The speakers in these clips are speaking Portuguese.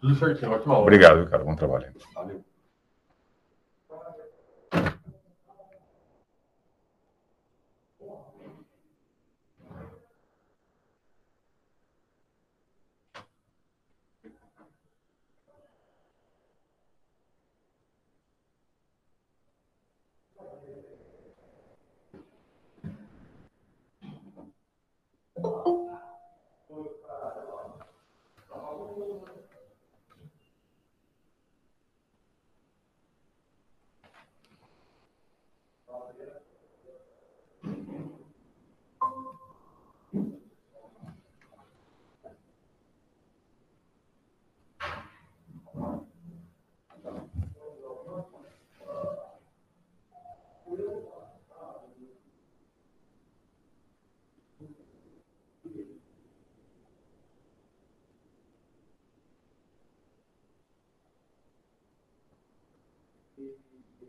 Tudo certinho, ótima hora. Obrigado, cara. Bom trabalho. Valeu.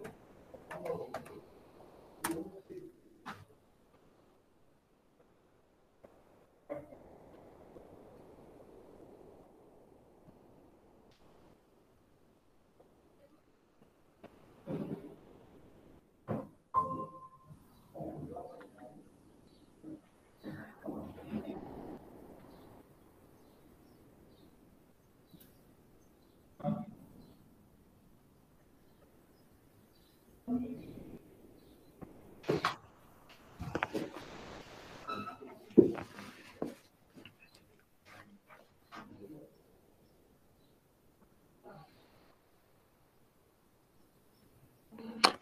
Gracias.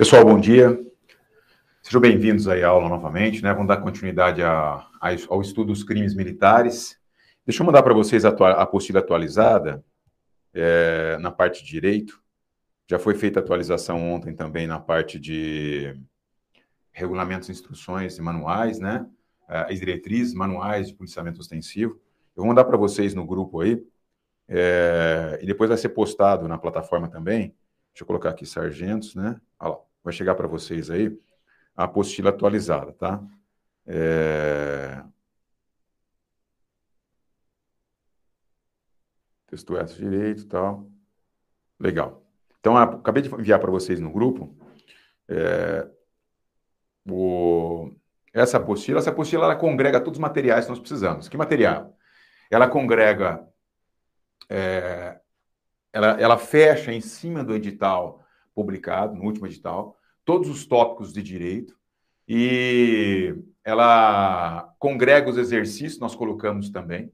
Pessoal, bom dia. Sejam bem-vindos aí à aula novamente, né? Vamos dar continuidade a, a, ao estudo dos crimes militares. Deixa eu mandar para vocês a, apostila atualizada é, na parte de direito. Já foi feita atualização ontem também na parte de regulamentos, instruções e manuais, né? As diretrizes, manuais de policiamento ostensivo. Eu vou mandar para vocês no grupo aí. É, e depois vai ser postado na plataforma também. Deixa eu colocar aqui sargentos, né? Olha lá vai chegar para vocês aí a apostila atualizada, tá? É... Texto direito e tal. Legal. Então, acabei de enviar para vocês no grupo é, o, essa apostila. Essa apostila ela congrega todos os materiais que nós precisamos. Que material? Ela congrega, é, ela, ela fecha em cima do edital publicado, no último edital, todos os tópicos de direito, e ela congrega os exercícios, nós colocamos também,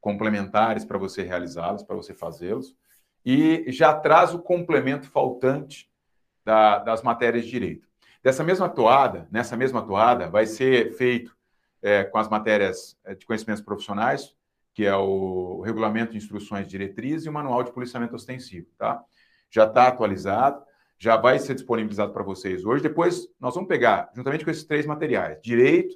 complementares para você realizá-los, para você fazê-los, e já traz o complemento faltante da, das matérias de direito. Dessa mesma toada, nessa mesma toada, vai ser feito é, com as matérias é, de conhecimentos profissionais, que é o regulamento de instruções diretrizes e o manual de policiamento ostensivo, tá? Já está atualizado já vai ser disponibilizado para vocês hoje. Depois, nós vamos pegar, juntamente com esses três materiais: direito,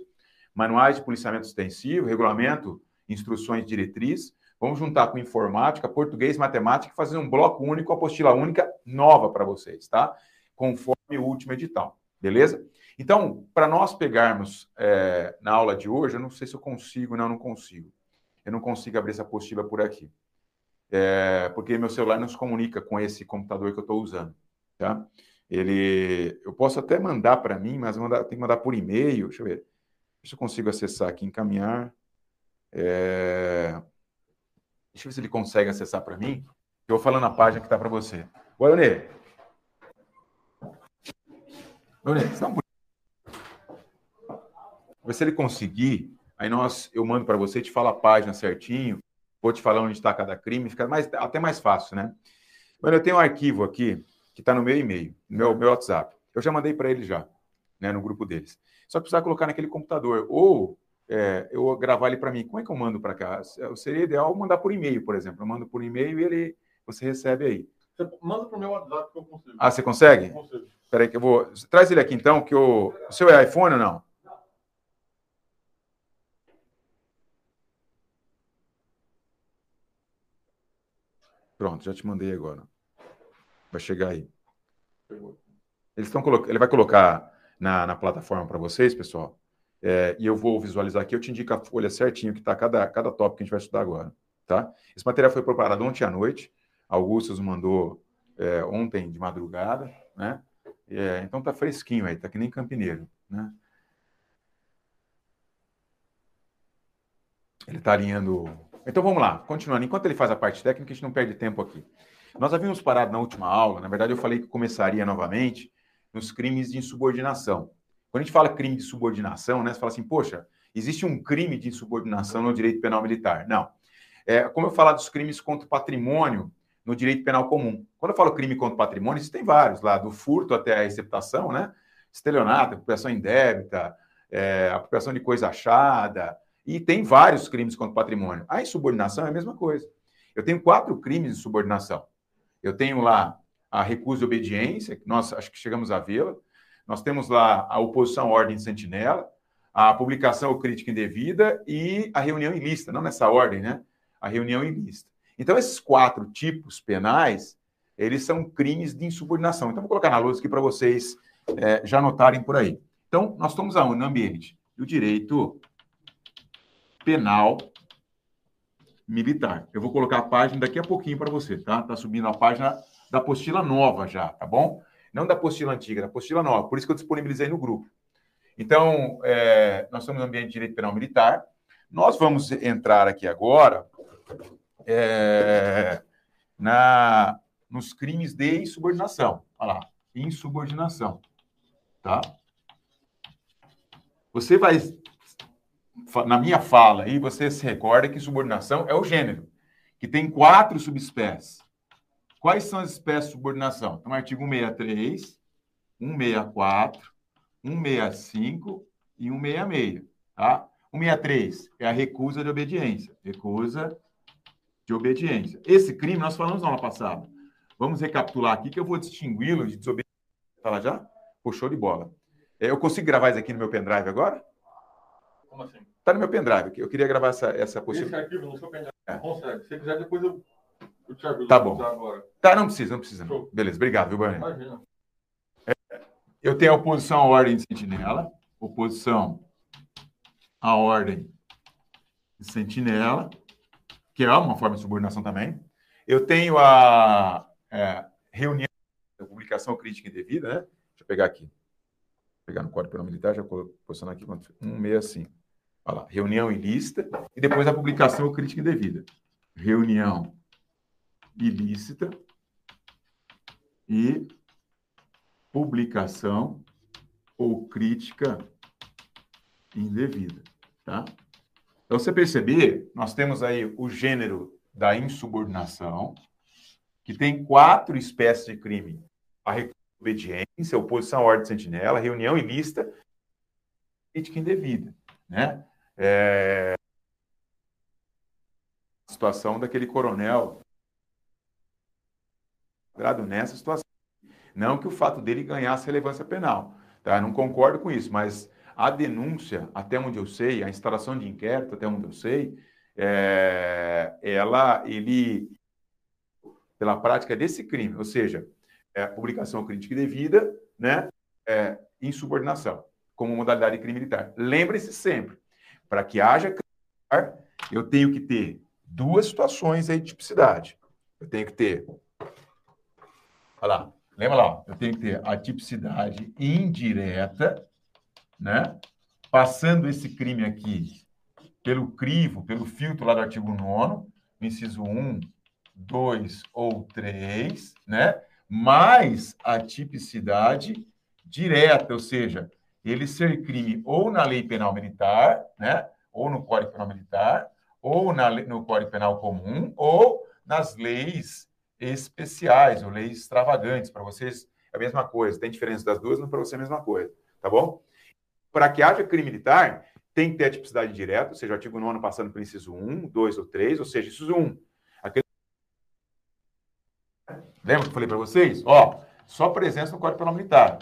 manuais de policiamento extensivo, regulamento, instruções diretriz. Vamos juntar com informática, português, matemática fazer um bloco único, apostila única nova para vocês, tá? Conforme o último edital, beleza? Então, para nós pegarmos é, na aula de hoje, eu não sei se eu consigo, não, não consigo. Eu não consigo abrir essa apostila por aqui. É, porque meu celular não se comunica com esse computador que eu estou usando tá? Ele, eu posso até mandar para mim, mas mandar, tem que mandar por e-mail. Deixa eu ver. Deixa eu consigo acessar aqui, encaminhar. É... Deixa eu ver se ele consegue acessar para mim. Eu vou falando a página que está para você. Oi, Leonê. Você um Ver se ele conseguir. Aí nós, eu mando para você, te falo a página certinho. Vou te falar onde está cada crime. Fica mais, até mais fácil, né? Mano, eu tenho um arquivo aqui que está no meu e-mail, no meu, meu WhatsApp. Eu já mandei para ele já. né, no grupo deles. Só que precisar colocar naquele computador. Ou é, eu gravar ele para mim. Como é que eu mando para cá? Seria ideal mandar por e-mail, por exemplo. Eu mando por e-mail e ele, você recebe aí. Você manda para o meu WhatsApp que eu consigo. Ah, você consegue? Eu consigo. Espera aí que eu vou... Traz ele aqui então, que o... o seu é iPhone ou não? Pronto, já te mandei agora. Vai chegar aí. Eles estão colocando, ele vai colocar na, na plataforma para vocês, pessoal. É, e eu vou visualizar aqui, eu te indico a folha certinho que está cada, cada tópico que a gente vai estudar agora. Tá? Esse material foi preparado ontem à noite. Augustus mandou é, ontem de madrugada, né? É, então tá fresquinho aí, tá que nem campineiro, né? Ele está alinhando. Então vamos lá, continuando. Enquanto ele faz a parte técnica, a gente não perde tempo aqui. Nós havíamos parado na última aula, na verdade eu falei que começaria novamente nos crimes de insubordinação. Quando a gente fala crime de subordinação, né, você fala assim, poxa, existe um crime de insubordinação no direito penal militar. Não. É, como eu falar dos crimes contra o patrimônio no direito penal comum. Quando eu falo crime contra o patrimônio, existem vários, lá do furto até a receptação, né? Estelionato, apropriação indébita, é, apropriação de coisa achada, e tem vários crimes contra o patrimônio. A insubordinação é a mesma coisa. Eu tenho quatro crimes de subordinação. Eu tenho lá a recusa de obediência, que nós acho que chegamos a vê-la. Nós temos lá a oposição à ordem de sentinela, a publicação ou crítica indevida e a reunião ilícita, não nessa ordem, né? A reunião ilícita. Então, esses quatro tipos penais, eles são crimes de insubordinação. Então, vou colocar na luz aqui para vocês é, já notarem por aí. Então, nós estamos aonde? No ambiente do direito penal militar. Eu vou colocar a página daqui a pouquinho para você, tá? Tá subindo a página da apostila nova já, tá bom? Não da apostila antiga, da apostila nova. Por isso que eu disponibilizei no grupo. Então, é, nós estamos no ambiente de direito penal militar. Nós vamos entrar aqui agora é, na, nos crimes de insubordinação. Olha lá, insubordinação. Tá? Você vai na minha fala aí, você se recorda que subordinação é o gênero, que tem quatro subespécies. Quais são as espécies de subordinação? Então, artigo 163, 164, 165 e 166. Tá? 163 é a recusa de obediência. Recusa de obediência. Esse crime nós falamos na aula passada. Vamos recapitular aqui que eu vou distingui-lo de desobediência. Fala já? Puxou de bola. É, eu consigo gravar isso aqui no meu pendrive agora? Como assim? Está no meu pendrive. Eu queria gravar essa, essa possível. Esse arquivo no seu pendrive. É. Consegue. Se quiser, depois eu, eu te. Tá bom. Agora. Tá, não precisa, não precisa. Não. Beleza, obrigado, viu, Barney? Imagina. É, eu tenho a oposição à ordem de sentinela, oposição à ordem de sentinela, que é uma forma de subordinação também. Eu tenho a é, reunião, a publicação crítica indevida, né? Deixa eu pegar aqui. Vou pegar no Código Penal Militar, já posicionar aqui, 165. Olha lá, reunião ilícita e depois a publicação crítica indevida. Reunião ilícita e publicação ou crítica indevida, tá? Então, você perceber, nós temos aí o gênero da insubordinação, que tem quatro espécies de crime. A obediência, oposição à ordem de sentinela, reunião ilícita, crítica indevida, né? é, a situação daquele coronel nessa situação. Não que o fato dele ganhasse relevância penal, tá? não concordo com isso, mas a denúncia, até onde eu sei, a instalação de inquérito, até onde eu sei, é, ela, ele, pela prática desse crime, ou seja, é, publicação crítica devida, né, é, insubordinação, como modalidade de crime militar. Lembre-se sempre, para que haja eu tenho que ter duas situações aí de tipicidade. Eu tenho que ter. Olha lá, lembra lá, eu tenho que ter a tipicidade indireta, né? Passando esse crime aqui pelo crivo, pelo filtro lá do artigo 9, inciso 1, 2 ou 3, né? Mais a tipicidade direta, ou seja, ele ser crime ou na lei penal militar, né? ou no Código Penal Militar, ou na, no Código Penal Comum, ou nas leis especiais, ou leis extravagantes. Para vocês é a mesma coisa. Tem diferença das duas, mas para você é a mesma coisa. tá bom? Para que haja crime militar, tem que ter a tipicidade indireta, ou seja, o artigo 9 passando pelo inciso 1, 2 ou 3, ou seja, inciso 1. Aquele... Lembra que eu falei para vocês? Ó, só presença no Código Penal Militar,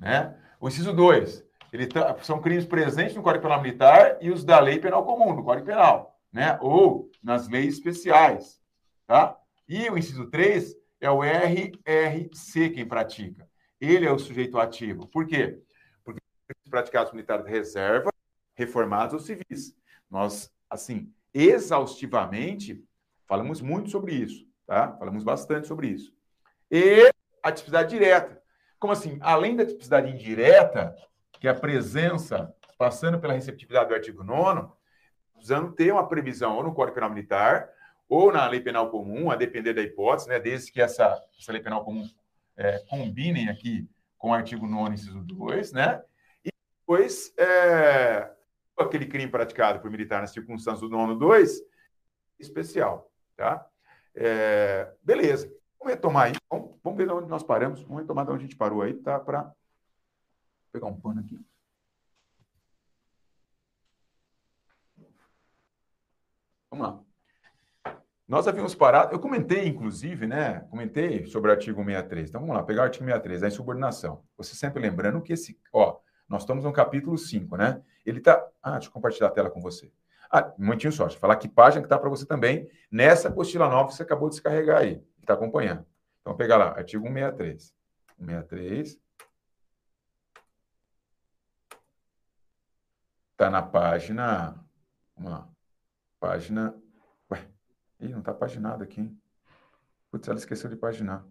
né? O inciso 2, ele tá, são crimes presentes no Código Penal Militar e os da Lei Penal Comum, no Código Penal, né? Ou nas leis especiais, tá? E o inciso 3 é o RRC quem pratica. Ele é o sujeito ativo. Por quê? Porque praticados militares de reserva, reformados ou civis. Nós, assim, exaustivamente, falamos muito sobre isso, tá? Falamos bastante sobre isso. E a tipicidade direta. Como assim? Além da tipicidade indireta, que é a presença passando pela receptividade do artigo 9 precisamos ter uma previsão ou no Código Penal Militar ou na lei penal comum, a depender da hipótese, né, desde que essa, essa lei penal comum é, combinem aqui com o artigo 9, inciso 2, né? E depois, é, aquele crime praticado por militar nas circunstâncias do nono 2, especial, tá? É, beleza. Vamos retomar aí. Vamos, vamos ver de onde nós paramos. Vamos retomar de onde a gente parou aí, tá? Para pegar um pano aqui. Vamos lá. Nós havíamos parado, eu comentei, inclusive, né? Comentei sobre o artigo 63. Então vamos lá, pegar o artigo 63, a insubordinação. Você sempre lembrando que esse, ó, nós estamos no capítulo 5, né? Ele está. Ah, deixa eu compartilhar a tela com você. Ah, um momentinho só, deixa eu falar que página que está para você também, nessa apostila nova que você acabou de descarregar aí, está acompanhando. Então, pegar lá, artigo 163. 163. Está na página. Vamos lá. Página Ih, não está paginado aqui. Hein? Putz, ela esqueceu de paginar.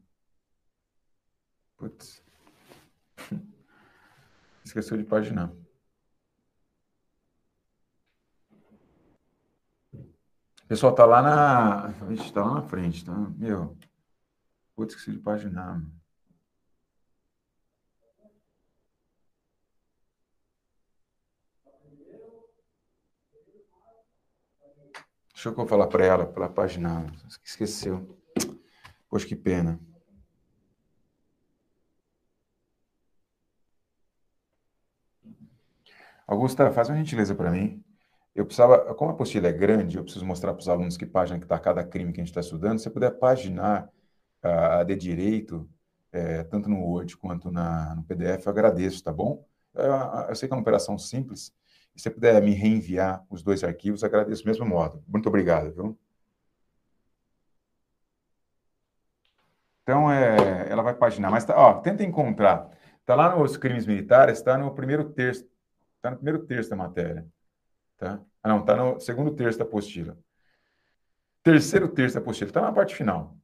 Putz. Esqueceu de paginar. Pessoal tá lá na. Vixe, tá lá na frente, tá? Meu. Putz, esqueci de paginar. Deixa eu falar para ela, pela página. Esqueceu. Poxa, que pena. Augusta, faz uma gentileza para mim. Eu precisava, como a apostila é grande, eu preciso mostrar para os alunos que página que está cada crime que a gente está estudando. Se você puder paginar a, a de direito, é, tanto no Word quanto na, no PDF, eu agradeço, tá bom? Eu, eu sei que é uma operação simples, se você puder me reenviar os dois arquivos, agradeço do mesmo modo. Muito obrigado, viu? Então, é, ela vai paginar. Mas, tá, ó, tenta encontrar. Está lá nos crimes militares, está no primeiro terço. Está no primeiro terço da matéria. Tá? Ah, não, está no segundo terço da apostila. Terceiro terço da apostila. Está na parte final.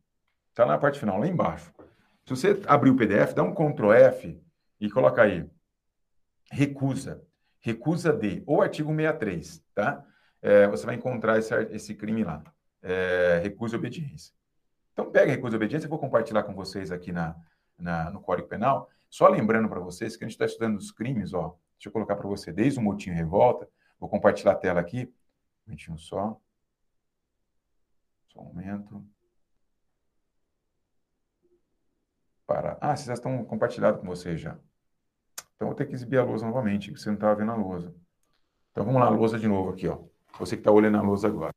Está na parte final, lá embaixo. Se você abrir o PDF, dá um Ctrl F e coloca aí. Recusa recusa de, ou artigo 63, tá? É, você vai encontrar esse, esse crime lá, é, recusa de obediência. Então, pega recusa de obediência, eu vou compartilhar com vocês aqui na, na no Código Penal. Só lembrando para vocês que a gente está estudando os crimes, ó, deixa eu colocar para você, desde o motim revolta, vou compartilhar a tela aqui, um momentinho só. Só um momento. Para... Ah, vocês já estão compartilhados com vocês já. Então, vou ter que exibir a lousa novamente, que você não estava vendo a lousa. Então, vamos lá, a lousa de novo aqui, ó. Você que está olhando a lousa agora.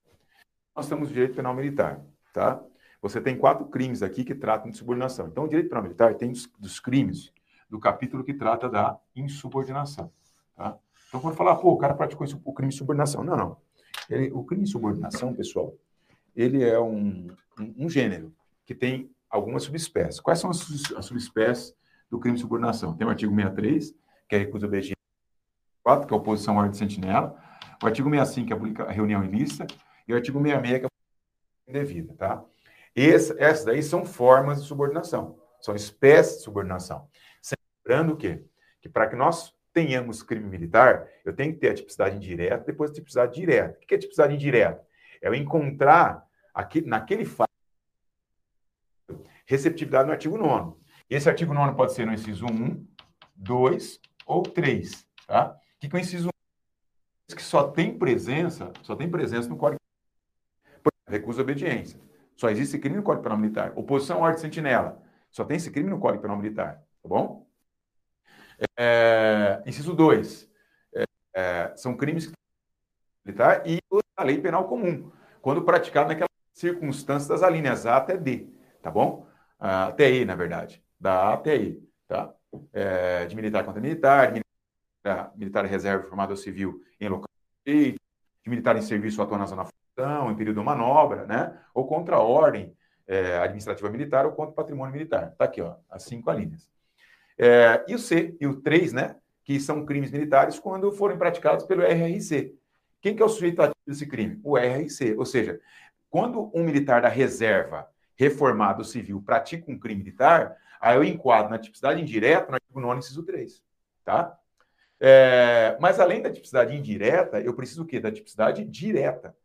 Nós temos o direito penal militar, tá? Você tem quatro crimes aqui que tratam de subordinação. Então, o direito penal militar tem dos, dos crimes do capítulo que trata da insubordinação, tá? Então, quando falar, pô, o cara praticou o crime de subordinação. Não, não. Ele, o crime de subordinação, pessoal, ele é um, um, um gênero que tem algumas subespécies. Quais são as, as subespécies do crime de subordinação. Tem o artigo 63, que é a recusa obediência, 4, que é a oposição à ordem de sentinela, o artigo 65, que é a reunião ilícita, e o artigo 66, que é a indevida, tá? Esse, essas daí são formas de subordinação, são espécies de subordinação. Lembrando o quê? Que para que nós tenhamos crime militar, eu tenho que ter a tipicidade indireta, depois a tipicidade direta. O que é tipicidade indireta? É eu encontrar aqui, naquele fato receptividade no artigo 9 esse artigo 9 pode ser no inciso 1, 2 ou 3, tá? O que, que o inciso 1 que só tem presença, só tem presença no Código recusa obediência. Só existe crime no Código Penal Militar. Oposição à ordem sentinela. Só tem esse crime no Código Penal Militar, tá bom? É, inciso 2. É, é, são crimes militar e a lei penal comum, quando praticado naquelas circunstâncias das alíneas A até D, tá bom? Ah, até E, na verdade. Da A até E, tá? É, de militar contra militar, de militar, militar reserva formado civil em local de militar em serviço atuando na zona função, em período de manobra, né? Ou contra a ordem é, administrativa militar ou contra o patrimônio militar. Tá aqui, ó, as cinco alíneas. É, e o C e o 3, né? Que são crimes militares quando forem praticados pelo RRC. Quem que é o sujeito ativo desse crime? O RRC. Ou seja, quando um militar da reserva reformado civil pratica um crime militar, aí eu enquadro na tipicidade indireta no artigo 9, inciso 3. Tá? É, mas além da tipicidade indireta, eu preciso o quê? Da tipicidade direta.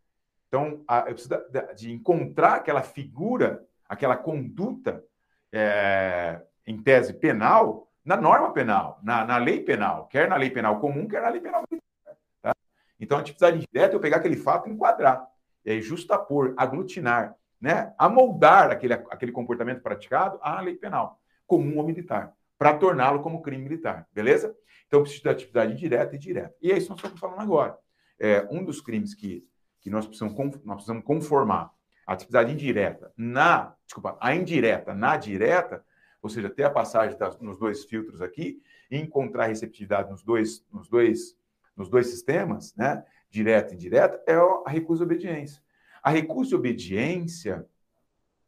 Então, a, eu preciso de, de encontrar aquela figura, aquela conduta é, em tese penal, na norma penal, na, na, lei penal, quer na lei penal comum, quer na lei penal militar. Tá? Então, a tipicidade indireta é eu pegar aquele fato e enquadrar, aí justapor, aglutinar, né? amoldar aquele, aquele comportamento praticado à lei penal, comum ou militar, para torná-lo como crime militar, beleza? Então, preciso da atividade indireta e direta. E é isso que nós estamos falando agora. É, um dos crimes que, que nós, precisamos, nós precisamos conformar a atividade indireta na, desculpa, a indireta na direta, ou seja, ter a passagem das, nos dois filtros aqui e encontrar receptividade nos dois, nos dois, nos dois sistemas, né, direta e indireta, é a recusa de obediência. A recusa de obediência,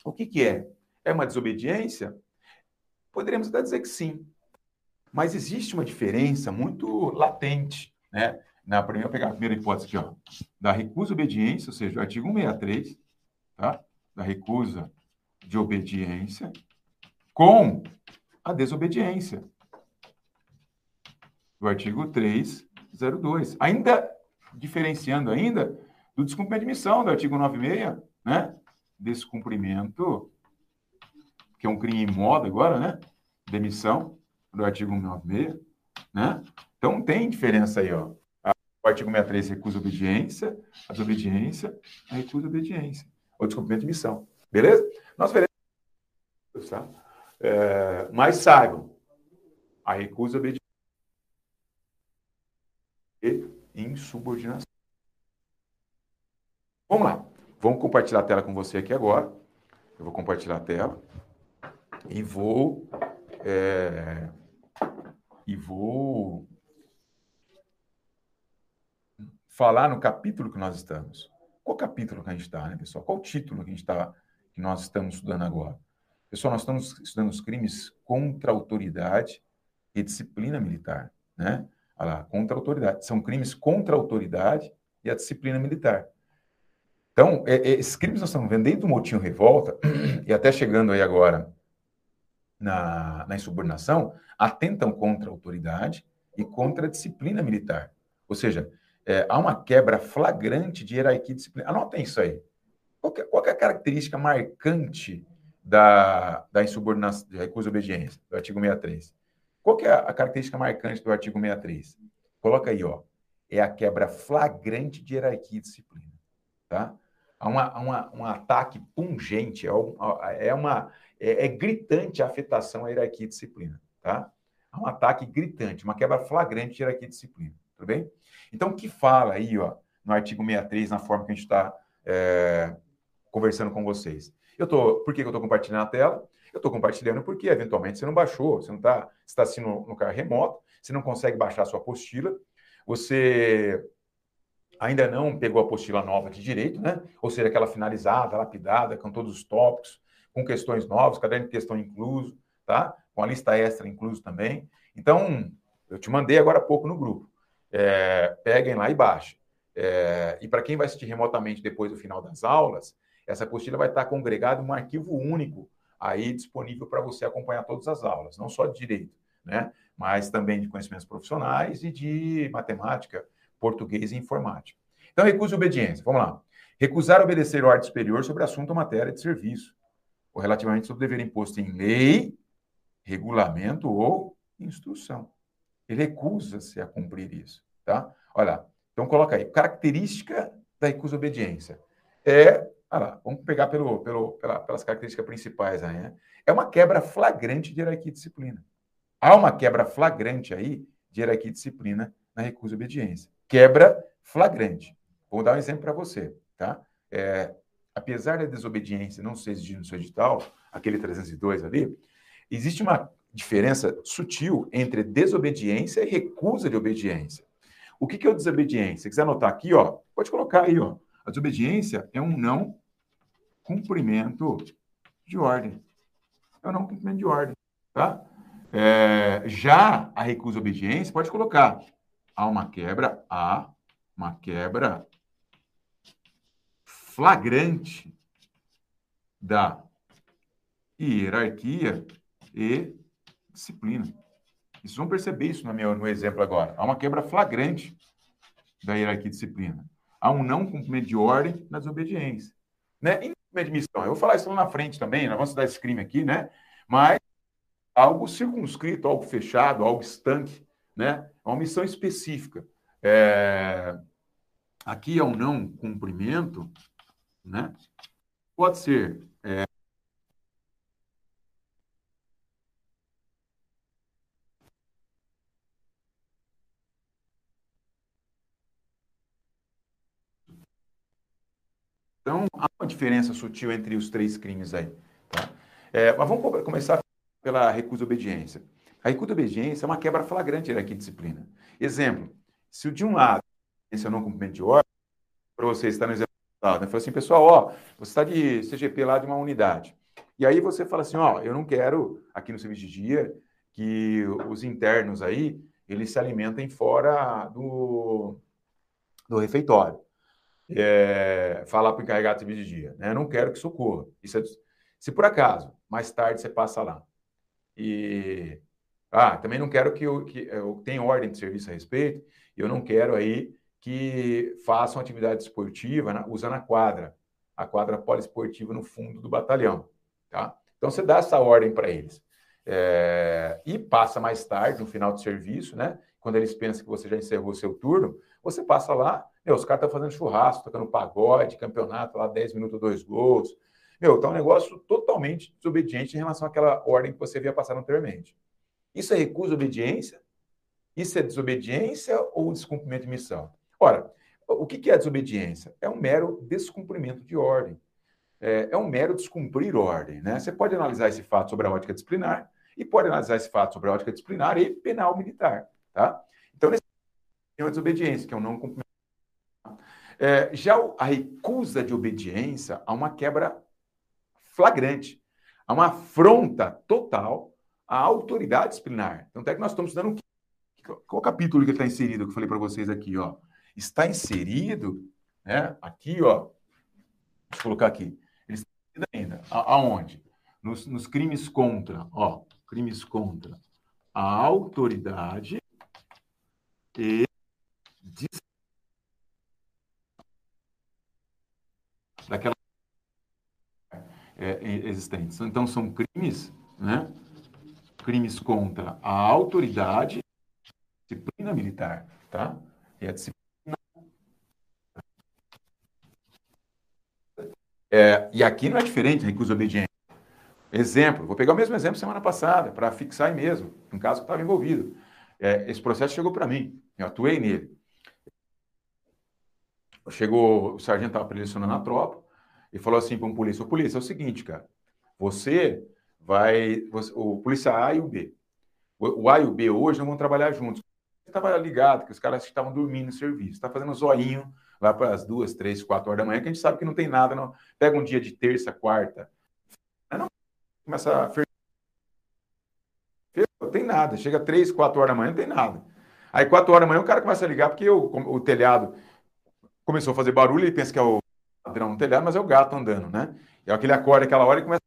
o que, que é? É uma desobediência? Poderíamos até dizer que sim, mas existe uma diferença muito latente, né? Na primeira, pegar a primeira hipótese aqui, ó, da recusa obediência, ou seja, o artigo 163, tá? Da recusa de obediência com a desobediência do artigo 302. Ainda diferenciando ainda do descumprimento de missão do artigo 96, né? Descumprimento, que é um crime em moda agora, né? Demissão do artigo 196, né? Então tem diferença aí, ó. O artigo 63 recusa obediência, a desobediência, a recusa obediência, ou descumprimento de missão. Beleza? Nós veremos, tá? É, mas saibam, a recusa obediência e insubordinação. Vamos lá. Vamos compartilhar a tela com você aqui agora. Eu vou compartilhar a tela e vou é, e vou falar no capítulo que nós estamos. Qual capítulo que a gente está, né, pessoal? Qual título que a gente está, que nós estamos estudando agora? Pessoal, nós estamos estudando os crimes contra a autoridade e disciplina militar, né? Olha lá, contra a autoridade. São crimes contra a autoridade e a disciplina militar. Então, é, é, esses crimes nós estamos vendo desde o motinho revolta e até chegando aí agora na, na insubordinação, atentam contra a autoridade e contra a disciplina militar. Ou seja, é, há uma quebra flagrante de hierarquia e disciplina. Anotem isso aí. Qual, que, qual que é a característica marcante da, da insubordinação, de recurso de obediência, do artigo 63? Qual que é a característica marcante do artigo 63? Coloca aí, ó. É a quebra flagrante de hierarquia e disciplina. Tá? Há, uma, há uma, um ataque pungente, é, é uma, é, é gritante a afetação à hierarquia e disciplina, tá? Um ataque gritante, uma quebra flagrante de hierarquia e disciplina, tudo bem? Então, o que fala aí, ó, no artigo 63, na forma que a gente está é, conversando com vocês? Eu tô, por que eu estou compartilhando a tela? Eu estou compartilhando porque, eventualmente, você não baixou, você não está, assim no, no carro remoto, você não consegue baixar a sua apostila, você ainda não pegou a apostila nova de direito, né? Ou seja, aquela finalizada, lapidada, com todos os tópicos, com questões novas, caderno de questão incluso, tá? Com a lista extra incluso também. Então, eu te mandei agora há pouco no grupo. É, peguem lá e baixem. É, e para quem vai assistir remotamente depois do final das aulas, essa apostila vai estar congregada em um arquivo único aí disponível para você acompanhar todas as aulas, não só de direito, né? Mas também de conhecimentos profissionais e de matemática, português e informática. Então, recurso de obediência. Vamos lá. Recusar obedecer ordem superior sobre assunto ou matéria de serviço ou relativamente sobre o dever imposto em lei, regulamento ou instrução. Ele recusa-se a cumprir isso, tá? Olha, então coloca aí, característica da recusa obediência. É, olha lá, vamos pegar pelo, pelo, pela, pelas características principais aí, né? É uma quebra flagrante de hierarquia e disciplina, há uma quebra flagrante aí de hierarquia e disciplina na recusa e obediência. Quebra flagrante. Vou dar um exemplo para você, tá? É, apesar da desobediência não ser exigida no seu edital, aquele 302 ali, existe uma diferença sutil entre desobediência e recusa de obediência. O que, que é desobediência? Se quiser anotar aqui, ó, pode colocar aí, ó. A desobediência é um não cumprimento de ordem. É um não cumprimento de ordem, tá? É, já a recusa obediência, pode colocar. Há uma quebra, há uma quebra flagrante da hierarquia e disciplina. Vocês vão perceber isso no meu no exemplo agora. Há uma quebra flagrante da hierarquia e disciplina. Há um não cumprimento de ordem na desobediência. Né? Em de missão, eu vou falar isso lá na frente também, nós vamos dar esse crime aqui, né? Mas algo circunscrito, algo fechado, algo estanque, né? É uma missão específica. É... Aqui é um não cumprimento, né? Pode ser é... Então, há uma diferença sutil entre os três crimes aí. Tá? É, mas vamos começar pela recusa obediência. A obediência é uma quebra flagrante de disciplina. Exemplo, se de um lado, esse é não cumprimento de ordem, para você estar no exemplo, né? fala assim, pessoal, ó, você está de CGP lá de uma unidade. E aí você fala assim, ó, eu não quero, aqui no serviço de dia, que os internos aí, eles se alimentem fora do, do refeitório. É, falar para o encarregado de serviço de dia, né? Eu não quero que isso ocorra. Isso é, se por acaso, mais tarde você passa lá e ah, também não quero que eu, que eu tenha ordem de serviço a respeito, eu não quero aí que façam atividade esportiva usando a quadra, a quadra poliesportiva no fundo do batalhão, tá? Então você dá essa ordem para eles. É, e passa mais tarde, no final do serviço, né? Quando eles pensam que você já encerrou seu turno, você passa lá, meu, os caras estão fazendo churrasco, tocando pagode, campeonato lá, 10 minutos, dois gols. Meu, tá um negócio totalmente desobediente em relação àquela ordem que você via passar anteriormente. Isso é recusa obediência? Isso é desobediência ou descumprimento de missão? Ora, o que é desobediência? É um mero descumprimento de ordem. É, é um mero descumprir ordem. Né? Você pode analisar esse fato sobre a ótica disciplinar e pode analisar esse fato sobre a ótica disciplinar e penal militar. Tá? Então, nesse é uma desobediência, que é um não cumprimento. É, já a recusa de obediência há uma quebra flagrante, há uma afronta total a autoridade disciplinar. Então, até que nós estamos estudando qual capítulo que está inserido que eu falei para vocês aqui, ó. Está inserido, né? Aqui, ó. Deixa eu colocar aqui. Ele está inserido ainda. A, aonde? Nos, nos crimes contra, ó, crimes contra a autoridade e daquela é, existentes. Então, são crimes, né? Crimes contra a autoridade, disciplina militar, tá? E a disciplina. É, e aqui não é diferente, recusa obediência. Exemplo, vou pegar o mesmo exemplo semana passada, para fixar aí mesmo, um caso que estava envolvido. É, esse processo chegou para mim, eu atuei nele. Chegou, o sargento estava prelecionando a tropa e falou assim para um polícia: o polícia, é o seguinte, cara, você vai. O polícia A e o B. O, A e o B hoje não vão trabalhar juntos. Estava ligado que os caras estavam dormindo no serviço, está fazendo zoinho lá para as duas, três, quatro horas da manhã, que a gente sabe que não tem nada. Não. Pega um dia de terça, quarta, não, começa a não tem nada. Chega três, quatro horas da manhã, não tem nada. Aí quatro horas da manhã o cara começa a ligar porque o, o telhado começou a fazer barulho, ele pensa que é o ladrão no telhado, mas é o gato andando, né? É aquele acorda aquela hora e começa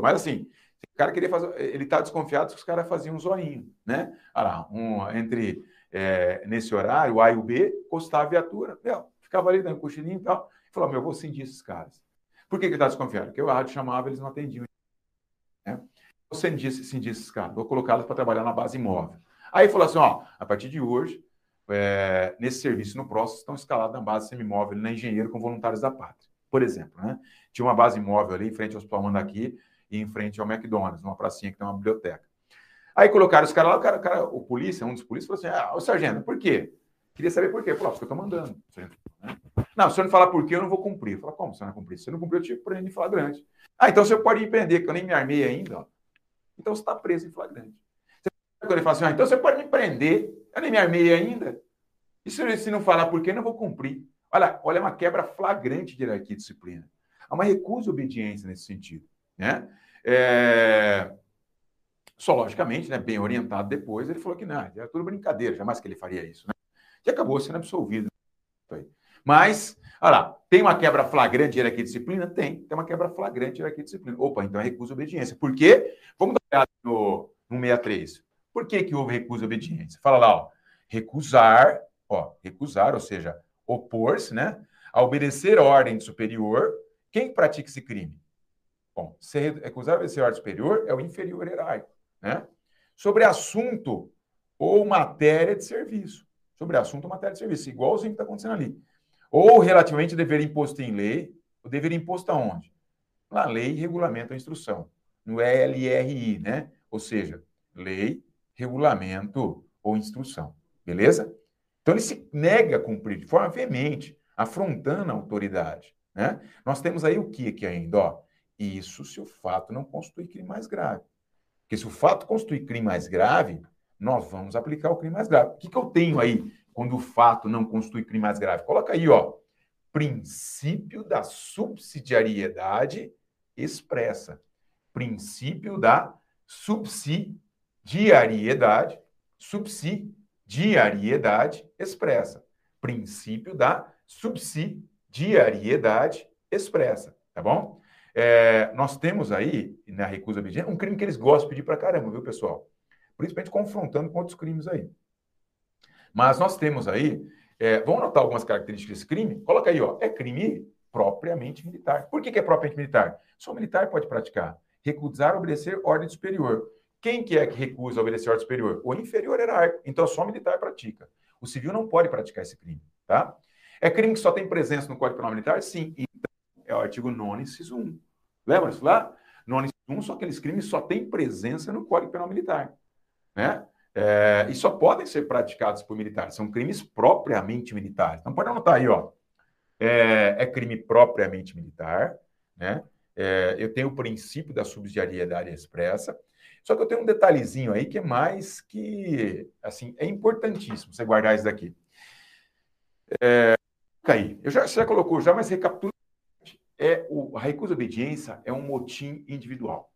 Mas assim, o cara queria fazer, ele tá desconfiado que os caras faziam um zoinho, né? Olha lá, um, entre é, nesse horário, o A e o B, costava a viatura, meu, ficava ali dando cochilinho e tal. Falou, meu, eu vou sentir esses caras. Por que, que ele tá desconfiado? Porque o rádio chamava, eles não atendiam. Né? Vou sentir, sentir esses caras, vou colocá-los para trabalhar na base imóvel. Aí falou assim, ó, a partir de hoje, é, nesse serviço no próximo estão escalados na base semimóvel na Engenheiro com voluntários da pátria, por exemplo. Né? Tinha uma base imóvel ali em frente ao Hospital Mandaqui e em frente ao McDonald's, numa pracinha que tem uma biblioteca. Aí colocaram os caras lá, o cara, o, cara, o polícia, um dos polícias, falou assim: ah, o sargento, por quê? Queria saber por quê. Falou, ah, porque eu tô mandando. Né? Não, se senhor não falar por quê, eu não vou cumprir. Fala, como você não vai cumprir? Se você não cumprir, eu te prendo em flagrante. Ah, então senhor pode me prender, que eu nem me armei ainda. Ó. Então você está preso em flagrante. Quando ele fala assim, ah, então você pode me prender, eu nem me armei ainda. E se, se não falar por quê, eu não vou cumprir. Olha, olha uma quebra flagrante de hierarquia e disciplina. Há uma recusa obediência nesse sentido. Né? É... Só, logicamente, né, bem orientado depois, ele falou que não, era tudo brincadeira, jamais que ele faria isso. Né? E acabou sendo absolvido. Mas, olha lá, tem uma quebra flagrante de hierarquia e disciplina? Tem. Tem uma quebra flagrante de hierarquia e disciplina. Opa, então é recusa obediência. Por quê? Vamos dar uma olhada no, no 63. Por que, que houve recusa obediência? Fala lá, ó. Recusar, ó, recusar, ou seja, opor-se, né? A obedecer ordem superior. Quem pratica esse crime? Bom, se recusar a obedecer ordem superior é o inferior hierárquico, né? Sobre assunto ou matéria de serviço. Sobre assunto ou matéria de serviço, igualzinho que está acontecendo ali. Ou relativamente ao dever imposto em lei, o dever imposto aonde? Na lei, regulamento ou instrução. No LRI, né? Ou seja, lei, regulamento ou instrução. Beleza? Então ele se nega a cumprir de forma veemente, afrontando a autoridade. Né? Nós temos aí o que aqui ainda? Ó, isso se o fato não constitui crime mais grave. Porque se o fato constitui crime mais grave, nós vamos aplicar o crime mais grave. O que, que eu tenho aí quando o fato não constitui crime mais grave? Coloca aí, ó. Princípio da subsidiariedade expressa. Princípio da subsidiariedade, subsidiariedade expressa. Princípio da subsidiariedade expressa, tá bom? É, nós temos aí, na recusa obediente, um crime que eles gostam de pedir para caramba, viu, pessoal? Principalmente confrontando com outros crimes aí. Mas nós temos aí, é, vamos notar algumas características desse crime? Coloca aí, ó, é crime propriamente militar. Por que, que é propriamente militar? Só militar pode praticar. Recusar obedecer ordem superior. Quem que é que recusa obedecer ordem superior? O inferior hierárquico. Então, só o militar pratica. O civil não pode praticar esse crime, tá? É crime que só tem presença no Código Penal Militar? Sim. Então, é o artigo 9, inciso 1. Lembra isso lá? 9, inciso 1 são aqueles crimes só têm presença no Código Penal Militar. Né? É, e só podem ser praticados por militares. São crimes propriamente militares. Então, pode anotar aí, ó. É, é crime propriamente militar, né? É, eu tenho o princípio da subsidiariedade expressa. Só que eu tenho um detalhezinho aí que é mais que, assim, é importantíssimo você guardar isso daqui. É, aí, eu já, você já colocou já, mas recapitula. É o, a recusa obediência é um motim individual.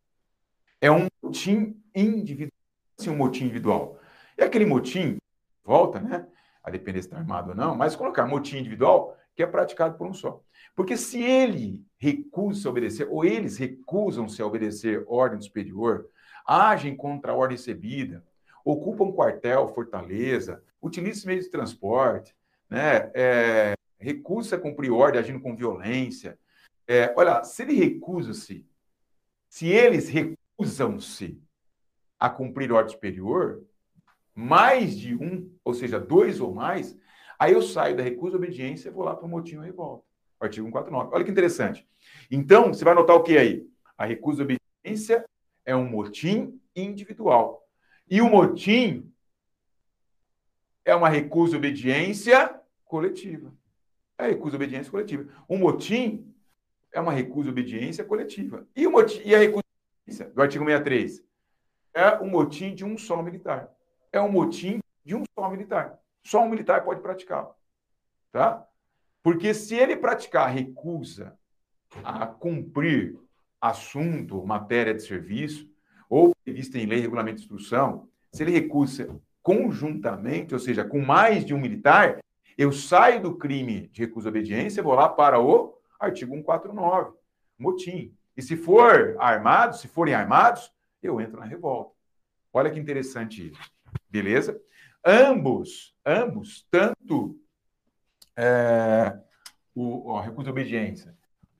É um motim individual. Assim, um motim individual. É aquele motim, volta, né? A depender se está armado ou não, mas colocar motim individual que é praticado por um só. Porque se ele recusa a obedecer, ou eles recusam-se a obedecer ordem superior, agem contra a ordem recebida, ocupam quartel, fortaleza, utilizam meios de transporte, né? É, recusa a cumprir ordem agindo com violência. É, olha, se ele recusa-se, se eles recusam-se a cumprir ordem superior, mais de um, ou seja, dois ou mais, aí eu saio da recusa obediência e vou lá para o motim ou revolta. Artigo 149. Olha que interessante. Então, você vai notar o que aí? A recusa obediência é um motim individual. E o motim é uma recusa obediência coletiva. É recusa obediência coletiva. O motim é uma recusa obediência coletiva. E, o motim, e a recusa obediência do artigo 63 é o motim de um só militar. É um motim de um só militar. Só um militar pode praticar. Tá? Porque se ele praticar recusa a cumprir assunto, matéria de serviço, ou prevista em lei, regulamento de instrução, se ele recusa conjuntamente, ou seja, com mais de um militar, eu saio do crime de recusa obediência, vou lá para o artigo 149, motim. E se for armado, se forem armados, eu entro na revolta. Olha que interessante isso. Beleza? Ambos, ambos, tanto é, o, recurso de obediência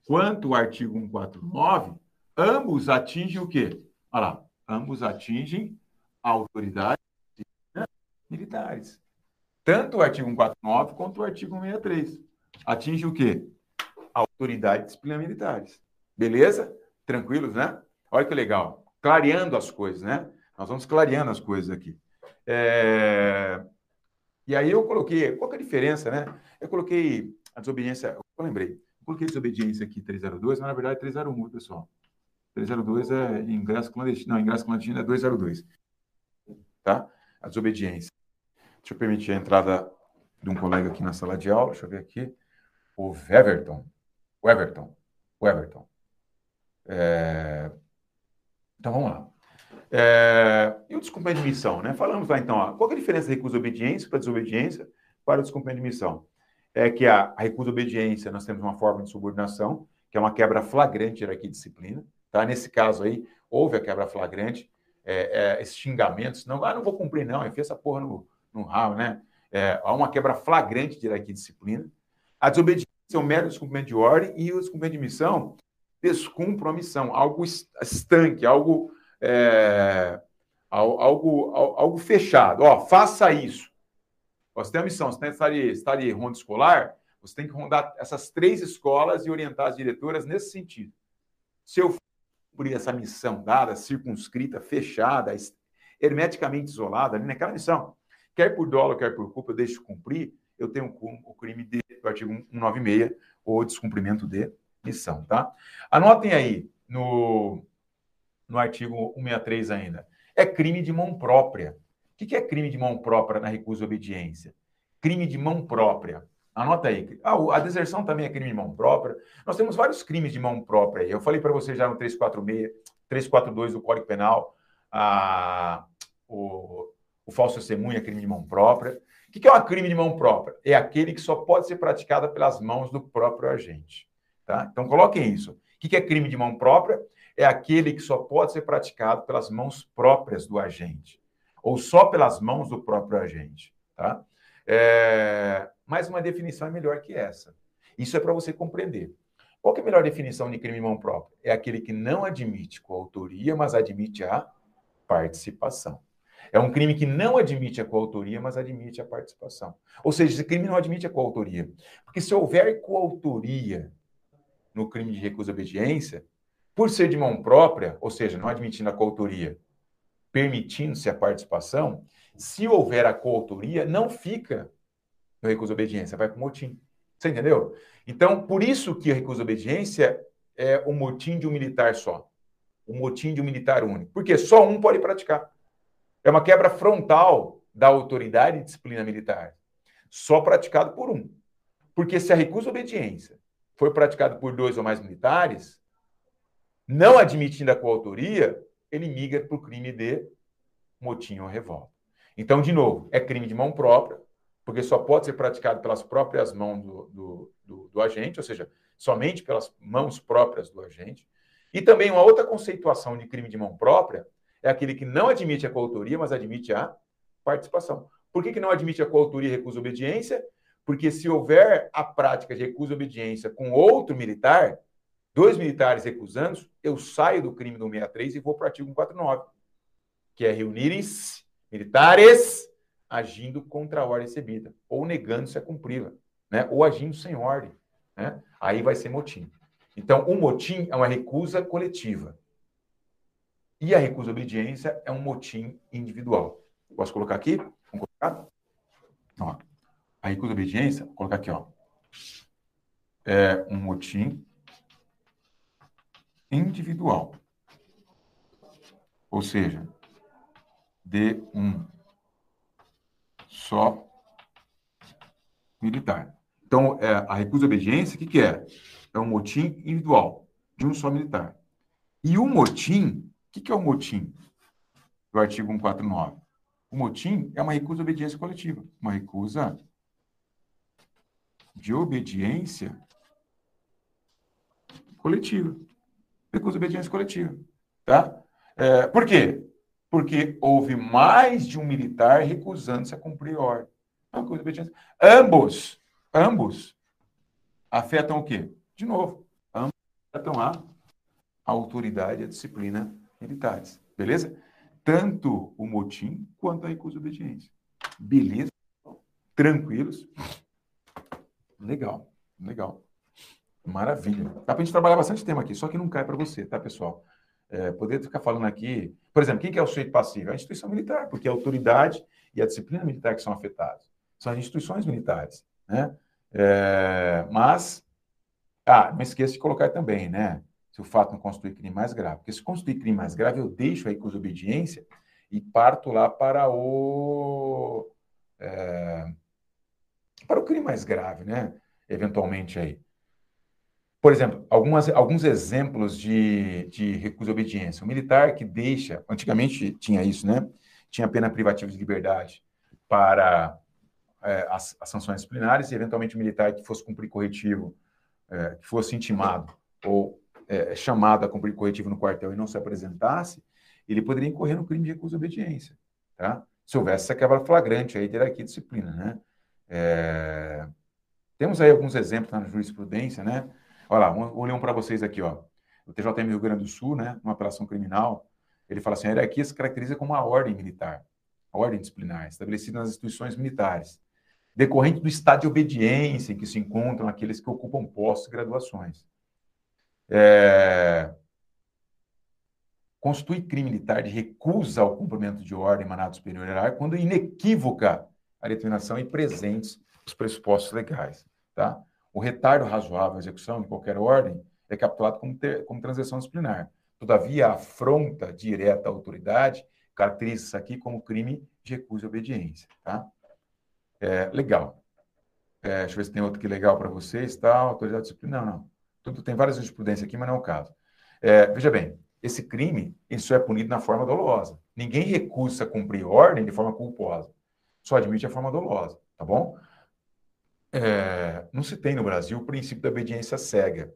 quanto o artigo 149, ambos atingem o quê? Olha lá, ambos atingem a autoridade militares. Tanto o artigo 149 quanto o artigo 163. Atinge o quê? A autoridade de disciplina militares. Beleza? Tranquilos, né? Olha que legal clareando as coisas, né? Nós vamos clareando as coisas aqui. É... E aí eu coloquei, qual é a diferença, né? Eu coloquei a desobediência, eu lembrei, eu coloquei desobediência aqui 302, mas na verdade é 301, pessoal. 302 é ingresso clandestino, não, ingresso clandestino é 202. Tá? A desobediência. Deixa eu permitir a entrada de um colega aqui na sala de aula, deixa eu ver aqui. O Everton. O Everton. O Everton. É... Então vamos lá. É, e o descumprimento de missão, né? Falamos lá então, ó, qual é a diferença da recusa obediência para desobediência para o descumprimento de missão? É que a, recusa obediência, nós temos uma forma de subordinação, que é uma quebra flagrante de hierarquia e disciplina, tá? Nesse caso aí, houve a quebra flagrante, é, é, esses xingamentos, não, ah, não vou cumprir não, enfia essa porra no, no rabo, né? É, há uma quebra flagrante de hierarquia e disciplina. A desobediência é um mero descumprimento de ordem e o descumprimento de missão descumpre a missão, algo estanque, algo é, algo, algo fechado. Ó, faça isso. Você tem a missão, você estar ali, estar ali ronda escolar, você tem que rondar essas três escolas e orientar as diretoras nesse sentido. Se eu cumprir essa missão dada, circunscrita, fechada, hermeticamente isolada, ali naquela missão, quer por dolo, quer por culpa, eu deixo de cumprir, eu tenho o crime de, do artigo 196, ou descumprimento de missão, tá? Anotem aí no, no artigo 163 ainda. É crime de mão própria. O que é crime de mão própria na recusa obediência? Crime de mão própria. Anota aí. Ah, a deserção também é crime de mão própria. Nós temos vários crimes de mão própria. Eu falei para você já no 346, 342 do Código Penal, a, o, o falso testemunho é crime de mão própria. O que é um crime de mão própria? É aquele que só pode ser praticado pelas mãos do próprio agente. Tá? Então, coloquem isso. O que é crime de mão própria? é aquele que só pode ser praticado pelas mãos próprias do agente, ou só pelas mãos do próprio agente. Tá? É... Mas uma definição é melhor que essa. Isso é para você compreender. Qual é a melhor definição de crime de mão própria? É aquele que não admite coautoria, mas admite a participação. É um crime que não admite a coautoria, mas admite a participação. Ou seja, esse crime não admite a coautoria. Porque se houver coautoria no crime de recusa obediência, por ser de mão própria, ou seja, não admitindo a coautoria, permitindo-se a participação, se houver a coautoria, não fica no recurso de obediência, vai para o motim. Você entendeu? Então, por isso que a recurso de obediência é o motim de um militar só. O motim de um militar único. Porque só um pode praticar. É uma quebra frontal da autoridade e disciplina militar. Só praticado por um. Porque se a recusa obediência for praticado por dois ou mais militares, não admitindo a coautoria, ele migra para o crime de motim ou revolta. Então, de novo, é crime de mão própria, porque só pode ser praticado pelas próprias mãos do, do, do, do agente, ou seja, somente pelas mãos próprias do agente. E também uma outra conceituação de crime de mão própria é aquele que não admite a coautoria, mas admite a participação. Por que, que não admite a coautoria e recusa obediência? Porque se houver a prática de recusa obediência com outro militar, dois militares recusando, eu saio do crime do 163 e vou para o artigo 149, que é reunirem-se militares agindo contra a ordem recebida, ou negando-se a cumpri-la, né? ou agindo sem ordem. Né? Aí vai ser motim. Então, o motim é uma recusa coletiva. E a recusa obediência é um motim individual. Posso colocar aqui? Vamos colocar? Ó, a recusa obediência, vou colocar aqui, ó. É um motim individual. Ou seja, de um só militar. Então, é, a recusa de obediência, o que, que é? É um motim individual, de um só militar. E o motim, o que, que é o motim do artigo 149? O motim é uma recusa de obediência coletiva, uma recusa de obediência coletiva recusa obediência coletiva. Tá? É, por quê? Porque houve mais de um militar recusando-se a cumprir ordem. obediência. Ambos, ambos afetam o quê? De novo, ambos afetam a autoridade e a disciplina militares. Beleza? Tanto o motim quanto a recusa obediência. Beleza? Tranquilos? Legal, legal. Maravilha. Dá para a gente trabalhar bastante tema aqui, só que não cai para você, tá, pessoal? É, poder ficar falando aqui, por exemplo, quem que é o sujeito passivo? É a instituição militar, porque a autoridade e a disciplina militar que são afetados. São as instituições militares, né? É, mas, ah, não esqueça de colocar também, né? Se o fato não constitui crime mais grave. Porque se constituir crime mais grave, eu deixo a recusa-obediência e parto lá para o... É, para o crime mais grave, né? Eventualmente aí. Por exemplo, algumas, alguns exemplos de, de recusa obediência. O militar que deixa, antigamente tinha isso, né? Tinha pena privativa de liberdade para é, as, as, sanções disciplinares e, eventualmente, o militar que fosse cumprir corretivo, é, que fosse intimado ou é, chamado a cumprir corretivo no quartel e não se apresentasse, ele poderia incorrer no crime de recusa obediência, tá? Se houvesse essa quebra flagrante aí de disciplina, né? É... Temos aí alguns exemplos na jurisprudência, né? Olha lá, vou ler um para vocês aqui, ó. O TJM Rio Grande do Sul, né, uma apelação criminal, ele fala assim, a hierarquia se caracteriza como uma ordem militar, a ordem disciplinar, estabelecida nas instituições militares, decorrente do estado de obediência em que se encontram aqueles que ocupam postos e graduações. É... Constitui crime militar de recusa ao cumprimento de ordem emanada superior hierárquico quando inequívoca a determinação e presentes os pressupostos legais, tá? O retardo razoável à execução de qualquer ordem é capturado como, ter, como disciplinar. Todavia, a afronta direta à autoridade caracteriza isso aqui como crime de recusa e obediência. Tá? É, legal. É, deixa eu ver se tem outro que legal para vocês. Tá? Autoridade disciplinar, não, não. Tudo, tem várias jurisprudências aqui, mas não é o caso. É, veja bem, esse crime, isso é punido na forma dolosa. Ninguém recusa cumprir ordem de forma culposa. Só admite a forma dolosa, tá bom? É, não se tem no Brasil o princípio da obediência cega.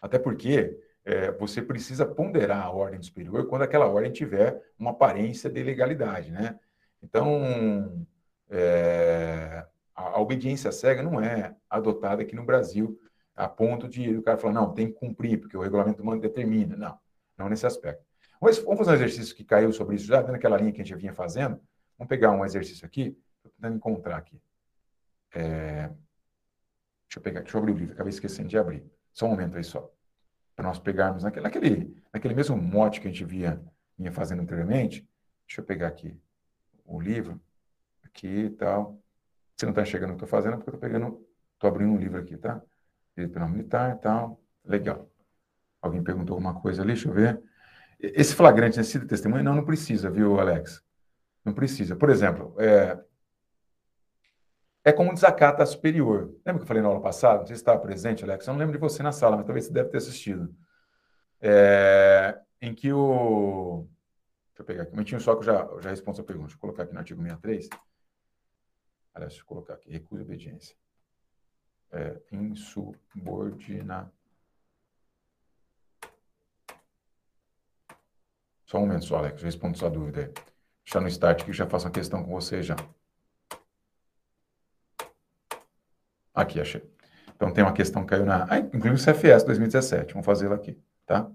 Até porque é, você precisa ponderar a ordem superior quando aquela ordem tiver uma aparência de legalidade, né? Então, é, a, a, obediência cega não é adotada aqui no Brasil a ponto de o cara falar, não, tem que cumprir, porque o regulamento humano determina. Não, não nesse aspecto. Mas vamos fazer um exercício que caiu sobre isso já, naquela linha que a gente vinha fazendo. Vamos pegar um exercício aqui, estou tentando encontrar aqui. É... Deixa eu pegar, deixa eu abrir o livro, acabei esquecendo de abrir. Só um momento aí só. Para nós pegarmos naquele, naquele, naquele mesmo mote que a gente via, vinha fazendo anteriormente. Deixa eu pegar aqui o livro, aqui e tal. Se não está chegando o que estou fazendo, é porque eu estou pegando, estou abrindo um livro aqui, tá? Direito penal militar e tal. Legal. Alguém perguntou alguma coisa ali, deixa eu ver. Esse flagrante necessita de testemunha? Não, não precisa, viu, Alex? Não precisa. Por exemplo, é, é como um desacato superior. Lembra que eu falei na aula passada? Não sei se estava presente, Alex. Eu não lembro de você na sala, mas talvez você deve ter assistido. É, em que o. Deixa eu pegar aqui um momentinho só que eu já, eu já respondo a pergunta. Deixa eu colocar aqui no artigo 63. Aliás, deixa eu colocar aqui. Recusa obediência. É, insubordina. Só um momento só, Alex. Eu respondo sua dúvida aí. Deixa no start que eu já faço uma questão com você já. Aqui, achei. Então, tem uma questão que caiu na. Ah, inclusive o CFS 2017. Vamos fazê-la aqui, tá?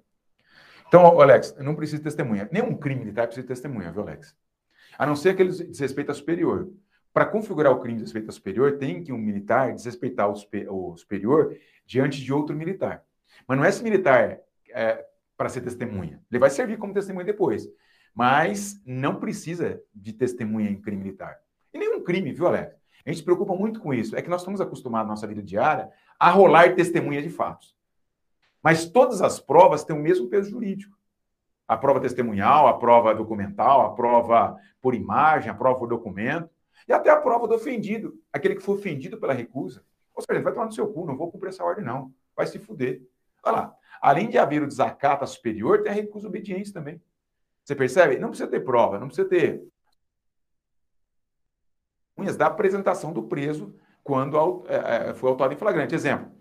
Então, Alex, não precisa de testemunha. Nenhum crime militar precisa de testemunha, viu, Alex? A não ser que ele desrespeita a superior. Para configurar o crime de desrespeito a superior, tem que um militar desrespeitar o, o superior diante de outro militar. Mas não é esse militar é, para ser testemunha. Ele vai servir como testemunha depois. Mas não precisa de testemunha em crime militar. E nenhum crime, viu, Alex? A gente se preocupa muito com isso. É que nós estamos acostumados na nossa vida diária a rolar testemunhas de fatos. Mas todas as provas têm o mesmo peso jurídico. A prova testemunhal, a prova documental, a prova por imagem, a prova por documento, e até a prova do ofendido, aquele que foi ofendido pela recusa. Ou seja, vai tomar no seu cu, não vou cumprir essa ordem, não. Vai se fuder. Olha lá. Além de haver o desacato superior, tem a recusa obediência também. Você percebe? Não precisa ter prova, não precisa ter da apresentação do preso quando é, é, foi autuado em flagrante. Exemplo.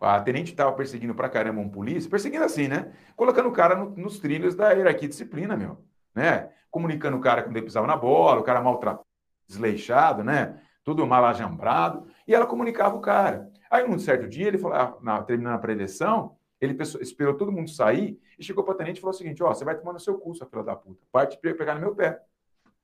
A tenente estava perseguindo pra caramba um polícia, perseguindo assim, né? Colocando o cara no, nos trilhos da hierarquia disciplina, meu. Né? Comunicando o cara quando ele pisava na bola, o cara maltratado, desleixado, né? Tudo mal ajambrado. E ela comunicava o cara. Aí, num certo dia, ele falou, ah, na, terminando a preleção, ele esperou todo mundo sair e chegou para a tenente e falou o seguinte: Ó, você vai tomar no seu curso, filha da puta. Parte pegar no meu pé.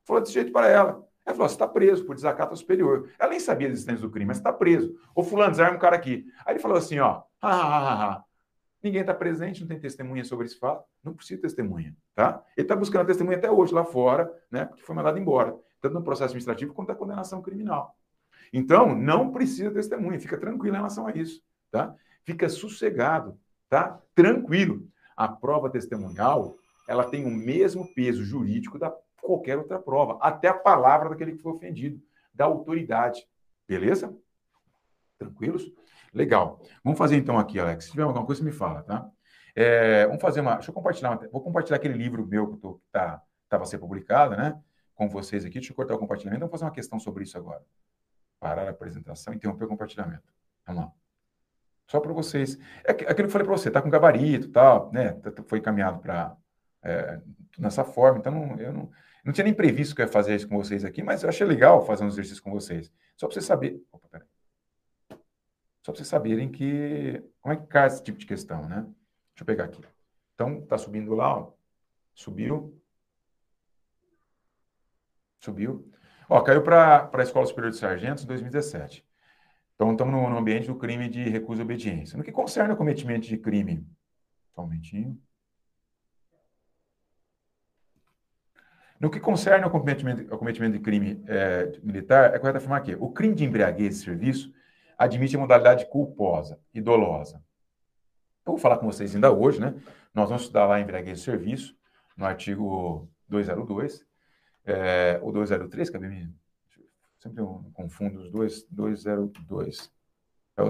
Falou desse jeito para ela. Ela falou: você está preso por desacato superior. Ela nem sabia da existência do crime, mas está preso. O fulano desarma um cara aqui. Aí ele falou assim: ó, ha, ha, ha, Ninguém está presente, não tem testemunha sobre esse fato, não precisa testemunha, tá? Ele está buscando testemunha até hoje lá fora, né? Porque foi mandado embora, tanto no processo administrativo quanto na condenação criminal. Então, não precisa testemunha, fica tranquilo em relação a isso, tá? Fica sossegado, tá? Tranquilo. A prova testemunhal, ela tem o mesmo peso jurídico da qualquer outra prova, até a palavra daquele que foi ofendido, da autoridade. Beleza? Tranquilos? Legal. Vamos fazer então aqui, Alex. Se tiver alguma coisa, me fala, tá? É, vamos fazer uma. Deixa eu compartilhar. Uma, vou compartilhar aquele livro meu que estava tá, a ser publicado, né? Com vocês aqui. Deixa eu cortar o compartilhamento. Vamos fazer uma questão sobre isso agora. Parar a apresentação e interromper o compartilhamento. Vamos lá. Só para vocês. É aquilo que eu falei para você, tá com gabarito tal, né? Tá, tá, foi encaminhado para. É, nessa forma. Então, eu não, não tinha nem previsto que eu ia fazer isso com vocês aqui, mas eu achei legal fazer um exercício com vocês. Só para você saber. Opa, peraí. Só para vocês saberem que. Como é que cai esse tipo de questão, né? Deixa eu pegar aqui. Então, está subindo lá, ó. Subiu. Subiu. Ó, caiu para a Escola Superior de Sargentos em 2017. Então, estamos no, no, ambiente do crime de recusa e obediência. No que concerne ao cometimento de crime. Só um momentinho. No que concerne ao cometimento, ao cometimento de crime é, militar, é correto afirmar que o crime de embriaguez de serviço admite a modalidade culposa e dolosa. Eu vou falar com vocês ainda hoje, né? Nós vamos estudar lá em embriaguez de serviço, no artigo 202, é, ou 203, que me... sempre eu confundo os dois, 202.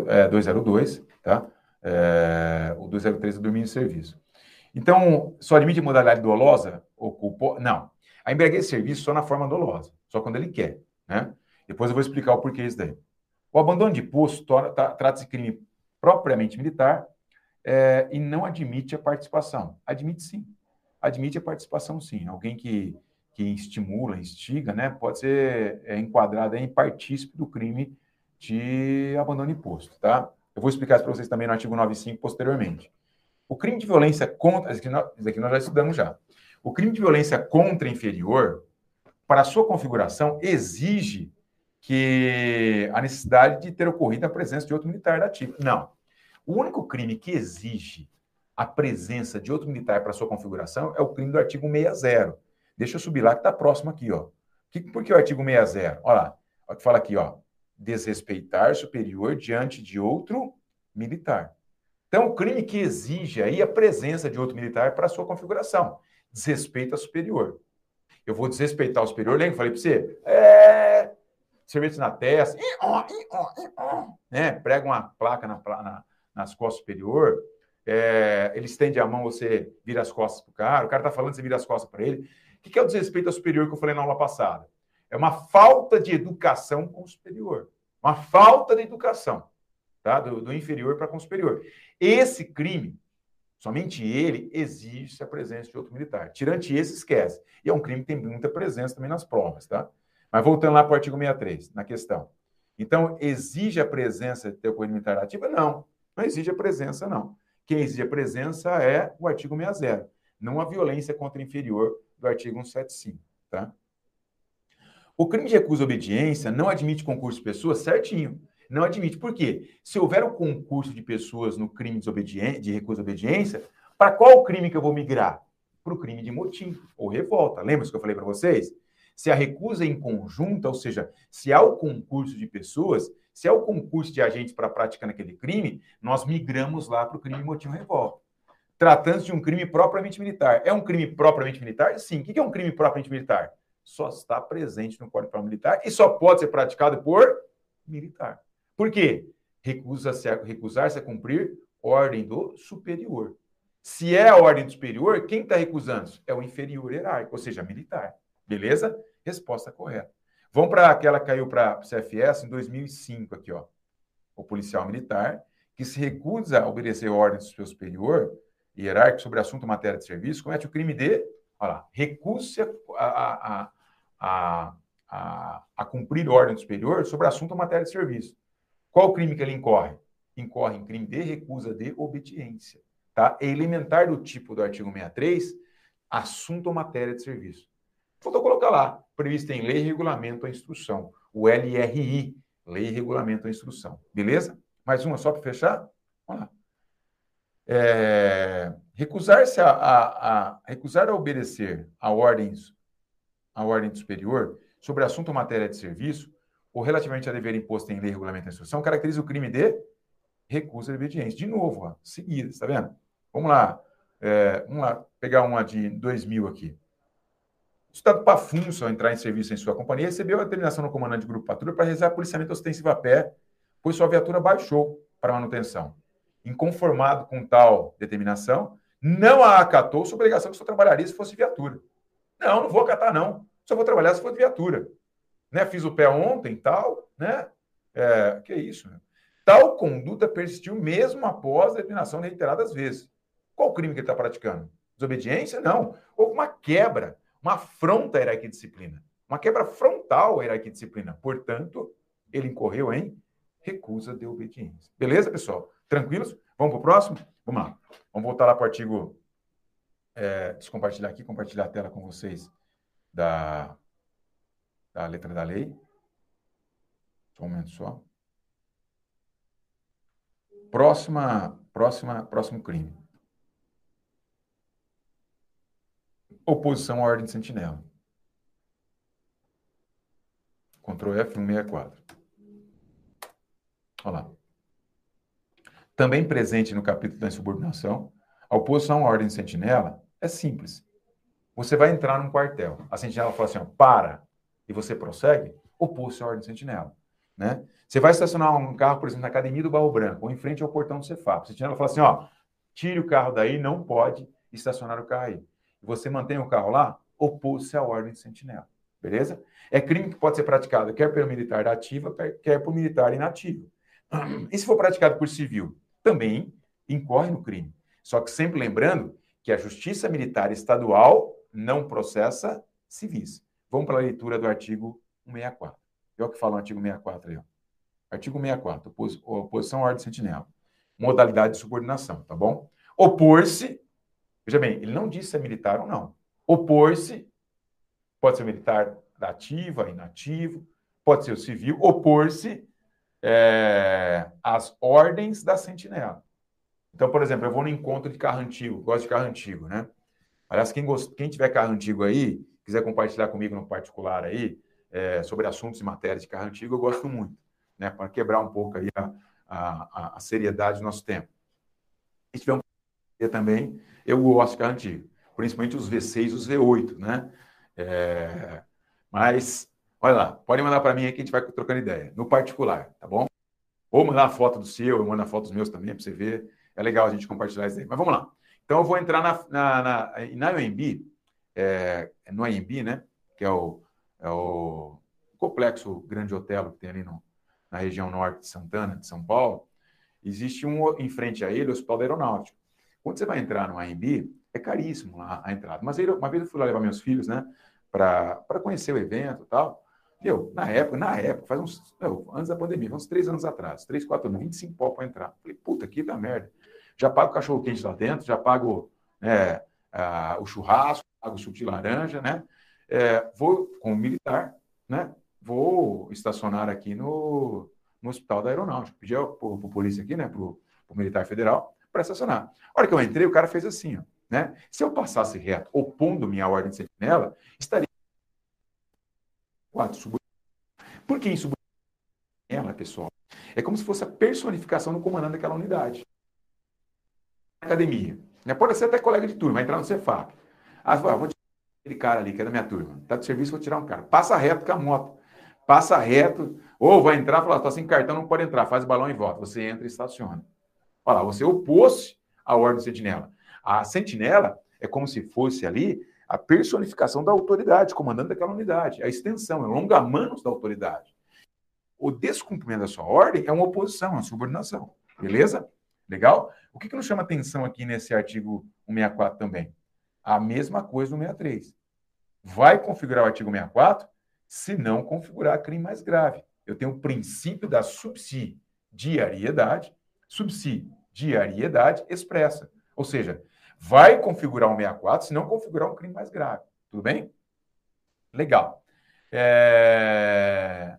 É, 202, tá? É, o 203 é do domínio de serviço. Então, só admite modalidade dolosa ou culposa? Não. A embriaguez de serviço só na forma dolosa, só quando ele quer, né? Depois eu vou explicar o porquê isso daí. O abandono de posto trata-se de crime propriamente militar é, e não admite a participação. Admite sim. Admite a participação sim. Alguém que, que estimula, instiga, né, pode ser é, enquadrado em partícipe do crime de abandono de posto, tá? Eu vou explicar isso para vocês também no artigo 95 posteriormente. O crime de violência contra. Isso aqui, nós, isso aqui nós já estudamos já. O crime de violência contra inferior, para sua configuração, exige que a necessidade de ter ocorrido a presença de outro militar da ativa. Não. O único crime que exige a presença de outro militar para sua configuração é o crime do artigo 60. Deixa eu subir lá que está próximo aqui, ó. Por que o artigo 60? Olha lá, que fala aqui, ó. Desrespeitar superior diante de outro militar. Então, o crime que exige aí a presença de outro militar para sua configuração. Desrespeito a superior. Eu vou desrespeitar o superior, lembra? Falei para você? É, cerveja na testa, né? prega uma placa na, na, nas costas superior, é, ele estende a mão, você vira as costas para o cara, o cara está falando, você vira as costas para ele. O que é o desrespeito ao superior que eu falei na aula passada? É uma falta de educação com o superior. Uma falta de educação, tá? Do, do inferior para com o superior. Esse crime, somente ele, exige a presença de outro militar. Tirante esse, esquece. E é um crime que tem muita presença também nas provas, tá? Mas voltando lá para o artigo 63, na questão. Então, exige a presença de ter militar ativa? Não, não exige a presença, não. Quem exige a presença é o artigo 60, não a violência contra inferior do artigo 175, tá? O crime de recusa obediência não admite concurso de pessoas certinho. Não admite. Por quê? Se houver o um concurso de pessoas no crime de, de recusa obediência, para qual crime que eu vou migrar? Para o crime de motim ou revolta. Lembra que eu falei para vocês? Se a recusa é em conjunto, ou seja, se há o concurso de pessoas, se há o concurso de agentes para praticar aquele crime, nós migramos lá para o crime motivo revolta. Tratando-se de um crime propriamente militar. É um crime propriamente militar? Sim. O que é um crime propriamente militar? Só está presente no Código Penal Militar e só pode ser praticado por militar. Por quê? Recusa-se a, recusar-se a cumprir ordem do superior. Se é a ordem do superior, quem está recusando? É o inferior hierárquico, ou seja, militar. Beleza? Resposta correta. Vamos para aquela que caiu para o CFS em 2005 aqui, ó. O policial militar que se recusa a obedecer ordens do seu superior hierárquico sobre assunto matéria de serviço comete o crime de, olha lá, recusa a, a, a, a, a cumprir ordem do superior sobre assunto matéria de serviço. Qual crime que ele incorre? Incorre em crime de recusa de obediência. Tá? É elementar do tipo do artigo 63, assunto ou matéria de serviço. Faltou colocar lá, previsto em lei, regulamento, a instrução. O LRI, lei, regulamento, a instrução. Beleza? Mais uma só para fechar? Vamos lá. É, recusar-se a, a, a, recusar a obedecer a ordens a ordem superior sobre assunto ou matéria de serviço ou relativamente a dever imposto em lei, regulamento e instrução caracteriza o crime de recusa de obediência. De novo, ó, seguida, está vendo? Vamos lá, é, vamos lá pegar uma de 2000 aqui. O Estado Pafunso, ao entrar em serviço em sua companhia, recebeu a determinação do comandante de grupo patrulha para realizar policiamento ostensivo a pé, pois sua viatura baixou para manutenção. Inconformado com tal determinação, não a acatou sua obrigação que só trabalharia se fosse viatura. Não, não vou acatar, não. Só vou trabalhar se for viatura. Né? Fiz o pé ontem, tal, né? É, que isso, né? Tal conduta persistiu mesmo após a determinação reiteradas vezes. Qual o crime que ele está praticando? Desobediência? Não. Houve uma quebra uma afronta à hierarquia de disciplina, uma quebra frontal à hierarquia de disciplina. Portanto, ele incorreu em recusa de obediência. Beleza, pessoal? Tranquilos? Vamos para o próximo? Vamos lá. Vamos voltar lá para o artigo. É, deixa eu compartilhar aqui, compartilhar a tela com vocês da, da letra da lei. Só um momento só. Próxima, próxima, próximo crime. Oposição à ordem de sentinela. Ctrl F164. Olha lá. Também presente no capítulo da insubordinação, a oposição à ordem de sentinela é simples. Você vai entrar num quartel. A sentinela fala assim, ó, para, e você prossegue, à ordem de sentinela. Né? Você vai estacionar um carro, por exemplo, na academia do Barro Branco, ou em frente ao portão do Cefap. A sentinela fala assim, ó, tire o carro daí, não pode estacionar o carro aí você mantém o carro lá, opôs-se à ordem de sentinela. Beleza? É crime que pode ser praticado quer pelo militar da ativa, quer por militar inativo. E se for praticado por civil? Também incorre no crime. Só que sempre lembrando que a Justiça Militar Estadual não processa civis. Vamos para a leitura do artigo 164. É o que fala o artigo 64 aí. Ó. Artigo 64, opos, oposição à ordem de sentinela. Modalidade de subordinação, tá bom? Opor-se Veja bem, ele não disse se é militar ou não. Opor-se, pode ser militar da ativa, inativo, pode ser o civil, opor-se é, às ordens da sentinela. Então, por exemplo, eu vou no encontro de carro antigo, gosto de carro antigo, né? Aliás, quem, gost... quem tiver carro antigo aí, quiser compartilhar comigo no particular aí, é, sobre assuntos e matérias de carro antigo, eu gosto muito, né? Para quebrar um pouco aí a, a, a seriedade do nosso tempo. Se tiver um também, eu gosto de carro antigo, principalmente os V6 os V8, né? É, mas, olha lá, pode mandar para mim aí que a gente vai trocando ideia, no particular, tá bom? Ou mandar a foto do seu, eu mando a foto dos meus também, para você ver. É legal a gente compartilhar isso aí. Mas vamos lá. Então, eu vou entrar na, na, na, na UMB, é, no AMB, né? Que é o, é o complexo Grande Hotel que tem ali no, na região norte de Santana, de São Paulo. Existe um, em frente a ele, o Hospital da Aeronáutica. Quando você vai entrar no AMB, é caríssimo lá a entrada. Mas aí, uma vez eu fui lá levar meus filhos, né, para conhecer o evento e tal. Meu, na época, na época, faz uns. Meu, antes da pandemia, uns três anos atrás, três, quatro anos, 25 pau para entrar. Falei, puta, que da merda. Já pago cachorro quente lá dentro, já pago né, a, o churrasco, o suco de laranja, né? É, vou com o militar, né? Vou estacionar aqui no, no Hospital da Aeronáutica. Pedi para o polícia aqui, né? Para o militar federal, para estacionar. A hora que eu entrei, o cara fez assim, ó, né? Se eu passasse reto, opondo-me à ordem de sentinela, estaria quatro Por que insubordinação? Ela, pessoal, é como se fosse a personificação do comandante daquela unidade. Academia. Né? Pode ser até colega de turma, vai entrar no Cefap. Ah, vou tirar aquele cara ali, que é da minha turma. Tá de serviço, vou tirar um cara. Passa reto com a moto. Passa reto, ou vai entrar e fala, tô sem cartão, não pode entrar, faz balão e volta. Você entra e estaciona. Olha lá, você opôs a ordem sentinela. A sentinela é como se fosse ali a personificação da autoridade, comandante daquela unidade, a extensão, é o longa-manos da autoridade. O descumprimento da sua ordem é uma oposição, uma subordinação. Beleza? Legal? O que, que nos chama atenção aqui nesse artigo 164 também? A mesma coisa no 63. Vai configurar o artigo 64 se não configurar crime mais grave. Eu tenho o princípio da subsidiariedade subsidiariedade expressa. Ou seja, vai configurar um 64 se não configurar um crime mais grave. Tudo bem? Legal. É...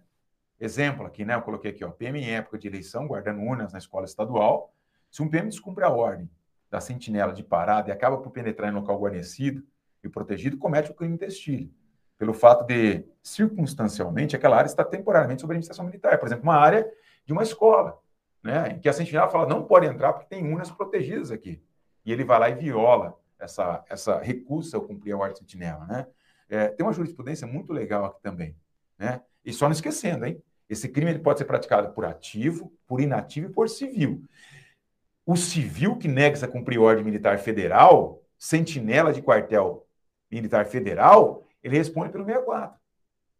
Exemplo aqui, né? Eu coloquei aqui, ó. PM em época de eleição, guardando urnas na escola estadual. Se um PM descumpre a ordem da sentinela de parada e acaba por penetrar em local guarnecido e protegido, comete o crime de pelo fato de, circunstancialmente, aquela área está temporariamente sob administração militar. Por exemplo, uma área de uma escola, né, em que a sentinela fala, não pode entrar porque tem urnas protegidas aqui. E ele vai lá e viola essa, essa recusa ao cumprir a ordem sentinela. Né? É, tem uma jurisprudência muito legal aqui também. Né? E só não esquecendo, hein? Esse crime ele pode ser praticado por ativo, por inativo e por civil. O civil que nega a cumprir ordem militar federal, sentinela de quartel militar federal, ele responde pelo 64.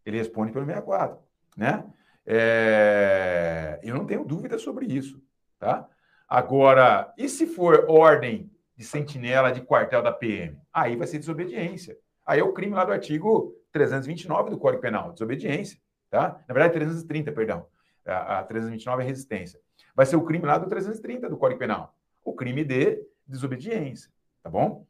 Ele responde pelo 64, né? É... Eu não tenho dúvida sobre isso, tá? Agora, e se for ordem de sentinela de quartel da PM? Aí vai ser desobediência. Aí é o crime lá do artigo 329 do Código Penal, desobediência, tá? Na verdade, 330, perdão. A, a 329 é resistência. Vai ser o crime lá do 330 do Código Penal, o crime de desobediência, tá bom?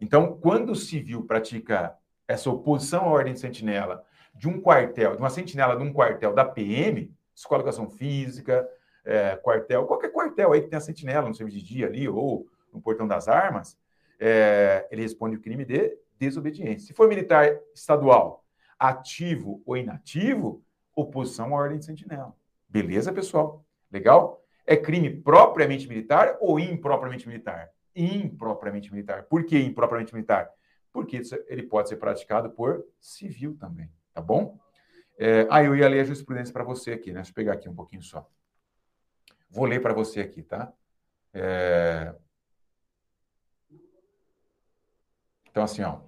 Então, quando o civil pratica essa oposição à ordem de sentinela de um quartel, de uma sentinela de um quartel da PM, Escola de Física, é, quartel, qualquer quartel aí que tenha sentinela no serviço de dia ali ou no portão das armas, é, ele responde o crime de desobediência. Se for militar estadual, ativo ou inativo, oposição à ordem de sentinela. Beleza, pessoal? Legal? É crime propriamente militar ou impropriamente militar? Impropriamente militar. Por que impropriamente militar? Porque ele pode ser praticado por civil também, tá bom? É, ah, eu ia ler a jurisprudência para você aqui, né? Deixa eu pegar aqui um pouquinho só. Vou ler para você aqui, tá? É... Então, assim, ó.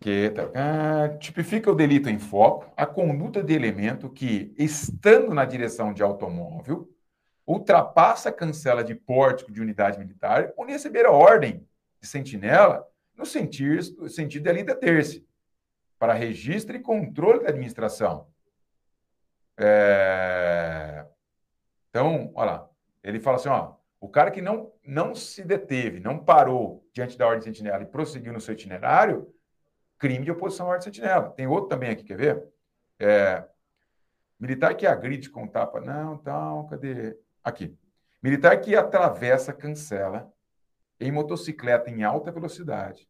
Que, ah, tipifica o delito em foco a conduta de elemento que, estando na direção de automóvel, ultrapassa a cancela de pórtico de unidade militar onde receber a ordem de sentinela no sentido, sentido ali deter-se para registro e controle da administração. É... Então, olha lá, ele fala assim, ó, o cara que não, não se deteve, não parou diante da ordem de sentinela e prosseguiu no seu itinerário, crime de oposição à ordem de sentinela. Tem outro também aqui, quer ver? É, militar que agride com tapa. Não, então, cadê? Aqui. Militar que atravessa cancela em motocicleta em alta velocidade,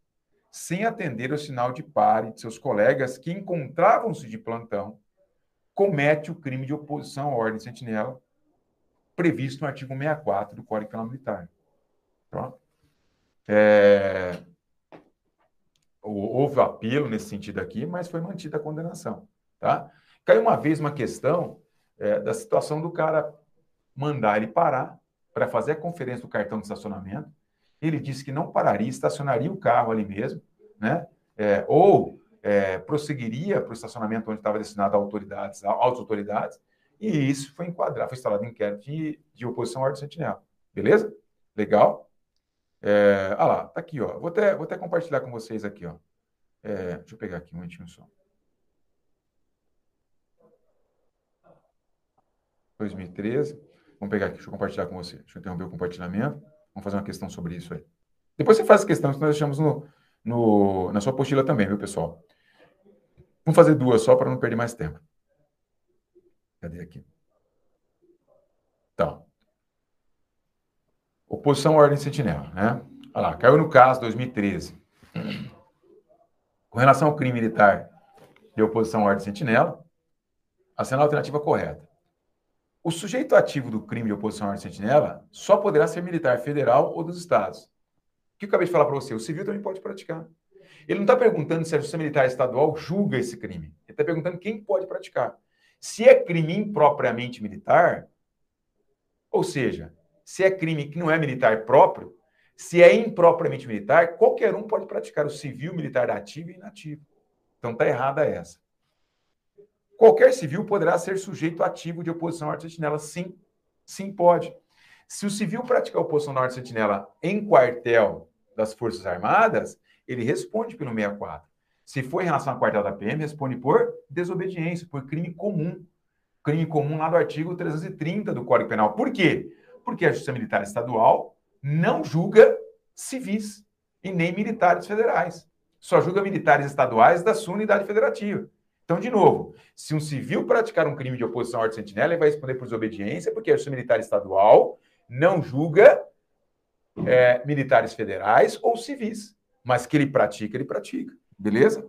sem atender o sinal de pare de seus colegas que encontravam-se de plantão, comete o crime de oposição à ordem de sentinela previsto no artigo 64 do Código Penal Militar. Pronto. É... Houve apelo nesse sentido aqui, mas foi mantida a condenação. Tá? Caiu uma vez uma questão é, da situação do cara mandar ele parar para fazer a conferência do cartão de estacionamento. Ele disse que não pararia, estacionaria o carro ali mesmo, né? É, ou é, prosseguiria para o estacionamento onde estava destinado a autoridades, às autoridades, e isso foi enquadrado, foi instalado inquérito de, de oposição à ordem sentinela. Beleza? Legal? É, ah lá, tá aqui, ó. Vou até, vou até compartilhar com vocês aqui, ó. É, deixa eu pegar aqui um momentinho só. 2013. Vamos pegar aqui, deixa eu compartilhar com você. Deixa eu interromper o compartilhamento. Vamos fazer uma questão sobre isso aí. Depois você faz a questão que nós deixamos no, no, na sua apostila também, viu, pessoal? Vamos fazer duas só para não perder mais tempo. Cadê aqui? Então. Oposição à ordem sentinela, né? Olha lá, caiu no caso 2013. Com relação ao crime militar de oposição à ordem sentinela, a cena alternativa correta. O sujeito ativo do crime de oposição à sentinela só poderá ser militar federal ou dos estados. O que eu acabei de falar para você? O civil também pode praticar. Ele não está perguntando se a justiça militar estadual julga esse crime. Ele está perguntando quem pode praticar. Se é crime impropriamente militar, ou seja, se é crime que não é militar próprio, se é impropriamente militar, qualquer um pode praticar o civil, militar ativo e inativo. Então está errada essa. Qualquer civil poderá ser sujeito ativo de oposição à ordem sentinela. Sim, sim pode. Se o civil praticar oposição à ordem sentinela em quartel das Forças Armadas, ele responde pelo 64. Se for em relação ao quartel da PM, responde por desobediência, por crime comum. Crime comum lá do artigo 330 do Código Penal. Por quê? Porque a Justiça Militar Estadual não julga civis e nem militares federais. Só julga militares estaduais da sua unidade federativa. Então, de novo, se um civil praticar um crime de oposição à ordem sentinela, ele vai responder por desobediência, porque a Justiça Militar Estadual não julga é, militares federais ou civis. Mas que ele pratica, ele pratica. Beleza?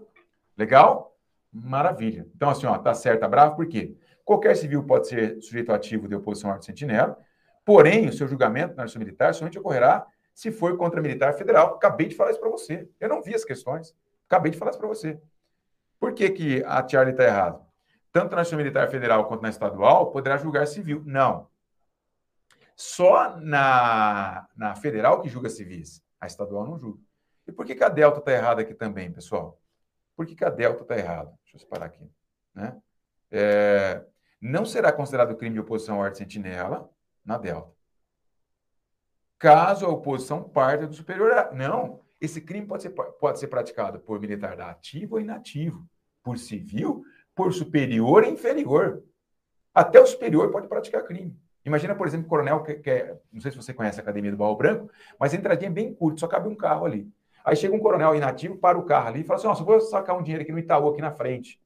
Legal? Maravilha. Então, assim, ó, tá certo, tá bravo, por quê? Qualquer civil pode ser sujeito ativo de oposição à ordem sentinela, porém, o seu julgamento na justiça militar somente ocorrerá se for contra militar federal. Acabei de falar isso para você. Eu não vi as questões. Acabei de falar isso para você. Por que, que a Charlie está errada? Tanto na justiça militar federal quanto na estadual, poderá julgar civil. Não. Só na, na federal que julga civis. A estadual não julga. E por que, que a Delta está errada aqui também, pessoal? Por que, que a Delta está errada? Deixa eu separar aqui. Né? É, não será considerado crime de oposição à ordem sentinela na Delta. Caso a oposição parta do superior. Não. Esse crime pode ser, pode ser praticado por militar ativo ou inativo, por civil, por superior e inferior. Até o superior pode praticar crime. Imagina, por exemplo, o coronel, que, que é, não sei se você conhece a Academia do Barro Branco, mas a entradinha é bem curta, só cabe um carro ali. Aí chega um coronel inativo, para o carro ali e fala assim: Nossa, vou sacar um dinheiro aqui no Itaú, aqui na frente.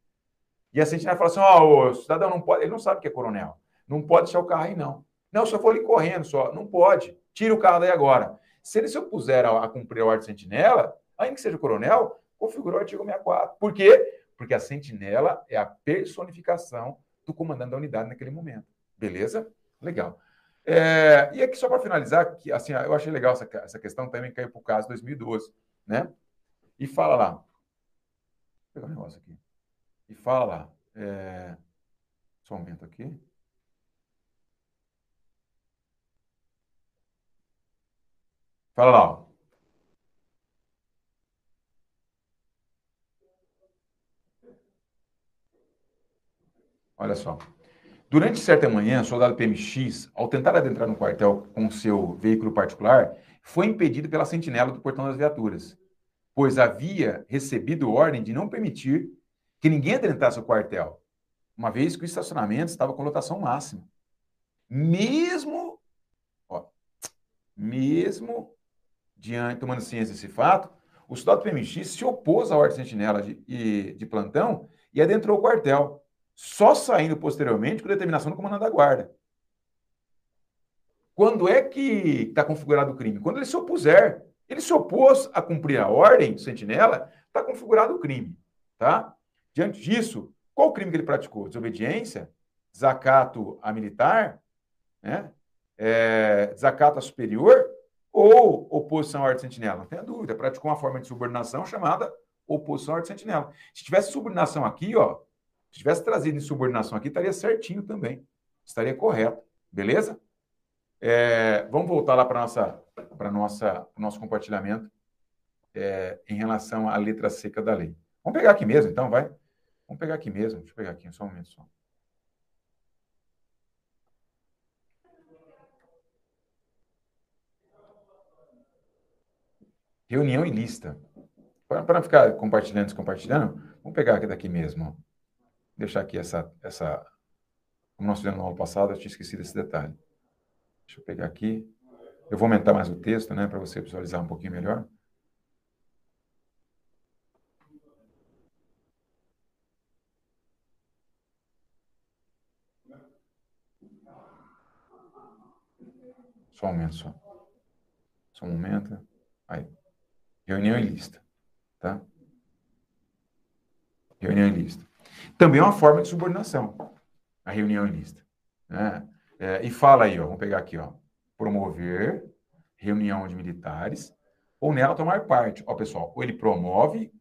E a sentinela fala assim: Ó, oh, cidadão não pode, ele não sabe que é coronel. Não pode deixar o carro aí, não. Não, só vou ali correndo só. Não pode. Tira o carro daí agora. Se ele se opuser a, a cumprir a ordem sentinela, ainda que seja coronel, configurou o artigo 64. Por quê? Porque a sentinela é a personificação do comandante da unidade naquele momento. Beleza? Legal. É, e aqui, só para finalizar, que, assim, eu achei legal essa, essa questão, também caiu para o caso 2012 né? E fala lá. Vou pegar um negócio aqui. E fala lá. É... Só aumenta aqui. Fala lá. Olha só. Durante certa manhã, o soldado PMX, ao tentar adentrar no quartel com seu veículo particular, foi impedido pela sentinela do portão das viaturas, pois havia recebido ordem de não permitir que ninguém adentrasse o quartel, uma vez que o estacionamento estava com lotação máxima. Mesmo, ó, mesmo diante, tomando ciência desse fato, o soldado PMX se opôs à ordem sentinela de, de plantão e adentrou o quartel, só saindo posteriormente com determinação do comandante da guarda. Quando é que está configurado o crime? Quando ele se opuser. Ele se opôs a cumprir a ordem sentinela, está configurado o crime. Tá? Diante disso, qual o crime que ele praticou? Desobediência? Desacato a militar? Né? É, desacato a superior? Ou oposição à ordem sentinela? Não tenha dúvida. Praticou uma forma de subordinação chamada oposição à ordem sentinela. Se tivesse subordinação aqui, ó, se tivesse trazido em subordinação aqui, estaria certinho também. Estaria correto. Beleza? É, vamos voltar lá para nossa para nossa nosso compartilhamento é, em relação à letra seca da lei. Vamos pegar aqui mesmo, então, vai. Vamos pegar aqui mesmo. Deixa eu pegar aqui, só um momento só. Reunião lista. Para ficar compartilhando, descompartilhando, vamos pegar aqui daqui mesmo. Ó. Deixar aqui essa, essa. Como nós fizemos no ano passado, eu tinha esquecido esse detalhe. Deixa eu pegar aqui. Eu vou aumentar mais o texto, né, para você visualizar um pouquinho melhor. Só um momento só. Só um momento. Aí. Reunião e lista. Tá? Reunião e lista. Também é uma forma de subordinação. A reunião e lista. Né? É, e fala aí, ó, vamos pegar aqui, ó, promover reunião de militares ou nela tomar parte. Ó, pessoal, ou ele promove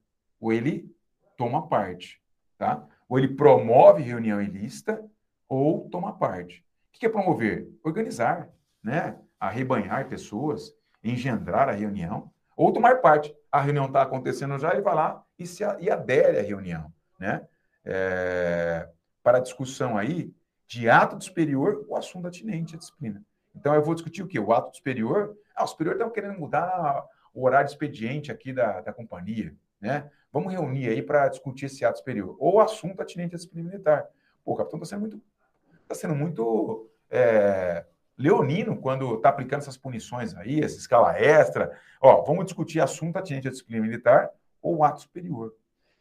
ou ele toma parte, tá? Ou ele promove reunião ilícita ou toma parte. O que é promover? Organizar, né? Arrebanhar pessoas, engendrar a reunião ou tomar parte. A reunião está acontecendo já, ele vai lá e, se, e adere à reunião, né? É, para discussão aí de ato superior o assunto atinente à disciplina. Então, eu vou discutir o quê? O ato superior. Ah, o superior está querendo mudar o horário expediente aqui da, da companhia, né? Vamos reunir aí para discutir esse ato superior. Ou o assunto atinente à disciplina militar. Pô, o capitão está sendo muito, tá sendo muito é, leonino quando está aplicando essas punições aí, essa escala extra. Ó, vamos discutir assunto atinente à disciplina militar ou ato superior.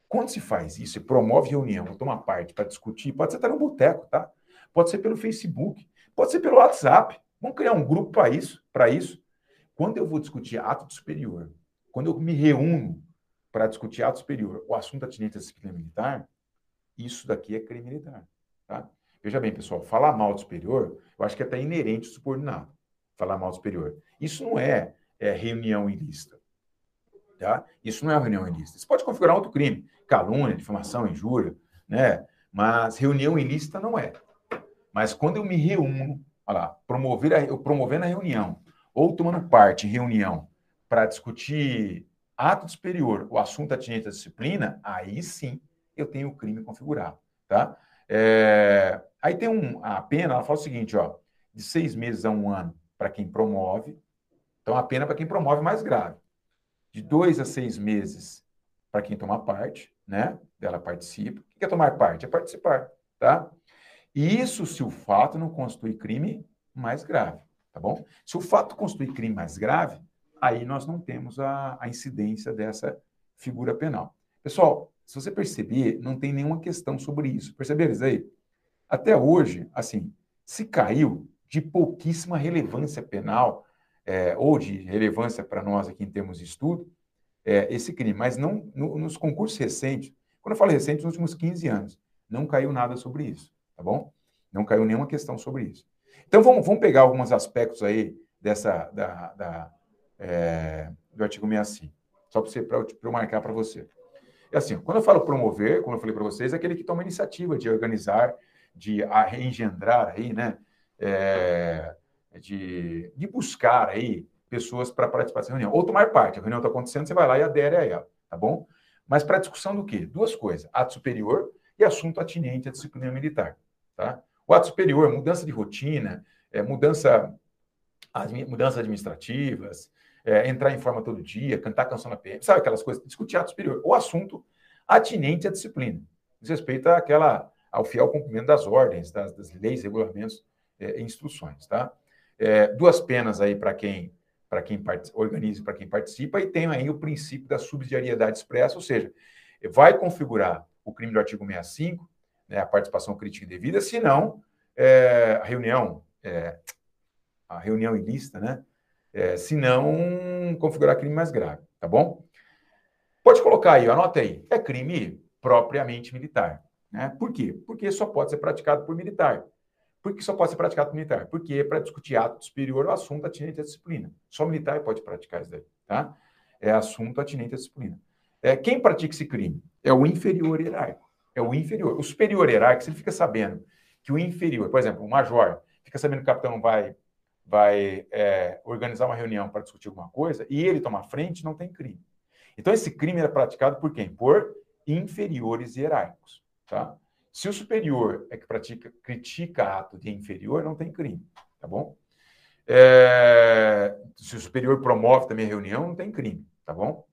Quando se faz isso, e promove reunião, toma parte para discutir, pode ser até no boteco, tá? Pode ser pelo Facebook, pode ser pelo WhatsApp. Vamos criar um grupo para isso, para isso. Quando eu vou discutir ato superior, quando eu me reúno para discutir ato superior, o assunto atinente à disciplina militar, isso daqui é crime militar. Tá? Veja bem, pessoal, falar mal do superior, eu acho que é até inerente ao subordinado. Falar mal do superior. Isso não é, é reunião ilícita. Tá? Isso não é reunião ilícita. Você pode configurar outro crime, calúnia, difamação, injúria, né? Mas reunião ilícita não é. Mas quando eu me reúno, olha lá, promover a, eu promovendo a reunião, ou tomando parte em reunião para discutir ato superior, o assunto atinente à disciplina, aí sim eu tenho o crime configurado, tá? É, aí tem um, a pena, ela fala o seguinte, ó, de seis meses a um ano para quem promove, então a pena para quem promove é mais grave de dois a seis meses para quem toma parte, né? Ela participa. O que é tomar parte? É participar, tá? E isso se o fato não constitui crime mais grave, tá bom? Se o fato constitui crime mais grave, aí nós não temos a, a incidência dessa figura penal. Pessoal, se você perceber, não tem nenhuma questão sobre isso. Perceberam isso aí? Até hoje, assim, se caiu de pouquíssima relevância penal é, ou de relevância para nós aqui em termos de estudo, é, esse crime. Mas não no, nos concursos recentes, quando eu falo recente, nos últimos 15 anos, não caiu nada sobre isso, tá bom? Não caiu nenhuma questão sobre isso. Então vamos, vamos pegar alguns aspectos aí dessa da, da é, do artigo 65, só para eu marcar para você. É assim, quando eu falo promover, como eu falei para vocês, é aquele que toma iniciativa de organizar, de engendrar aí, né? É, de, de buscar aí pessoas para participar dessa reunião, ou tomar parte. A reunião está acontecendo, você vai lá e adere a ela, tá bom? Mas para discussão do quê? Duas coisas: ato superior e assunto atinente à disciplina militar, tá? O ato superior, mudança de rotina, é, mudança, mudanças administrativas, é, entrar em forma todo dia, cantar canção na PM, sabe aquelas coisas? Discutir ato superior. O assunto atinente à disciplina, diz respeito àquela, ao fiel cumprimento das ordens, das, das leis, regulamentos é, e instruções, tá? É, duas penas aí para quem para quem organiza para quem participa, e tem aí o princípio da subsidiariedade expressa, ou seja, vai configurar o crime do artigo 65, né, a participação crítica indevida, se não, é, a reunião, é, a reunião ilícita, né, é, se não configurar crime mais grave, tá bom? Pode colocar aí, anota aí, é crime propriamente militar. Né? Por quê? Porque só pode ser praticado por militar. Por que só pode ser praticado por militar? Porque é para discutir ato superior ao assunto atinente à disciplina. Só militar pode praticar isso daí, tá? É assunto atinente à disciplina. É, quem pratica esse crime? É o inferior hierárquico. É o inferior. O superior hierárquico, se ele fica sabendo que o inferior, por exemplo, o major, fica sabendo que o capitão vai, vai é, organizar uma reunião para discutir alguma coisa e ele toma frente, não tem crime. Então, esse crime é praticado por quem? Por inferiores hierárquicos, tá? Se o superior é que pratica, critica ato de inferior, não tem crime, tá bom? É, se o superior promove também a reunião, não tem crime, tá bom?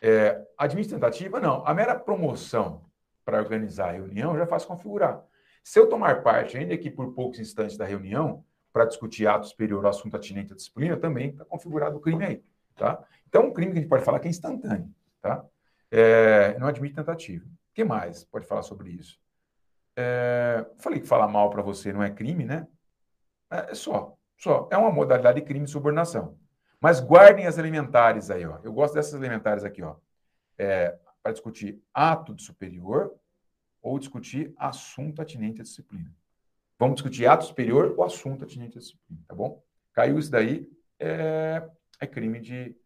É, administrativa, não. A mera promoção para organizar a reunião já faz configurar. Se eu tomar parte, ainda que por poucos instantes da reunião, para discutir ato superior ao assunto atinente à disciplina, também está configurado o crime aí, tá? Então, um crime que a gente pode falar que é instantâneo, tá? É, não admite tentativa que mais pode falar sobre isso? É, falei que falar mal para você não é crime, né? É, é só, só. É uma modalidade de crime de subordinação. Mas guardem as elementares aí, ó. Eu gosto dessas elementares aqui, ó. É, para discutir ato de superior ou discutir assunto atinente à disciplina. Vamos discutir ato superior ou assunto atinente à disciplina, tá bom? Caiu isso daí, é, é crime de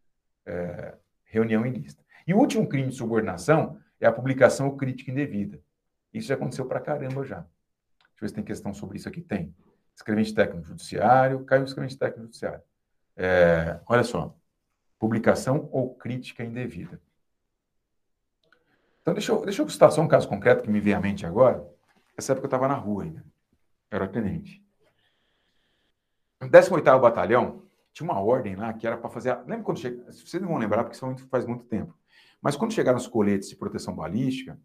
é, reunião ilícita. E o último crime de subordinação é a publicação ou crítica indevida. Isso já aconteceu para caramba já. Deixa eu ver se tem questão sobre isso aqui. Tem. Escrevente técnico judiciário, caiu o escrevente técnico judiciário. É, olha só. Publicação ou crítica indevida. Então, deixa eu, deixa eu citar só um caso concreto que me veio à mente agora. Essa época eu estava na rua ainda. Era tenente. No 18º Batalhão, tinha uma ordem lá que era para fazer... Lembra quando chega... Vocês não vão lembrar, porque isso faz muito tempo. Mas quando chegaram os coletes de proteção balística,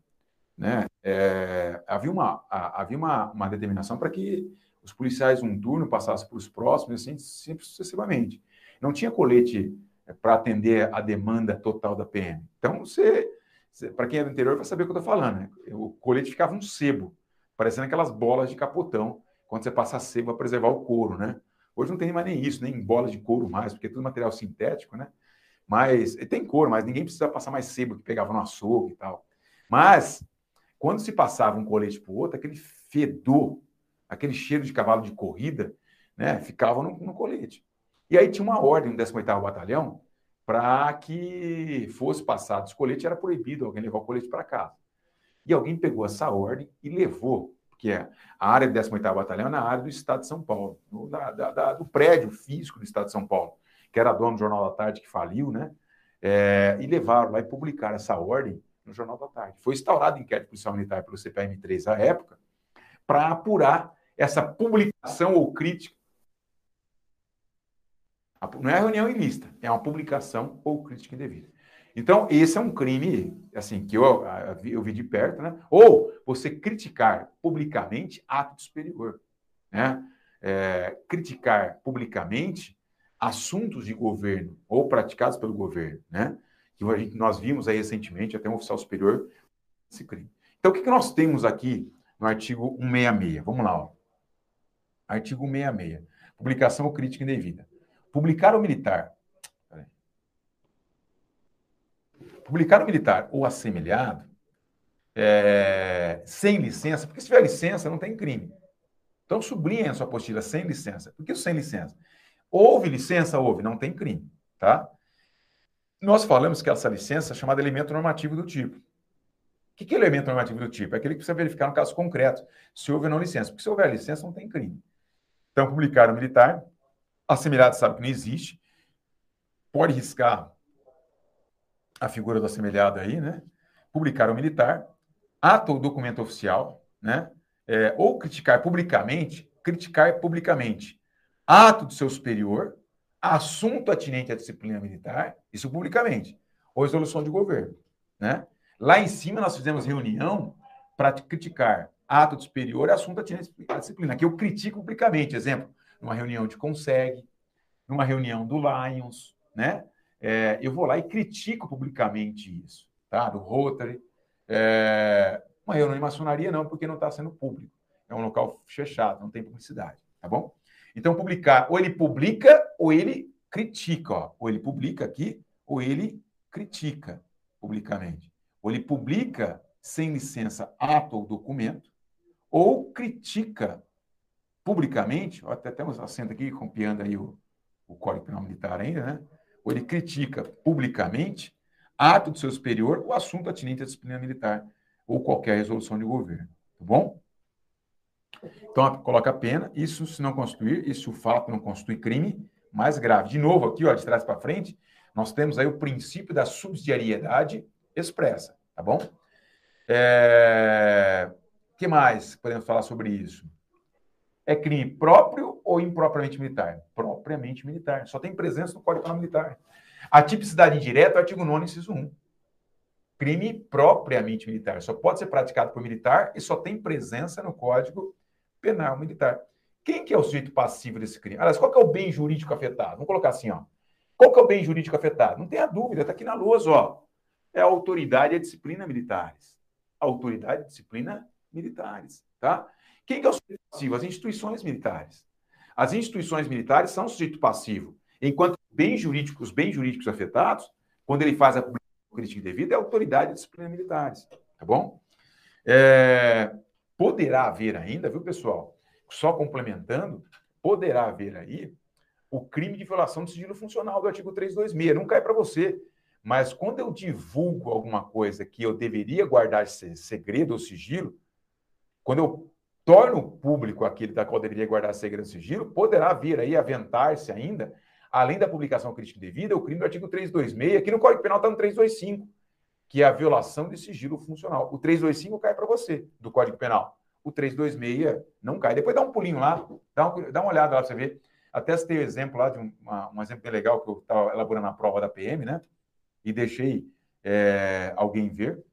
né, é, havia, uma, havia uma, uma determinação para que os policiais um turno passassem para os próximos, assim, sempre sucessivamente. Não tinha colete é, para atender a demanda total da PM. Então, você para quem é do interior, vai saber o que eu estou falando. Né? O colete ficava um sebo, parecendo aquelas bolas de capotão, quando você passa sebo para preservar o couro, né? Hoje não tem mais nem isso, nem bola de couro mais, porque é tudo material sintético, né? Mas tem couro, mas ninguém precisa passar mais sebo que pegava no açougue e tal. Mas quando se passava um colete para o outro, aquele fedor, aquele cheiro de cavalo de corrida, né, ficava no, no colete. E aí tinha uma ordem no 18º Batalhão para que fosse passado esse colete, era proibido alguém levar o colete para casa. E alguém pegou essa ordem e levou, porque a área do 18º Batalhão é na área do Estado de São Paulo, no, da, da, do prédio físico do Estado de São Paulo, que era dono do Jornal da Tarde, que faliu, né? É, e levaram lá e publicaram essa ordem no Jornal da Tarde. Foi instaurado inquérito policial militar pelo CPM-3 à época para apurar essa publicação ou crítica não é reunião ilícita, é uma publicação ou crítica indevida. Então, esse é um crime, assim, que eu, eu vi de perto, né? Ou você criticar publicamente ato superior, né? É, criticar publicamente assuntos de governo ou praticados pelo governo, né? Que gente, nós vimos aí recentemente até um oficial superior esse crime. Então, o que, que nós temos aqui no artigo 166? Vamos lá, ó. Artigo 166. Publicação ou crítica indevida. Publicar o militar. Publicar o militar ou assemelhado é, sem licença, porque se tiver licença não tem crime. Então sublinha a sua apostila sem licença. Por que sem licença? Houve licença? Houve, não tem crime, tá? Nós falamos que essa licença é chamada elemento normativo do tipo. O que, é elemento normativo do tipo? É aquele que precisa verificar no caso concreto se houve ou não licença. Porque se houver licença, não tem crime. Então, publicar o militar Assemelhado sabe que não existe. Pode riscar a figura do assemelhado aí, né? Publicar o militar, ato ou documento oficial, né? É, ou criticar publicamente, criticar publicamente ato do seu superior, assunto atinente à disciplina militar, isso publicamente, ou resolução de governo, né? Lá em cima nós fizemos reunião para criticar ato do superior e assunto atinente à disciplina, que eu critico publicamente, exemplo, numa reunião de Consegue, numa reunião do Lions, né? É, eu vou lá e critico publicamente isso, tá? Do Rotary. É, uma reunião de maçonaria não, porque não está sendo público. É um local fechado, não tem publicidade, tá bom? Então, publicar, ou ele publica ou ele critica, ó. Ou ele publica aqui, ou ele critica publicamente. Ou ele publica sem licença ato ou documento, ou critica publicamente, ó, até temos acento aqui, copiando aí o, o Código Penal Militar ainda, né? Ou ele critica publicamente ato do seu superior ou assunto atinente à disciplina militar ou qualquer resolução de governo, tá bom? Então, coloca a pena, isso se não constituir, e se o fato não constitui crime, mais grave. De novo, aqui, ó, de trás para frente, nós temos aí o princípio da subsidiariedade expressa, tá bom? É... que mais podemos falar sobre isso? É crime próprio ou impropriamente militar? Propriamente militar. Só tem presença no Código Penal Militar. A tipicidade indireta, artigo 9, inciso 1. Crime propriamente militar. Só pode ser praticado por militar e só tem presença no Código Penal Militar. Quem que é o sujeito passivo desse crime? Aliás, qual que é o bem jurídico afetado? Vamos colocar assim, ó. Qual que é o bem jurídico afetado? Não tenha dúvida, está aqui na lousa, ó. É a autoridade e a disciplina militares. autoridade e disciplina militares, tá? Quem que é o sujeito passivo? As instituições militares. As instituições militares são o sujeito passivo, enquanto bens jurídicos, bens jurídicos afetados, quando ele faz a crítica indevida, é a autoridade de disciplina militares. Tá bom? É, poderá haver ainda, viu, pessoal? Só complementando, poderá haver aí o crime de violação do sigilo funcional do artigo 326. Não cai para você. Mas quando eu divulgo alguma coisa que eu deveria guardar segredo ou sigilo, quando eu torna o público aquele da qual deveria guardar segredo e sigilo, poderá vir aí aventar-se ainda, além da publicação crítica devida, o crime do artigo 326, aqui no Código Penal está no 325, que é a violação de sigilo funcional. O 325 cai para você, do Código Penal. O 326 não cai. Depois dá um pulinho lá, dá, um, dá uma olhada lá para você ver. Até se tem um exemplo lá de um, uma, um exemplo bem legal que eu estava elaborando a prova da PM, né? E deixei é, alguém ver.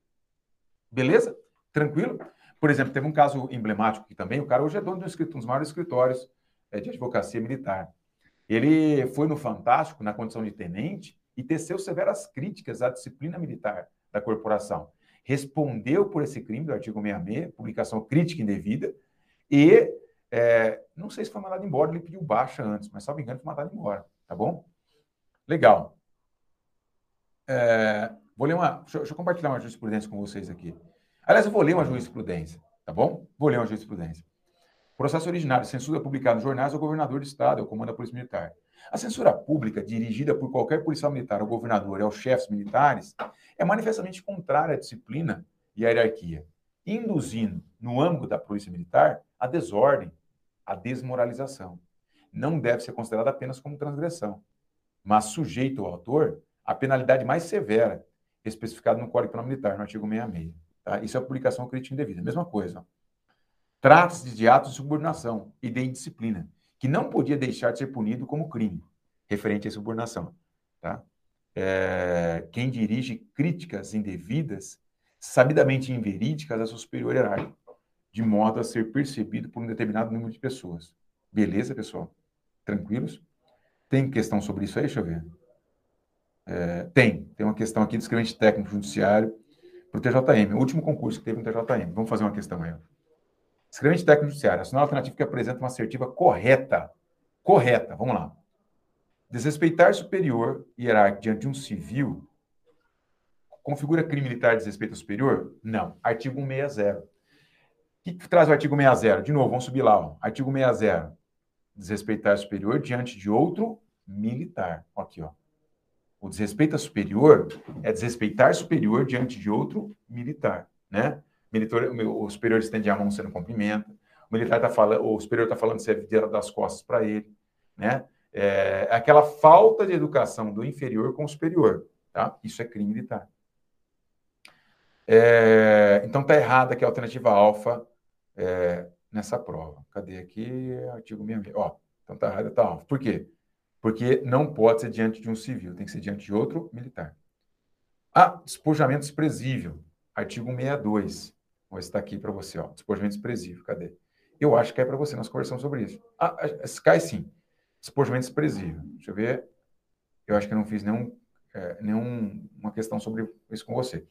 Beleza? Tranquilo? Por exemplo, teve um caso emblemático aqui também. O cara hoje é dono de um, dos maiores escritórios é, de advocacia militar. Ele foi no Fantástico, na condição de tenente, e teceu severas críticas à disciplina militar da corporação. Respondeu por esse crime do artigo 66, publicação crítica indevida, e É, não sei se foi mandado embora, ele pediu baixa antes, mas, salvo engano, foi mandado embora, tá bom? Legal. É, vou ler uma. Deixa, deixa, eu compartilhar uma jurisprudência com vocês aqui. Aliás, eu vou ler uma jurisprudência, tá bom? Vou ler uma jurisprudência. Processo originário, censura publicada nos jornais ao governador do Estado, ao comando da Polícia Militar. A censura pública, dirigida por qualquer policial militar ao governador e aos chefes militares, é manifestamente contrária à disciplina e à hierarquia, induzindo, no âmbito da Polícia Militar, a desordem, a desmoralização. Não deve ser considerada apenas como transgressão, mas sujeito ao autor à penalidade mais severa, especificada no Código Penal Militar, no artigo 66. Tá? Isso é publicação crítica indevida. Mesma coisa. Trata-se de atos de subordinação e de indisciplina, que não podia deixar de ser punido como crime, referente à subordinação. Tá? É, quem dirige críticas indevidas, sabidamente inverídicas a seu superior hierárquico, de modo a ser percebido por um determinado número de pessoas. Beleza, pessoal? Tranquilos? Tem questão sobre isso aí? Deixa eu ver. É, tem. Tem uma questão aqui do escrevente técnico judiciário para o TJM. O último concurso que teve no TJM. Vamos fazer uma questão aí. Escrevente técnico judiciário. Assinar alternativa que apresenta uma assertiva correta. Correta. Vamos lá. Desrespeitar superior hierárquico diante de um civil configura crime militar de desrespeito superior? Não. Artigo 160. O que, que traz o artigo 60? De novo, vamos subir lá. Ó. Artigo 60. Desrespeitar superior diante de outro militar. Aqui, ó. O desrespeito a superior é desrespeitar superior diante de outro militar, né? Militar, o superior estende a mão, você não cumprimenta. O militar tá falando, o superior está falando, você vira das costas para ele, né? É, é aquela falta de educação do inferior com o superior, tá? Isso é crime militar. É, então tá errada aqui a alternativa alfa é, nessa prova. Cadê aqui? Artigo 66. Ó, então tá errada, tá alfa. Por quê? Porque não pode ser diante de um civil, tem que ser diante de outro militar. Ah, despojamento desprezível. Artigo 162. Vou estar aqui para você, ó. Despojamento desprezível. Cadê? Eu acho que é para você, nós conversamos sobre isso. Ah, cai sim. Despojamento desprezível. Deixa eu ver. Eu acho que eu não fiz nenhum, é, nenhum uma questão sobre isso com você. O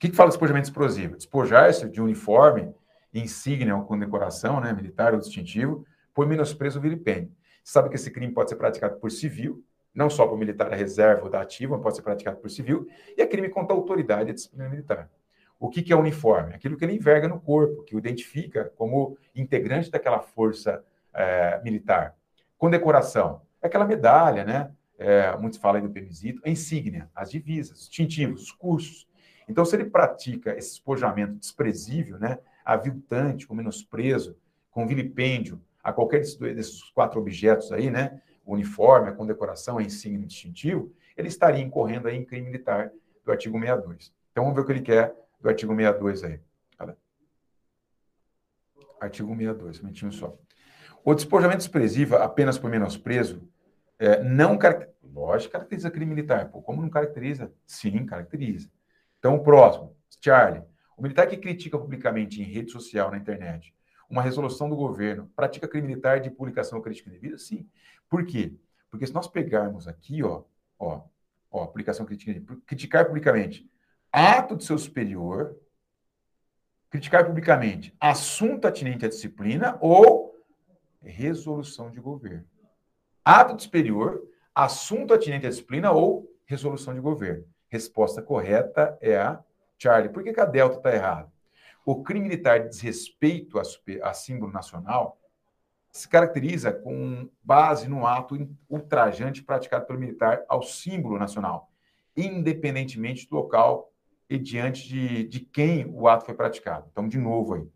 que, que fala despojamento desprezível? Despojar-se de uniforme, insígnia ou condecoração, né, militar ou distintivo, por menosprezo ou vilipêndio sabe que esse crime pode ser praticado por civil, não só por militar da reserva ou da ativa, pode ser praticado por civil, e é crime contra a autoridade e disciplina militar. O que, que é uniforme? Aquilo que ele enverga no corpo, que o identifica como integrante daquela força é, militar. Condecoração, é aquela medalha, né? É, muitos falam aí do PMZito, a insígnia, as divisas, os distintivos, os cursos. Então, se ele pratica esse espojamento desprezível, né, aviltante, com menosprezo, com vilipêndio, a qualquer desses quatro objetos aí, né? O uniforme, a condecoração, a insígnia distintivo, ele estaria incorrendo aí em crime militar do artigo 62. Então vamos ver o que ele quer do artigo 62 aí. Olha. Artigo 62, um minutinho só. O despojamento desprezível apenas por menosprezo é, não caracteriza. Lógico, caracteriza crime militar. Pô, como não caracteriza? Sim, caracteriza. Então, o próximo, Charlie. O militar que critica publicamente em rede social, na internet, uma resolução do governo pratica crime militar de publicação crítica indevida? Sim. Por quê? Porque se nós pegarmos aqui, ó, ó, ó, aplicação crítica criticar publicamente ato de seu superior, criticar publicamente assunto atinente à disciplina ou resolução de governo. Ato de superior, assunto atinente à disciplina ou resolução de governo. Resposta correta é a Charlie. Por que, que a Delta está errada? O crime militar de desrespeito a, a símbolo nacional se caracteriza com base no ato ultrajante praticado pelo militar ao símbolo nacional, independentemente do local e diante de, de quem o ato foi praticado. Então, de novo aí,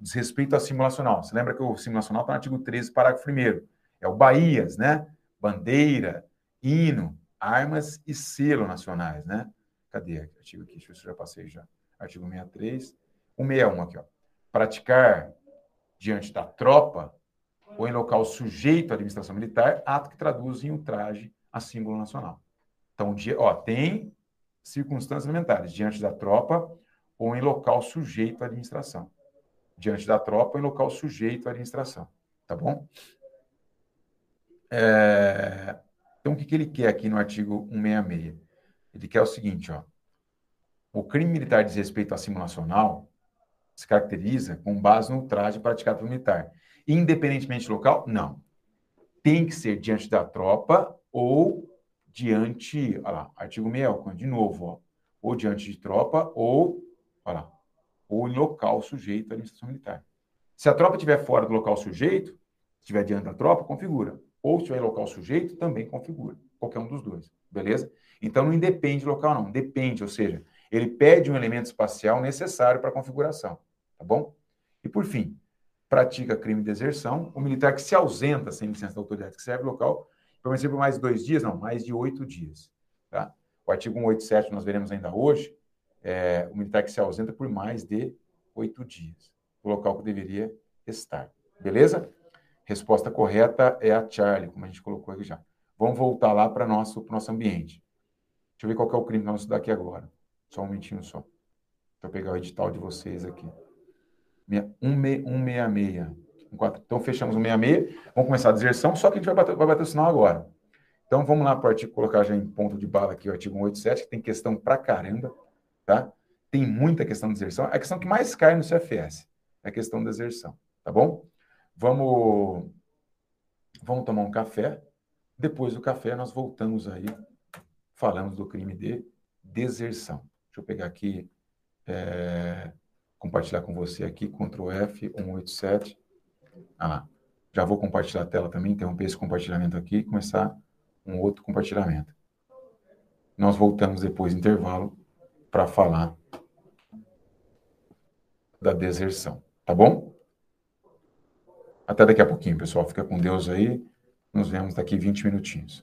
desrespeito ao símbolo nacional. Você lembra que o símbolo nacional está no artigo 13, parágrafo 1 É o Bahias, né? Bandeira, hino, armas e selo nacionais, né? Cadê o artigo aqui? Deixa eu ver se eu já passei já. Artigo 63. 161 aqui, ó. Praticar diante da tropa ou em local sujeito à administração militar, ato que traduz em ultraje a símbolo nacional. Então, ó, tem circunstâncias elementares, diante da tropa ou em local sujeito à administração. Diante da tropa ou em local sujeito à administração. Tá bom? É... Então, o que, que ele quer aqui no artigo 166? Ele quer o seguinte, ó. O crime militar de desrespeito à símbolo nacional se caracteriza com base no traje praticado pelo militar, Independentemente do local? Não. Tem que ser diante da tropa ou diante, olha lá, artigo 61, de novo, ó, ou diante de tropa ou, olha lá, ou em local sujeito à administração militar. Se a tropa estiver fora do local sujeito, estiver diante da tropa, configura. Ou se estiver em local sujeito, também configura. Qualquer um dos dois, beleza? Então não independe do local, não. Depende, ou seja, ele pede um elemento espacial necessário para a configuração, tá bom? E por fim, pratica crime de deserção, o militar que se ausenta sem licença da autoridade que serve local, permanecer por mais de dois dias, não, mais de oito dias, tá? O artigo 187, nós veremos ainda hoje, é, o militar que se ausenta por mais de oito dias, o local que deveria estar. Beleza? Resposta correta é a Charlie, como a gente colocou aqui já. Vamos voltar lá para o nosso, nosso ambiente. Deixa eu ver qual é o crime que nós vamos estudar aqui agora. Só um momentinho só. Deixa eu pegar o edital de vocês aqui. 166. Então, fechamos o 66. Vamos começar a deserção, só que a gente vai bater, vai bater o sinal agora. Então, vamos lá para o artigo, colocar já em ponto de bala aqui o artigo 187, que tem questão pra caramba tá? Tem muita questão de deserção. A questão que mais cai no CFS é a questão da deserção, tá bom? Vamos, vamos tomar um café. Depois do café, nós voltamos aí, falamos do crime de deserção. Deixa eu pegar aqui, é, compartilhar com você aqui, Ctrl F, 187. Ah lá. Já vou compartilhar a tela também, interromper esse compartilhamento aqui e começar um outro compartilhamento. Nós voltamos depois do intervalo para falar da deserção, tá bom? Até daqui a pouquinho, pessoal. Fica com Deus aí. Nos vemos daqui 20 minutinhos.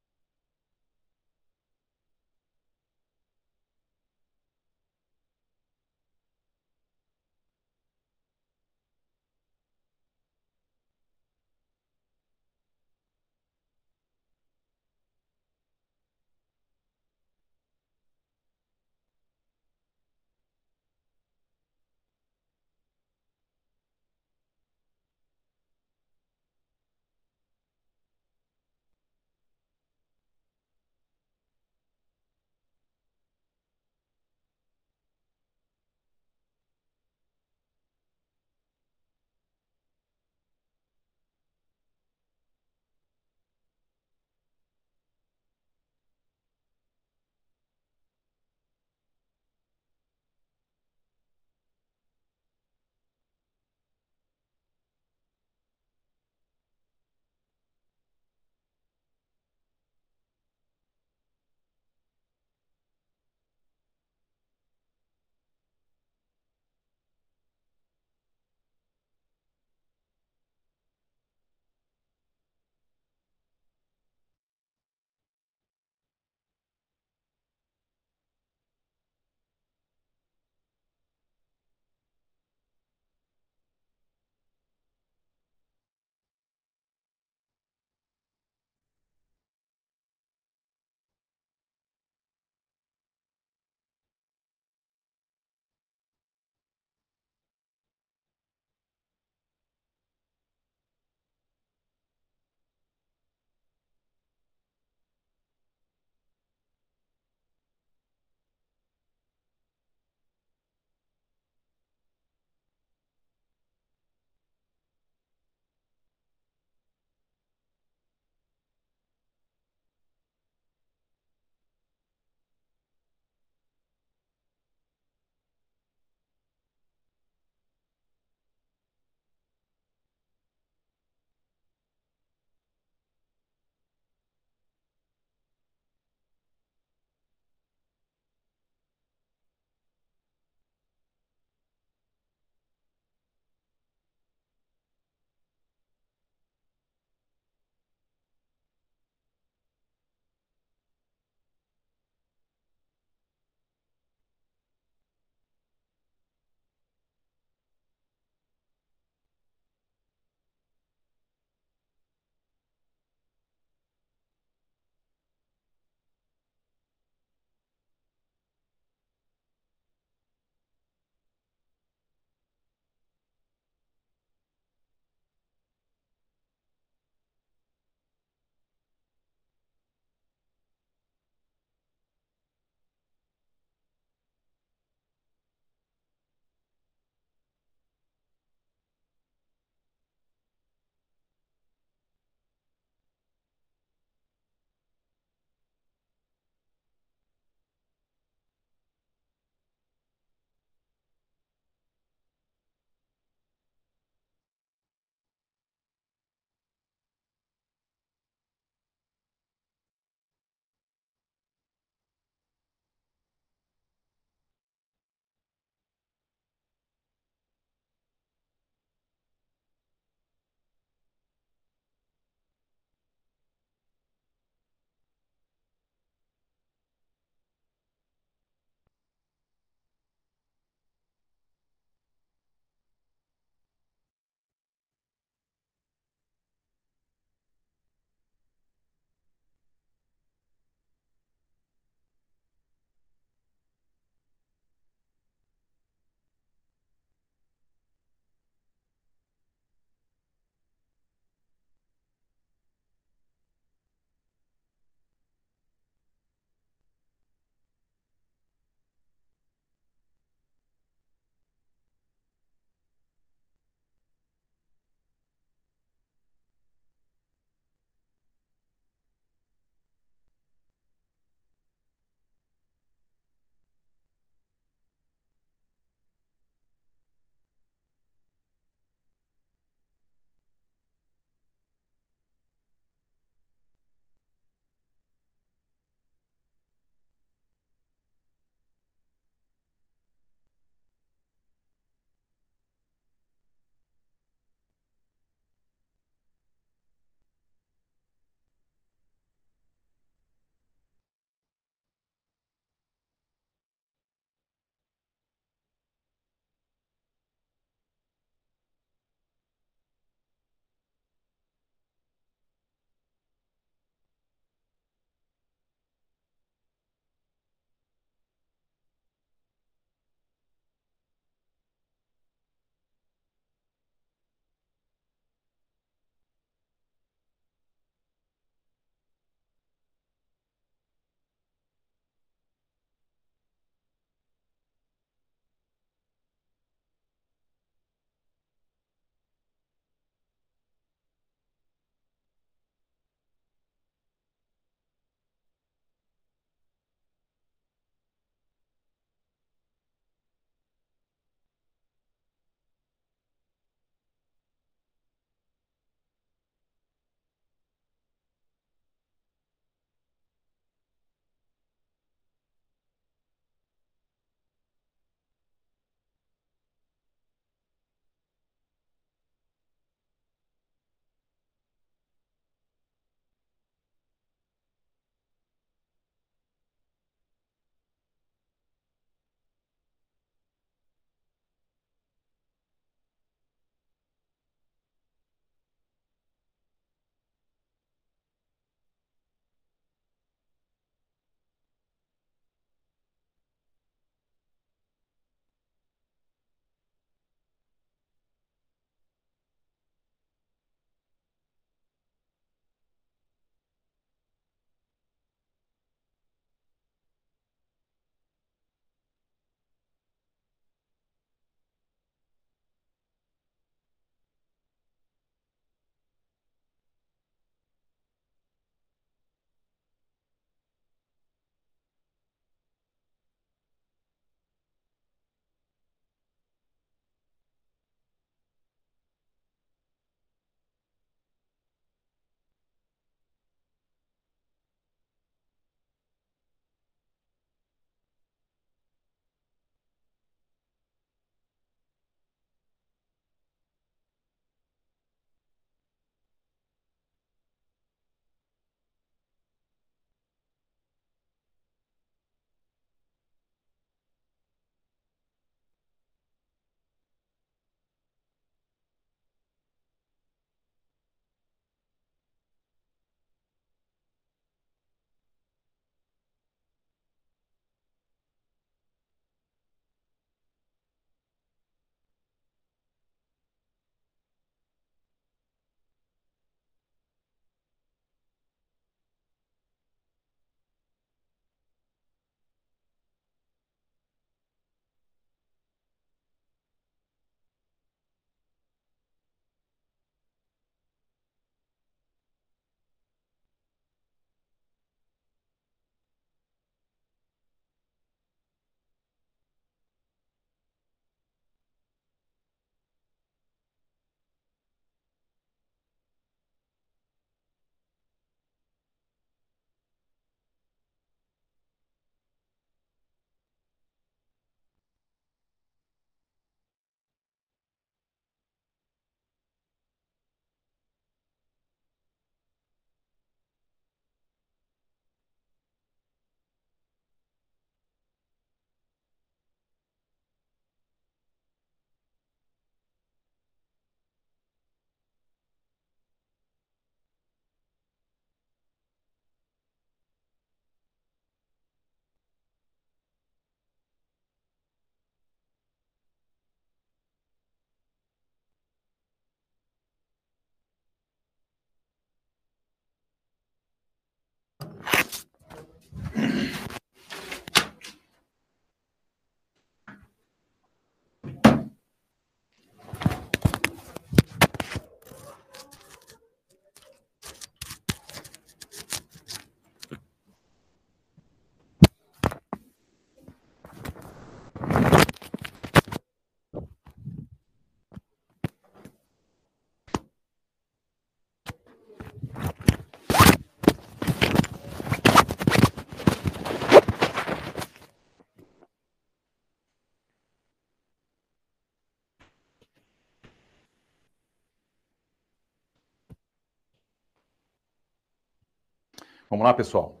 Vamos lá, pessoal.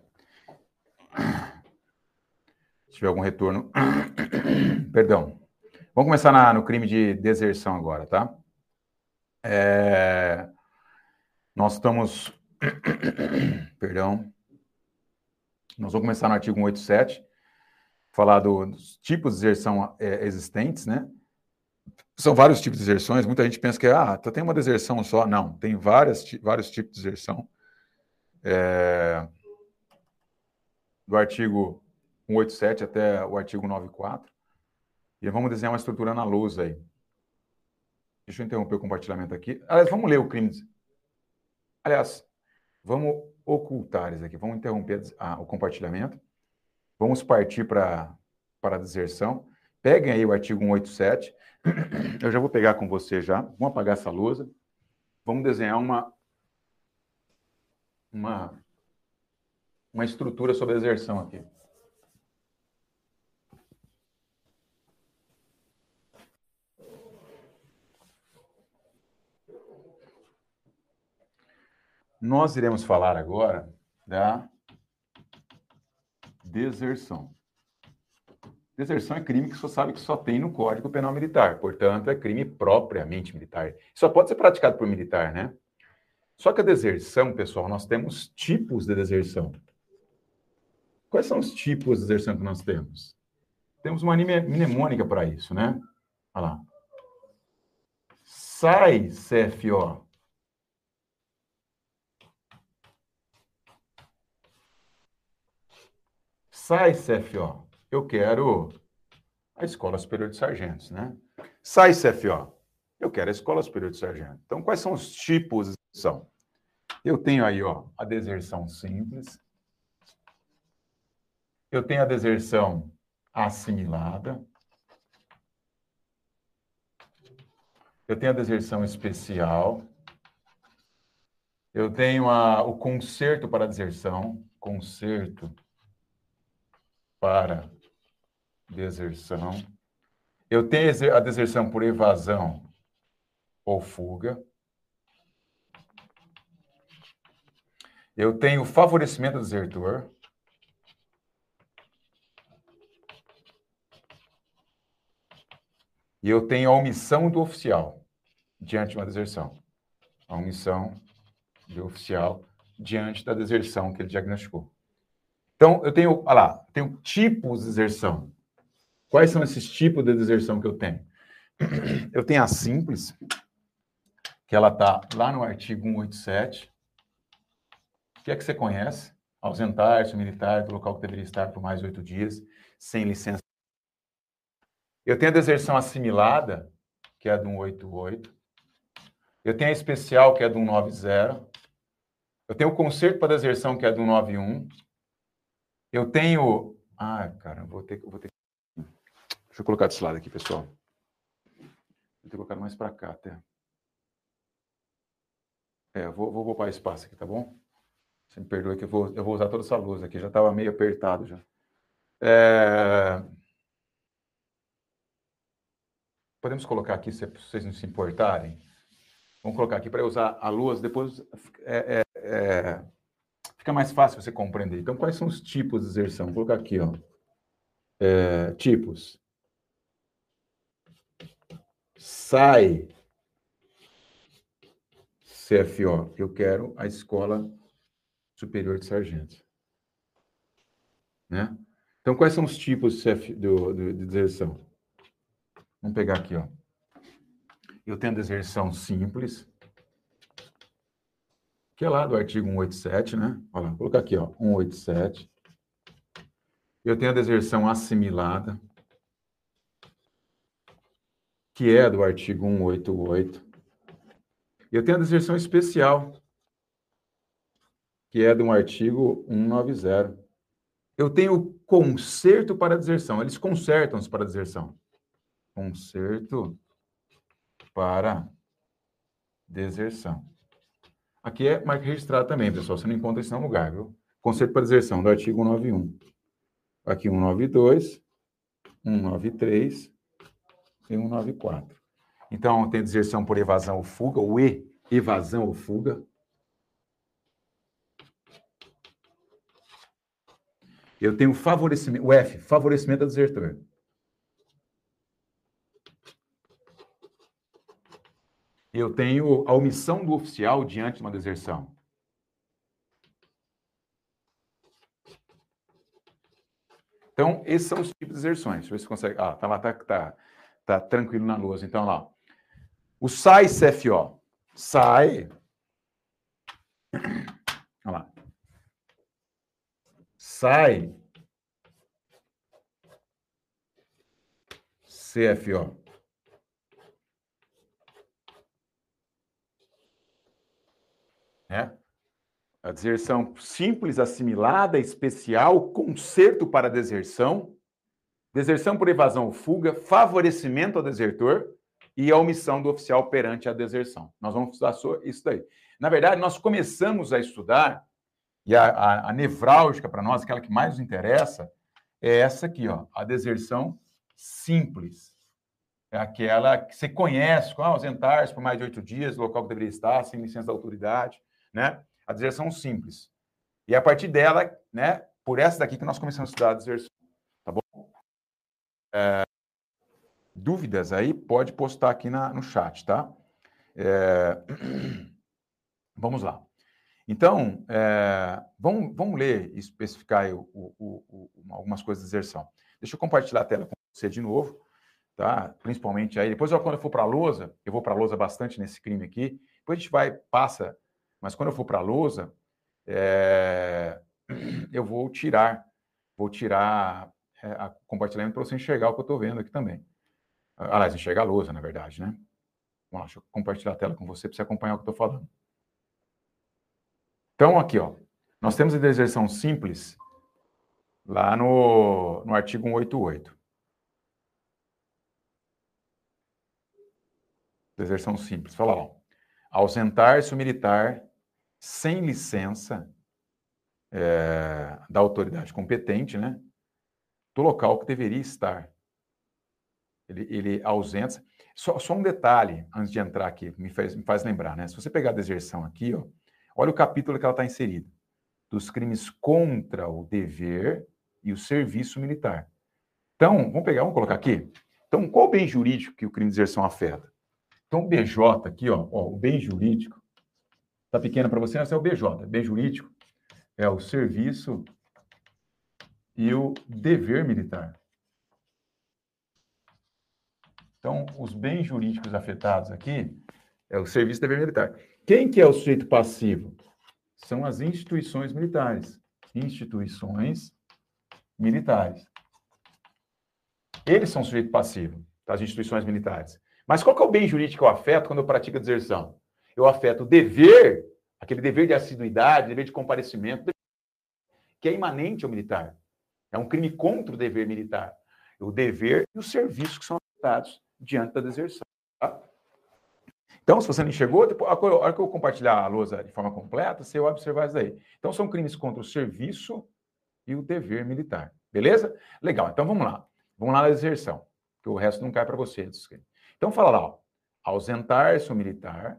Se tiver algum retorno. Perdão. Vamos começar na, no crime de deserção agora, tá? É... Nós estamos. Perdão. Nós vamos começar no artigo 187, falar do, dos tipos de deserção é, existentes, né? São vários tipos de deserções. Muita gente pensa que ah, tem uma deserção só. Não, tem várias, vários tipos de deserção. É... Do artigo 187 até o artigo 94. E vamos desenhar uma estrutura na lousa aí. Deixa eu interromper o compartilhamento aqui. Aliás, vamos ler o crime. Aliás, vamos ocultar isso aqui. Vamos interromper ah, o compartilhamento. Vamos partir para a deserção. Peguem aí o artigo 187. Eu já vou pegar com você já. Vamos apagar essa lousa. Vamos desenhar uma, uma, uma estrutura sobre a deserção aqui. Nós iremos falar agora da deserção. Deserção é crime que só sabe que só tem no Código Penal Militar, portanto, é crime propriamente militar. Só pode ser praticado por militar, né? Só que a deserção, pessoal, nós temos tipos de deserção. Quais são os tipos de deserção que nós temos? Temos uma mnemônica para isso, né? Olha lá. Sai, CFO, Sai, CFO, eu quero a Escola Superior de Sargentos, né? Sai, CFO, eu quero a Escola Superior de Sargentos. Então, quais são os tipos de deserção? Eu tenho aí, ó, a deserção simples. Eu tenho a deserção assimilada. Eu tenho a deserção especial. Eu tenho a, o conserto para deserção, conserto para deserção. Eu tenho a deserção por evasão ou fuga. Eu tenho favorecimento do desertor. E eu tenho a omissão do oficial diante de uma deserção. A omissão do oficial diante da deserção que ele diagnosticou. Então, eu tenho, olha lá, tenho tipos de deserção. Quais são esses tipos de deserção que eu tenho? Eu tenho a simples, que ela está lá no artigo 187. Que é que você conhece? Ausentar-se militar do local que deveria estar por mais oito dias, sem licença. Eu tenho a deserção assimilada, que é a do 188. Eu tenho a especial, que é do 190. Eu tenho o conserto para deserção, que é do 191. Eu tenho. Ah, cara, vou ter, vou ter. Deixa eu colocar desse lado aqui, pessoal. Vou ter colocado mais para cá até. É, vou, vou poupar espaço aqui, tá bom? Você me perdoe que eu vou, eu vou usar toda essa luz aqui, já estava meio apertado já. É... Podemos colocar aqui, se vocês não se importarem. Vamos colocar aqui para usar a luz, depois é, é, é fica mais fácil você compreender. Então, quais são os tipos de deserção? Vou colocar aqui, ó. É, tipos. Sai. CFO. Eu quero a escola superior de sargentos. Né? Então, quais são os tipos de, deserção? Vamos pegar aqui, ó. Eu tenho deserção simples, que é lá do artigo 187, né? Olha lá, vou colocar aqui, ó, 187. Eu tenho a deserção assimilada, que é do artigo 188. Eu tenho a deserção especial, que é de um artigo 190. Eu tenho conserto para deserção. Eles consertam-se para deserção. Conserto para deserção. Aqui é marca registrada também, pessoal. Você não encontra isso em nenhum lugar, viu? Conceito para deserção do artigo 191. Aqui 192, 193 e 194. Então, tem deserção por evasão ou fuga, ou E, evasão ou fuga. Eu tenho favorecimento, o F, favorecimento do desertor. Eu tenho a omissão do oficial diante de uma deserção. Então, esses são os tipos de deserções. Deixa eu ver se consegue. Ah, tá lá, tá, tá, tá tranquilo na lousa. Então, lá. O SAI CFO. SAI. Olha lá. SAI. CFO. É? A deserção simples, assimilada, especial, conserto para deserção, deserção por evasão ou fuga, favorecimento ao desertor e a omissão do oficial perante a deserção. Nós vamos estudar isso daí. Na verdade, nós começamos a estudar, e a, a, a nevrálgica para nós, aquela que mais nos interessa, é essa aqui, ó, a deserção simples. É aquela que você conhece, com ah, ausentar-se por mais de oito dias, local que deveria estar, sem licença da autoridade, né? a deserção simples. E a partir dela, né, por essa daqui que nós começamos a estudar a deserção. Tá bom? É, dúvidas aí, pode postar aqui na, no chat, tá? É, vamos lá. Então, é, vamos, vamos ler e especificar o, o, o, algumas coisas de deserção. Deixa eu compartilhar a tela com você de novo, tá? Principalmente aí. Depois, quando eu for para a lousa, eu vou para a lousa bastante nesse crime aqui. Depois a gente vai, passa mas quando eu for para a lousa, é, eu vou tirar, vou tirar é, a compartilhamento para você enxergar o que eu estou vendo aqui também. Aliás, enxergar a lousa, na verdade, né? Vamos lá, deixa eu compartilhar a tela com você para você acompanhar o que eu estou falando. Então, aqui, ó, nós temos a deserção simples lá no, no artigo 188. Deserção simples. Fala lá. Ausentar-se o militar sem licença é, da autoridade competente, né, do local que deveria estar. Ele, ele ausenta. Só, só, um detalhe, antes de entrar aqui, me faz, me faz lembrar, né? Se você pegar a deserção aqui, ó, olha o capítulo que ela está inserida. Dos crimes contra o dever e o serviço militar. Então, vamos pegar, vamos colocar aqui. Então, qual o bem jurídico que o crime de deserção afeta? Então, o BJ aqui, ó, ó o bem jurídico, Está pequena para você, esse é o BJ. B jurídico é o serviço e o dever militar. Então, os bens jurídicos afetados aqui é o serviço e dever militar. Quem que é o sujeito passivo? São as instituições militares. Instituições militares. Eles são sujeito passivo, das instituições militares. Mas qual que é o bem jurídico que eu afeto quando eu pratico a deserção? eu afeto o dever, aquele dever de assiduidade, dever de comparecimento, que é imanente ao militar. É um crime contra o dever militar. O dever e o serviço que são afetados diante da deserção. Então, se você não enxergou, depois, a hora que eu compartilhar a lousa de forma completa, você vai observar isso daí. Então, são crimes contra o serviço e o dever militar. Beleza? Legal. Então, vamos lá. Vamos lá na deserção, que o resto não cai para você. Então, fala lá. Ausentar-se o militar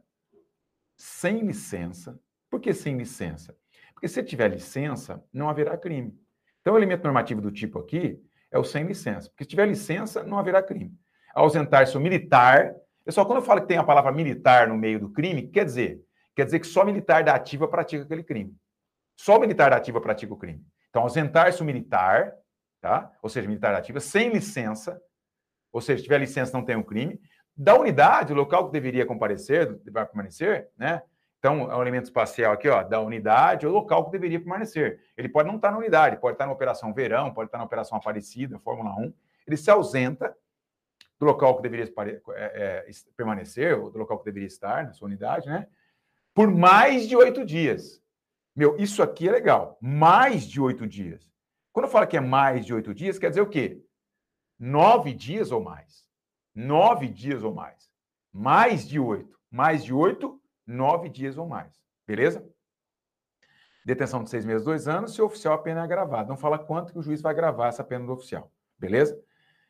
sem licença. Por que sem licença? Porque se tiver licença, não haverá crime. Então, o elemento normativo do tipo aqui é o sem licença. Porque se tiver licença, não haverá crime. Ausentar-se o militar. Pessoal, quando eu falo que tem a palavra militar no meio do crime, quer dizer? Quer dizer que só militar da ativa pratica aquele crime. Só militar da ativa pratica o crime. Então, ausentar-se o militar, tá? ou seja, militar da ativa, sem licença, ou seja, se tiver licença, não tem um crime da unidade, o local que deveria comparecer, vai permanecer, né? Então, é um elemento espacial aqui, ó, da unidade, o local que deveria permanecer. Ele pode não estar na unidade, pode estar na Operação Verão, pode estar na Operação Aparecida, Fórmula 1. Ele se ausenta do local que deveria é, é, permanecer, ou do local que deveria estar na sua unidade, né? Por mais de oito dias. Meu, isso aqui é legal. Mais de oito dias. Quando eu falo que é mais de oito dias, quer dizer o quê? Nove dias ou mais nove dias ou mais. Mais de oito. Mais de oito, nove dias ou mais. Beleza? Detenção de seis meses, dois anos, se o oficial a pena é agravada. Não fala quanto que o juiz vai gravar essa pena do oficial. Beleza?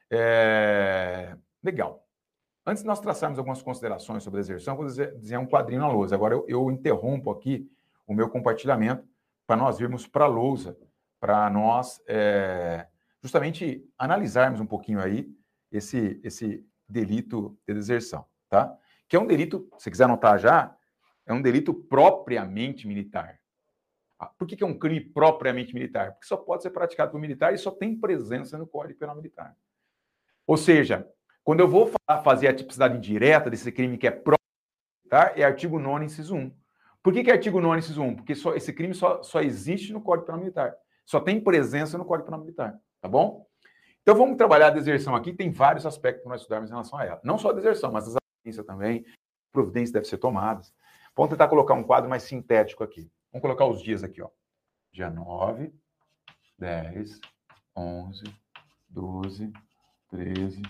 É... Legal. Antes de nós traçarmos algumas considerações sobre a exerção, vou dizer um quadrinho na lousa. Agora eu, eu interrompo aqui o meu compartilhamento para nós virmos para a lousa para nós é, justamente analisarmos um pouquinho aí esse, esse delito de deserção, tá? Que é um delito, se quiser anotar já, é um delito propriamente militar. Ah, por que, que é um crime propriamente militar? Porque só pode ser praticado por militar e só tem presença no Código Penal Militar. Ou seja, quando eu vou fazer a tipicidade indireta desse crime que é propriamente militar, é artigo 9 inciso 1. Por que, que é artigo 9 inciso 1? Porque só, esse crime só, só existe no Código Penal Militar. Só tem presença no Código Penal Militar, tá bom? Então vamos trabalhar a deserção aqui, tem vários aspectos para nós estudarmos em relação a ela. Não só a deserção, mas as agências também, providências devem ser tomadas. Vamos tentar colocar um quadro mais sintético aqui. Vamos colocar os dias aqui, ó. Dia 9, 10, 11, 12, 13,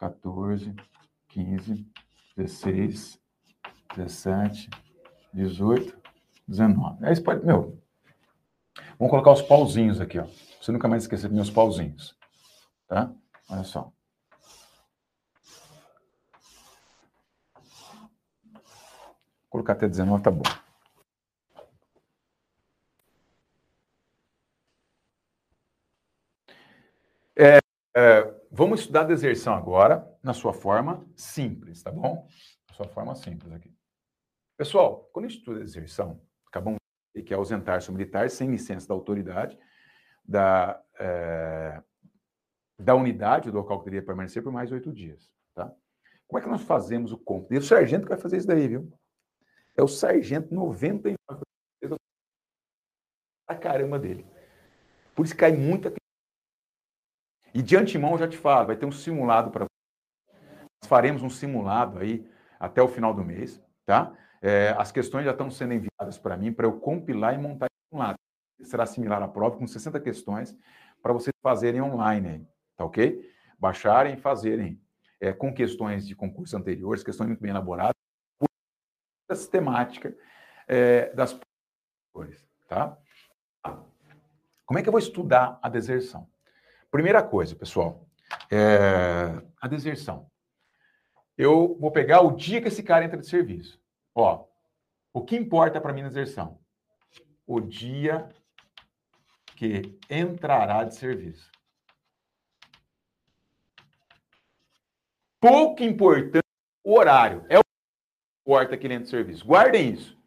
14, 15, 16, 17, 18, 19. Aí você pode, meu, vamos colocar os pauzinhos aqui, ó. Você nunca mais esquecer dos meus pauzinhos. Tá? Olha só. Vou colocar até 19, tá bom. É, é, vamos estudar deserção agora na sua forma simples, tá bom? Na sua forma simples aqui. Pessoal, quando a gente estuda deserção, acabamos de que é ausentar-se militar sem licença da autoridade, da, é, da unidade do local que deveria permanecer por mais oito dias, tá? Como é que nós fazemos o cômputo? E o sargento que vai fazer isso daí, viu? É o sargento 99% a caramba dele. Por isso cai muita e de antemão, já te falo, vai ter um simulado para Nós faremos um simulado aí até o final do mês, tá? É, as questões já estão sendo enviadas para mim para eu compilar e montar um simulado. Será similar à prova, com 60 questões, para vocês fazerem online tá ok? Baixarem e fazerem é, com questões de concursos anteriores, questões muito bem elaboradas, por sistemática é, das tá? Como é que eu vou estudar a deserção? Primeira coisa, pessoal, é a deserção. Eu vou pegar o dia que esse cara entra de serviço. Ó, o que importa para mim na deserção? O dia que entrará de serviço. Pouco importante o horário. É o que importa que ele entra de serviço. Guardem isso.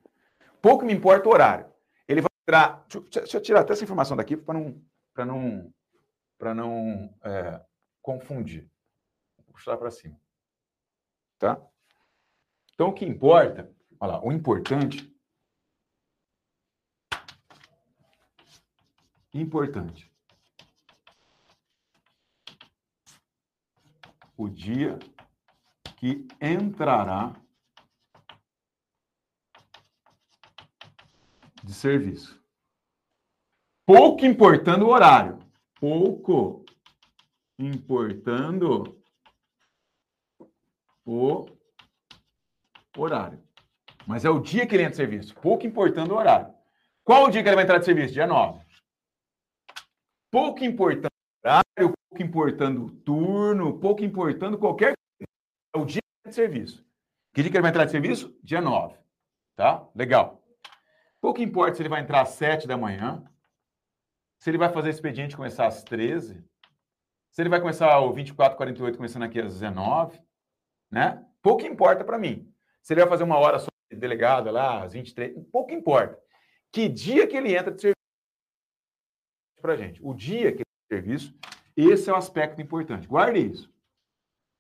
Pouco me importa o horário. Ele vai entrar. Deixa, deixa eu tirar até essa informação daqui para não, não para não é, confundir. Vou puxar para cima. Tá? Então, o que importa, olha lá, o importante, importante, o dia que entrará de serviço. Pouco importando o horário pouco importando o horário. Mas é o dia que ele entra de serviço, pouco importando o horário. Qual o dia que ele vai entrar de serviço? Dia 9. Pouco importando o horário, pouco importando o turno, pouco importando qualquer coisa. É o dia de serviço. Que dia que ele vai entrar de serviço? Dia 9. Tá? Legal. Pouco importa se ele vai entrar às 7 da manhã, se ele vai fazer expediente começar às 13, se ele vai começar o 24, 48 começando aqui às 19, né? Pouco importa para mim. Se ele vai fazer uma hora de delegado lá, às 23, pouco importa. Que dia que ele entra de serviço para gente? O dia que ele entra de serviço, esse é o aspecto importante. Guarde isso.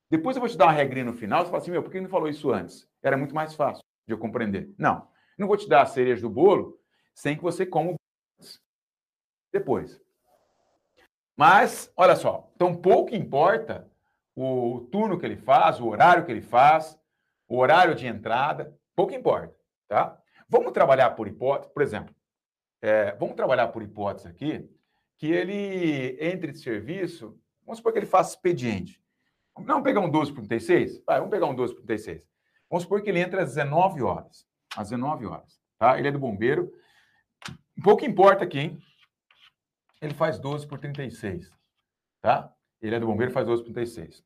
Depois eu vou te dar uma regrinha no final, você fala assim, meu, por que não falou isso antes? Era muito mais fácil de eu compreender. Não, não vou te dar a cereja do bolo sem que você coma depois. Mas, olha só, então pouco importa o turno que ele faz, o horário que ele faz, o horário de entrada, pouco importa, tá? Vamos trabalhar por hipótese, por exemplo, é, vamos trabalhar por hipótese aqui, que ele entre de serviço, vamos supor que ele faça expediente. Vamos pegar um 12 por 36? Vai, vamos pegar um 12 por 36. Vamos supor que ele entra às 19 horas. Às 19 horas, tá? Ele é do bombeiro. Pouco importa aqui, hein? Ele faz 12 por 36, tá? Ele é do bombeiro, faz 12 por 36.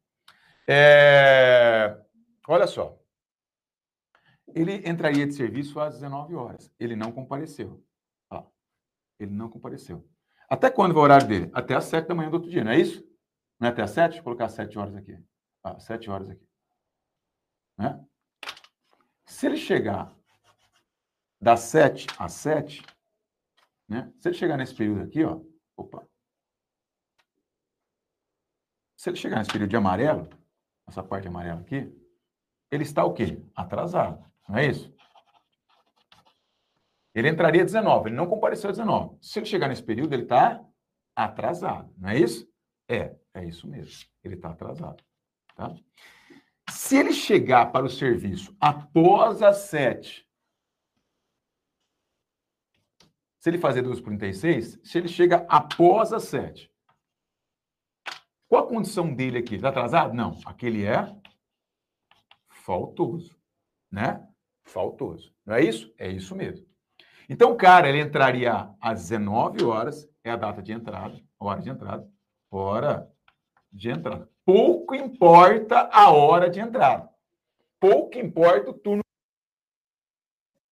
É... Olha só. Ele entraria de serviço às 19 horas. Ele não compareceu. Ó, ele não compareceu. Até quando vai o horário dele? Até às 7 da manhã do outro dia, não é isso? Não é até às 7? Vou colocar 7 horas aqui. Ah, 7 horas aqui. Né? Se ele chegar das 7 às 7, né? Se ele chegar nesse período aqui, ó, opa. Se ele chegar nesse período de amarelo, essa parte amarela aqui, ele está o quê? Atrasado, não é isso? Ele entraria 19, ele não compareceu 19. Se ele chegar nesse período, ele está atrasado, não é isso? É, é isso mesmo. Ele está atrasado. Tá? Se ele chegar para o serviço após as 7, se ele fazer 2 por 36, se ele chega após as 7, qual a condição dele aqui? Está atrasado? Não. Aquele é faltoso, né? Faltoso. Não é isso? É isso mesmo. Então, o cara, ele entraria às 19 horas, é a data de entrada, hora de entrada, hora de entrada. Pouco importa a hora de entrada. Pouco importa o turno.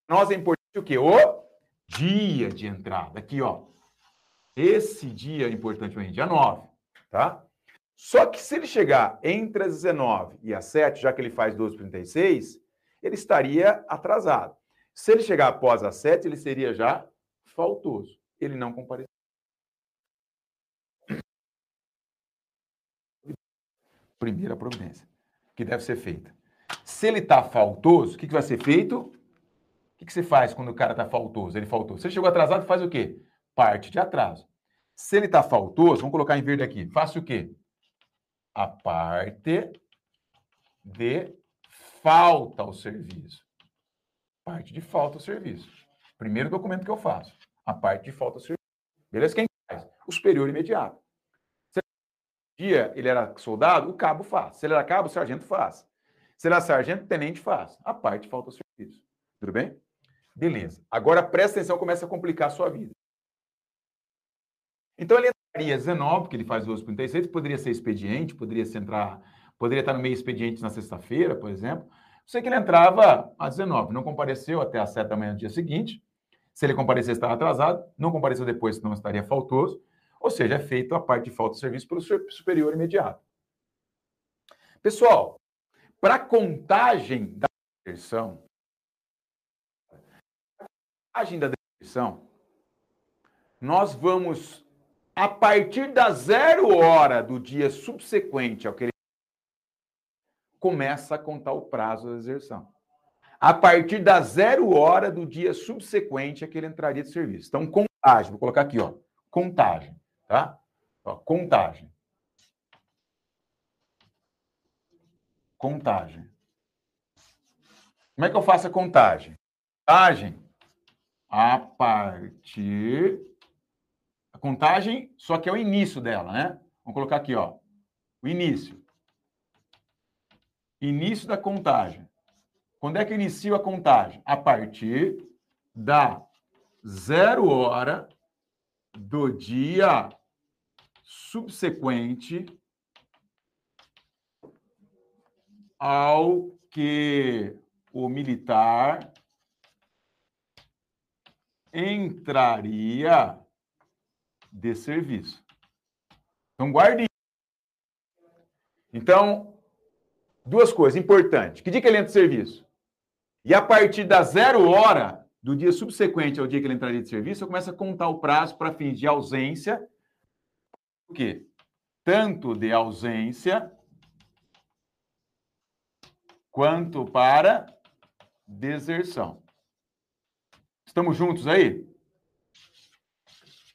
Nós é importante o quê? O dia de entrada. Aqui, ó. Esse dia é importante, dia 9, tá? Só que se ele chegar entre as 19 e as 7, já que ele faz 12h36, ele estaria atrasado. Se ele chegar após as 7, ele seria já faltoso. Ele não compareceu. Primeira providência que deve ser feita. Se ele está faltoso, o que, que vai ser feito? O que, você faz quando o cara está faltoso? Ele faltou. Ele chegou atrasado, faz o quê? Parte de atraso. Se ele está faltoso, vamos colocar em verde aqui. Faça o quê? a parte de falta ao serviço. Parte de falta ao serviço. Primeiro documento que eu faço. A parte de falta ao serviço. Beleza? Quem faz? O superior imediato. Se dia ele era soldado, o cabo faz. Se ele era cabo, o sargento faz. Se ele era sargento, o tenente faz. A parte de falta ao serviço. Tudo bem? Beleza. Agora presta atenção, começa a complicar a sua vida. Então ele entraria 19, porque ele faz 12,36, poderia ser expediente, poderia ser entrar, poderia estar no meio expediente na sexta-feira, por exemplo. Sei que ele entrava às 19, não compareceu até às 7 da manhã do dia seguinte. Se ele comparecesse, estava atrasado, não compareceu depois, senão estaria faltoso. Ou seja, é feito a parte de falta de serviço pelo superior imediato. Pessoal, para contagem da deserção, contagem da deserção, nós vamos a partir da zero hora do dia subsequente ao que ele começa a contar o prazo da deserção. A partir da zero hora do dia subsequente a que ele entraria de serviço. Então, contagem, vou colocar aqui, ó, contagem, tá? Ó, contagem. Contagem. Como é que eu faço a contagem? Contagem a partir a contagem, só que é o início dela, né? Vamos colocar aqui, ó. O início. Início da contagem. Quando é que inicia a contagem? A partir da zero hora do dia subsequente ao que o militar entraria de serviço. Então, guarde. Então, duas coisas importantes. Que dia que ele entra de serviço? E a partir da zero hora do dia subsequente ao dia que ele entraria de serviço, eu começo a contar o prazo para fins de ausência. O quê? Tanto de ausência quanto para deserção. Estamos juntos aí?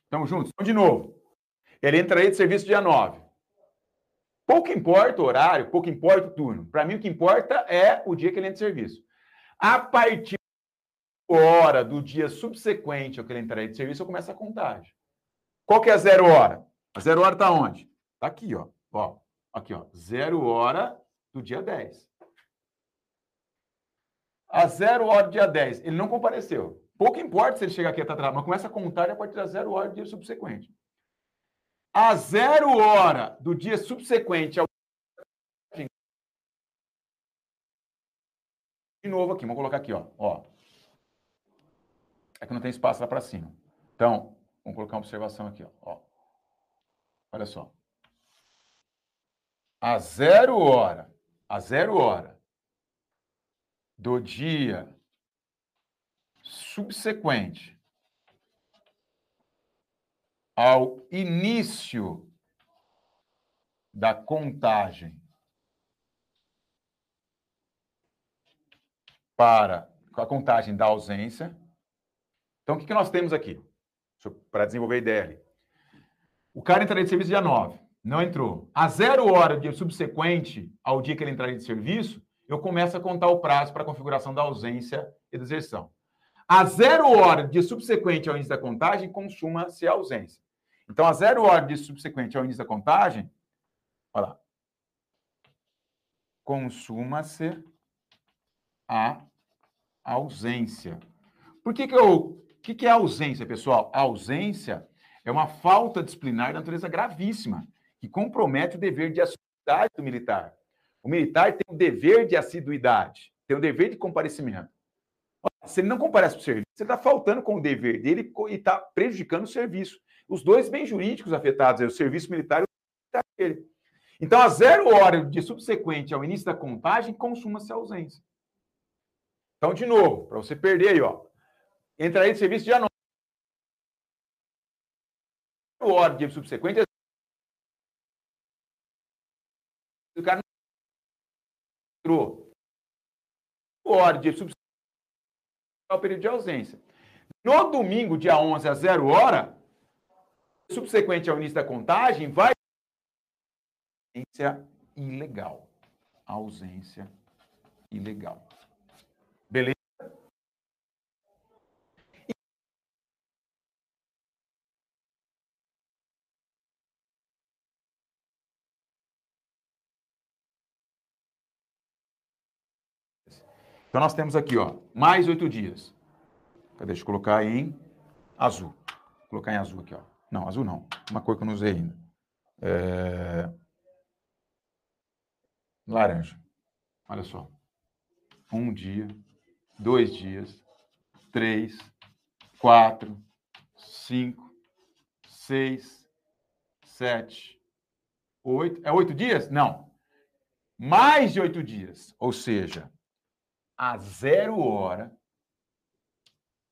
Estamos juntos? Então, de novo. Ele entraria de serviço dia 9. Pouco importa o horário, pouco importa o turno. Para mim, o que importa é o dia que ele entra de serviço. A partir da hora do dia subsequente ao que ele entraria de serviço, eu começo a contagem. Qual que é a zero hora? A zero hora está onde? Está aqui, ó. ó. Aqui, ó. Zero hora do dia 10. A zero hora do dia 10. Ele não compareceu. Pouco importa se ele chegar aqui atrás, mas começa a contar a partir da zero hora do dia subsequente. A zero hora do dia subsequente ao. De novo aqui, vamos colocar aqui, ó. ó. É que não tem espaço lá para cima. Então, Vamos colocar uma observação aqui, ó. ó. Olha só. A zero hora, a zero hora do dia subsequente ao início da contagem para a contagem da ausência. Então, o que, que nós temos aqui? Para desenvolver a ideia ali. O cara entraria de serviço dia 9, não entrou. A zero hora dia subsequente ao dia que ele entraria de serviço, eu começo a contar o prazo para a configuração da ausência e deserção. A zero hora de subsequente ao início da contagem, consuma-se a ausência. Então, a zero hora de subsequente ao início da contagem, olha lá, consuma-se a ausência. Por que, que eu. O que, que é ausência, pessoal? A ausência é uma falta disciplinar de natureza gravíssima, que compromete o dever de assiduidade do militar. O militar tem o dever de assiduidade, tem o dever de comparecimento. Se ele não comparece para o serviço, ele está faltando com o dever dele e está prejudicando o serviço. Os dois bens jurídicos afetados, o serviço militar e o dele. Então, a zero hora de subsequente ao início da contagem, consuma-se a ausência. Então, de novo, para você perder aí, ó. Entraria de serviço dia 9. Hora de subsequente. O cara não entrou. Hora de subsequente o período de ausência. No domingo, dia 11, a zero hora, subsequente ao início da contagem, vai ausência ilegal. Ausência ilegal. Beleza? Então, nós temos aqui, ó, mais oito dias. Deixa eu colocar em azul. Vou colocar em azul aqui, ó. Não, azul não. Uma cor que eu não usei ainda. É... Laranja. Olha só. Um dia, dois dias, três, quatro, cinco, seis, sete, oito. É oito dias? Não. Mais de oito dias. Ou seja, a zero hora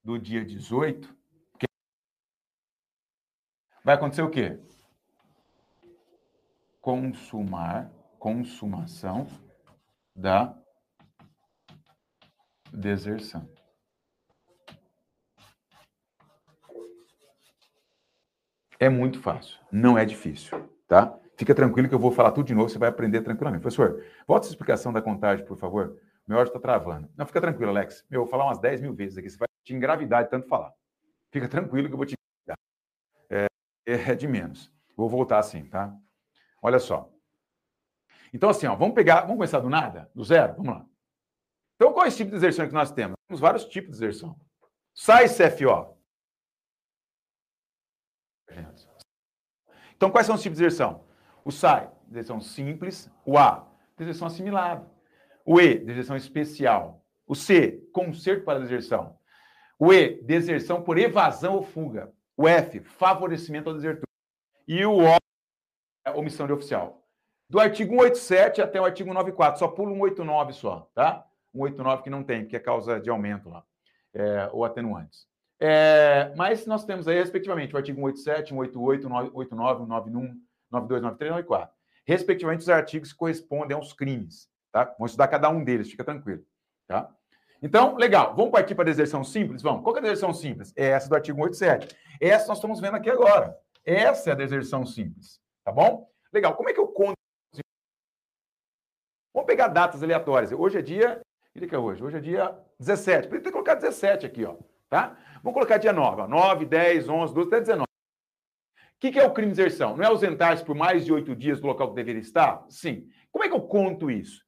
do dia 18, vai acontecer o quê? Consumar, consumação da deserção. É muito fácil, não é difícil, tá? Fica tranquilo que eu vou falar tudo de novo, você vai aprender tranquilamente. Professor, volta essa explicação da contagem, por favor. Meu áudio está travando. Não, fica tranquilo, Alex. Meu, vou falar umas 10 mil vezes aqui. Você vai te engravidar de tanto falar. Fica tranquilo que eu vou te engravidar. É, é de menos. Vou voltar assim, tá? Olha só. Então, assim, ó, vamos pegar, vamos começar do nada, do zero? Vamos lá. Então, qual é esse tipo de deserção que nós temos? Temos vários tipos de deserção. Sai CFO. Então, quais são os tipos de deserção? O SAI, deserção simples. O A, deserção assimilada. O E, deserção especial. O C, conserto para deserção. O E, deserção por evasão ou fuga. O F, favorecimento ao desertor. E o O, omissão de oficial. Do artigo 187 até o artigo 94, só pula 189 só, tá? 189 que não tem, que é causa de aumento lá, é, ou atenuantes. É, mas nós temos aí, respectivamente, o artigo 187, 188, 189, 191, 92, 93 e 94. Respectivamente, os artigos que correspondem aos crimes. Tá? Vamos estudar cada um deles, fica tranquilo. Tá? Então, legal. Vamos partir para a deserção simples? Vamos. Qual é a deserção simples? É essa do artigo 187. Essa nós estamos vendo aqui agora. Essa é a deserção simples. Tá bom? Legal. Como é que eu conto? Vamos pegar datas aleatórias. Hoje é dia. Dia que é hoje? Hoje é dia 17. Podia ter colocado 17 aqui, ó. Tá? Vamos colocar dia 9. Ó. 9, 10, 11, 12, até 19. O que, que é o crime de deserção? Não é ausentar-se por mais de oito dias do local que deveria estar? Sim. Como é que eu conto isso?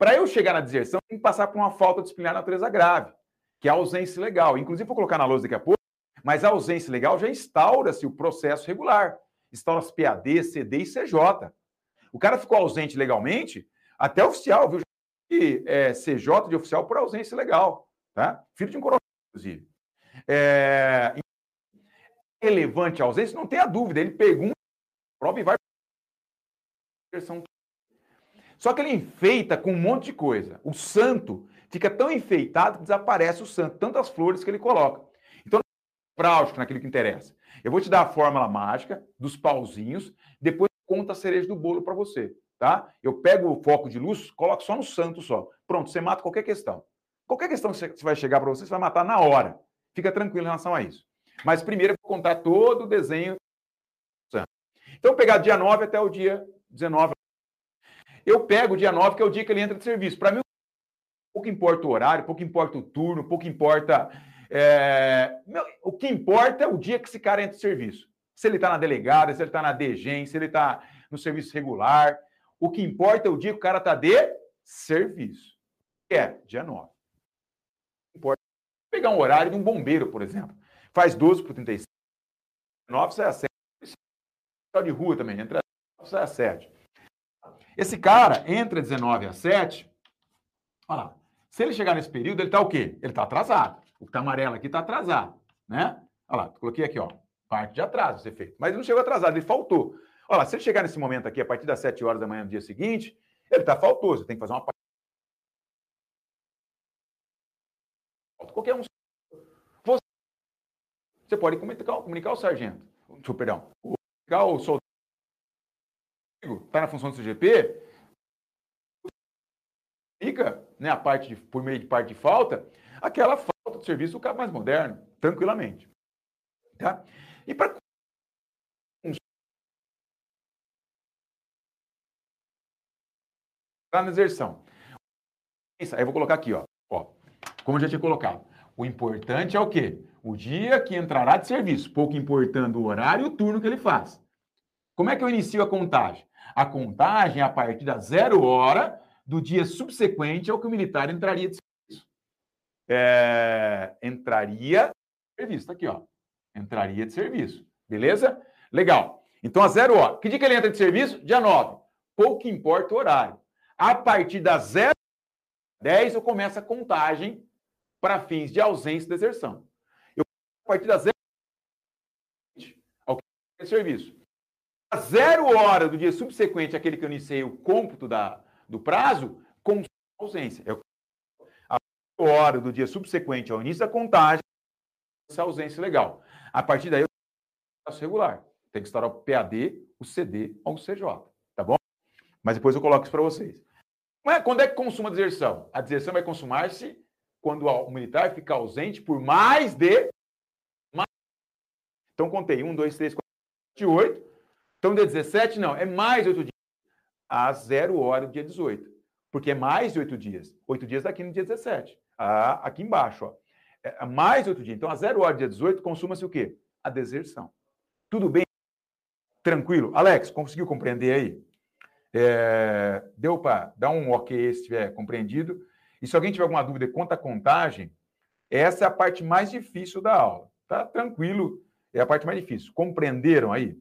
Para eu chegar na deserção, tem que passar por uma falta disciplinar natureza grave, que é a ausência legal. Inclusive, vou colocar na lousa daqui a pouco, mas a ausência legal já instaura-se o processo regular. Instaura-se PAD, CD e CJ. O cara ficou ausente legalmente, até oficial, viu? E, é, CJ de oficial por ausência legal, tá? Filho de um coronel, inclusive. É, relevante a ausência, não tenha dúvida, ele pergunta, prova e vai. Só que ele enfeita com um monte de coisa. O santo fica tão enfeitado que desaparece o santo, tantas flores que ele coloca. Então, práutico naquilo que interessa. Eu vou te dar a fórmula mágica dos pauzinhos, depois conta a cereja do bolo para você, tá? Eu pego o foco de luz, coloco só no santo só. Pronto, você mata qualquer questão. Qualquer questão que vai chegar para você, você vai matar na hora. Fica tranquilo em relação a isso. Mas primeiro eu vou contar todo o desenho. Então, pegar dia 9 até o dia 19. Eu pego o dia 9, que é o dia que ele entra de serviço. Para mim, pouco importa o horário, pouco importa o turno, pouco importa. É... o que importa é o dia que esse cara entra de serviço. Se ele está na delegada, se ele está na DGEM, se ele está no serviço regular. O que importa é o dia que o cara está de serviço. É, dia 9. Importa pegar um horário de um bombeiro, por exemplo. Faz 12 por 36. 9 sai a 7. de rua também, entra 9 sai a 7. Esse cara entra 19 a 7. Olha lá. Se ele chegar nesse período, ele está o quê? Ele está atrasado. O que está amarelo aqui está atrasado, né? Olha lá, coloquei aqui, ó, parte de atraso ser feito. Mas ele não chegou atrasado, ele faltou. Olha lá, se ele chegar nesse momento aqui, a partir das 7 horas da manhã do dia seguinte, ele está faltoso, tem que fazer uma Qualquer um. Você pode comunicar, comunicar o sargento, perdão, comunicar o soldado, está na função do CGP, fica né, a parte de, por meio de parte de falta, aquela falta de serviço do cabo mais moderno, tranquilamente. Tá? E para na deserção. Aí eu vou colocar aqui, ó. ó como eu já tinha colocado. O importante é o quê? O dia que entrará de serviço, pouco importando o horário e o turno que ele faz. Como é que eu inicio a contagem? A contagem é a partir da zero hora do dia subsequente ao que o militar entraria de serviço. É, entraria de serviço, tá aqui, ó. Entraria de serviço. Beleza? Legal. Então, a zero hora. Que dia que ele entra de serviço? Dia 9. Pouco importa o horário. A partir da zero 10 eu começo a contagem para fins de ausência e deserção. Eu, a partir da zero ao que serviço. Zero hora do dia subsequente àquele que eu iniciei o cômputo da, do prazo, com ausência. Eu, a hora do dia subsequente ao início da contagem, essa ausência legal. A partir daí, eu faço regular. Tem que estar o PAD, o CD ou o CJ. Tá bom? Mas depois eu coloco isso para vocês. Quando é que consuma a deserção? A deserção vai consumar-se quando o militar fica ausente por mais de. Então, contei. 1, 2, 3, 4, 5, 8. Então, dia 17, não, é mais 8 dias. A zero hora do dia 18. Porque é mais de 8 dias. 8 dias daqui no dia 17. Ah, aqui embaixo, ó. É mais de 8 dias. Então, a zero hora do dia 18 consuma-se o quê? A deserção. Tudo bem? Tranquilo? Alex, conseguiu compreender aí? É, deu para dar um ok se tiver compreendido. E se alguém tiver alguma dúvida quanto à contagem, essa é a parte mais difícil da aula. Tá tranquilo, é a parte mais difícil. Compreenderam aí?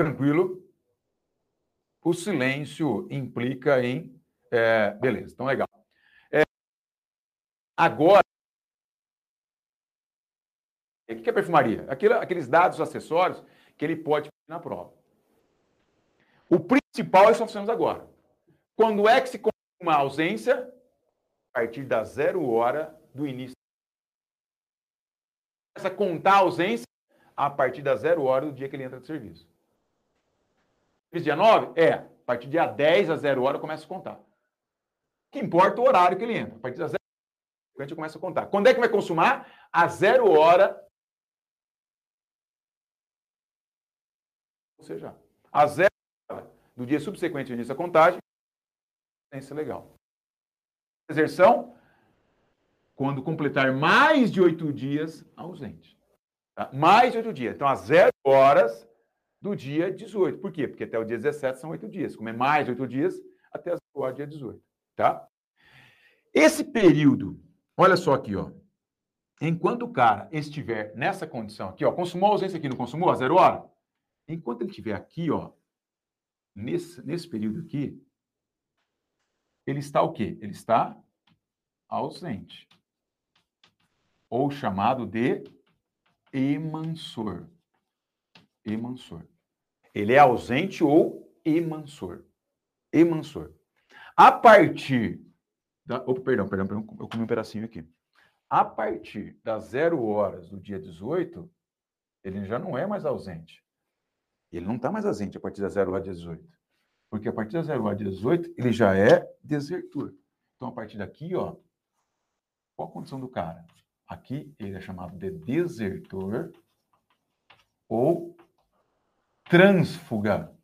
Tranquilo? O silêncio implica em. É, beleza, então legal. É, agora. O que é perfumaria? Aquilo, aqueles dados acessórios que ele pode na prova. O principal é isso que nós fizemos agora. Quando é que se confirma a ausência? A partir da zero hora do início. Começa a contar a ausência a partir da zero hora do dia que ele entra de serviço. Dia 9? É. A partir do dia 10 a zero hora começa a contar. O que importa é o horário que ele entra. A partir da zero hora a gente começa a contar. Quando é que vai consumar? A zero hora. Ou seja, a zero hora do dia subsequente ao início da contagem, assistência legal. Deserção, quando completar mais de oito dias ausente. Tá? Mais de oito dias. Então, às zero horas do dia 18. Por quê? Porque até o dia 17 são oito dias. Como é mais oito dias, até do dia 18. Tá? Esse período, olha só aqui, ó. Enquanto o cara estiver nessa condição aqui, ó, consumou a ausência aqui, não consumou a zero hora? Enquanto ele estiver aqui, ó, nesse, nesse período aqui, ele está o quê? Ele está ausente. Ou chamado de emansor. Emansor. Ele é ausente ou emansor. Emansor. A partir da. Oh, perdão, perdão, perdão, eu comi um pedacinho aqui. A partir das zero horas do dia 18, ele já não é mais ausente. Ele não está mais ausente a partir das zero horas dia 18. Porque a partir das zero horas dia 18, ele já é desertor. Então, a partir daqui, ó, qual a condição do cara? Aqui ele é chamado de desertor ou transfuga.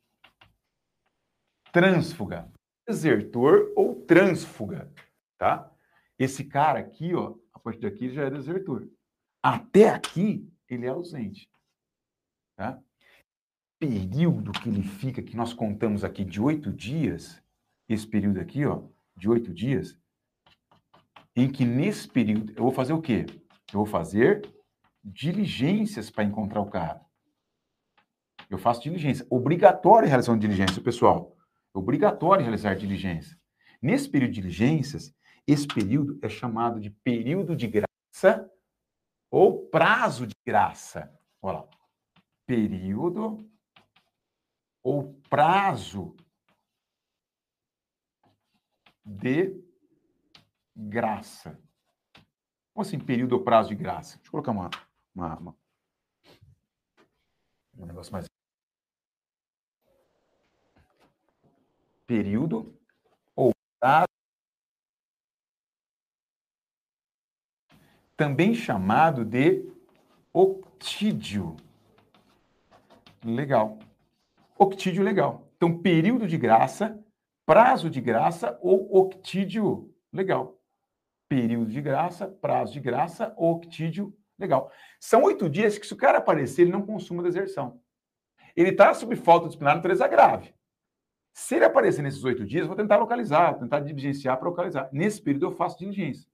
Transfuga. Desertor ou transfuga, tá? Esse cara aqui, ó, a partir daqui já é desertor. Até aqui ele é ausente, tá? Período que ele fica, que nós contamos aqui de oito dias, esse período aqui, ó, de oito dias, em que nesse período eu vou fazer o quê? Eu vou fazer diligências para encontrar o cara. Eu faço diligência. Obrigatório realizar uma diligência, pessoal. Obrigatório realizar diligência. Nesse período de diligências, esse período é chamado de período de graça ou prazo de graça. Olha lá. Período ou prazo de graça. Como assim, período ou prazo de graça? Deixa eu colocar uma, uma, uma um negócio mais. Período ou prazo. Também chamado de octídio. Legal. Octídio legal. Então, período de graça, prazo de graça ou octídio legal período de graça, prazo de graça, octídio, legal. São oito dias que, se o cara aparecer, ele não consuma deserção. Ele está sob falta disciplinar natureza grave. Se ele aparecer nesses oito dias, vou tentar localizar, vou tentar diligenciar para localizar. Nesse período, eu faço diligência.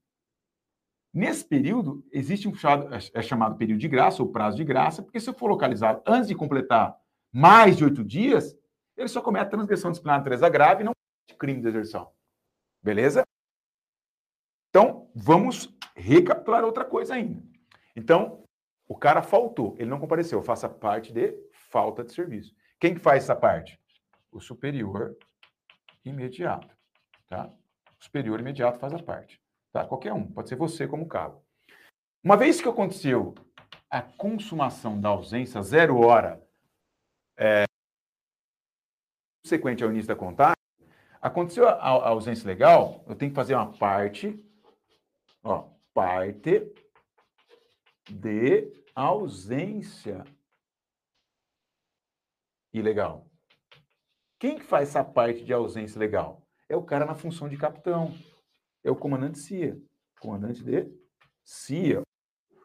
Nesse período, existe um chamado, é chamado período de graça ou prazo de graça, porque se eu for localizado antes de completar mais de oito dias, ele só comete transgressão disciplinar natureza grave e não crime de deserção. Beleza? Então, vamos recapitular outra coisa ainda. Então, o cara faltou, ele não compareceu, faça parte de falta de serviço. Quem que faz essa parte? O superior imediato, tá? O superior imediato faz a parte, tá? Qualquer um, pode ser você como cabo. Uma vez que aconteceu a consumação da ausência zero hora é, subsequente ao início da contagem, aconteceu a, a ausência legal, eu tenho que fazer uma parte Ó, parte de ausência ilegal. Quem que faz essa parte de ausência legal? É o cara na função de capitão. É o comandante CIA. Comandante de CIA.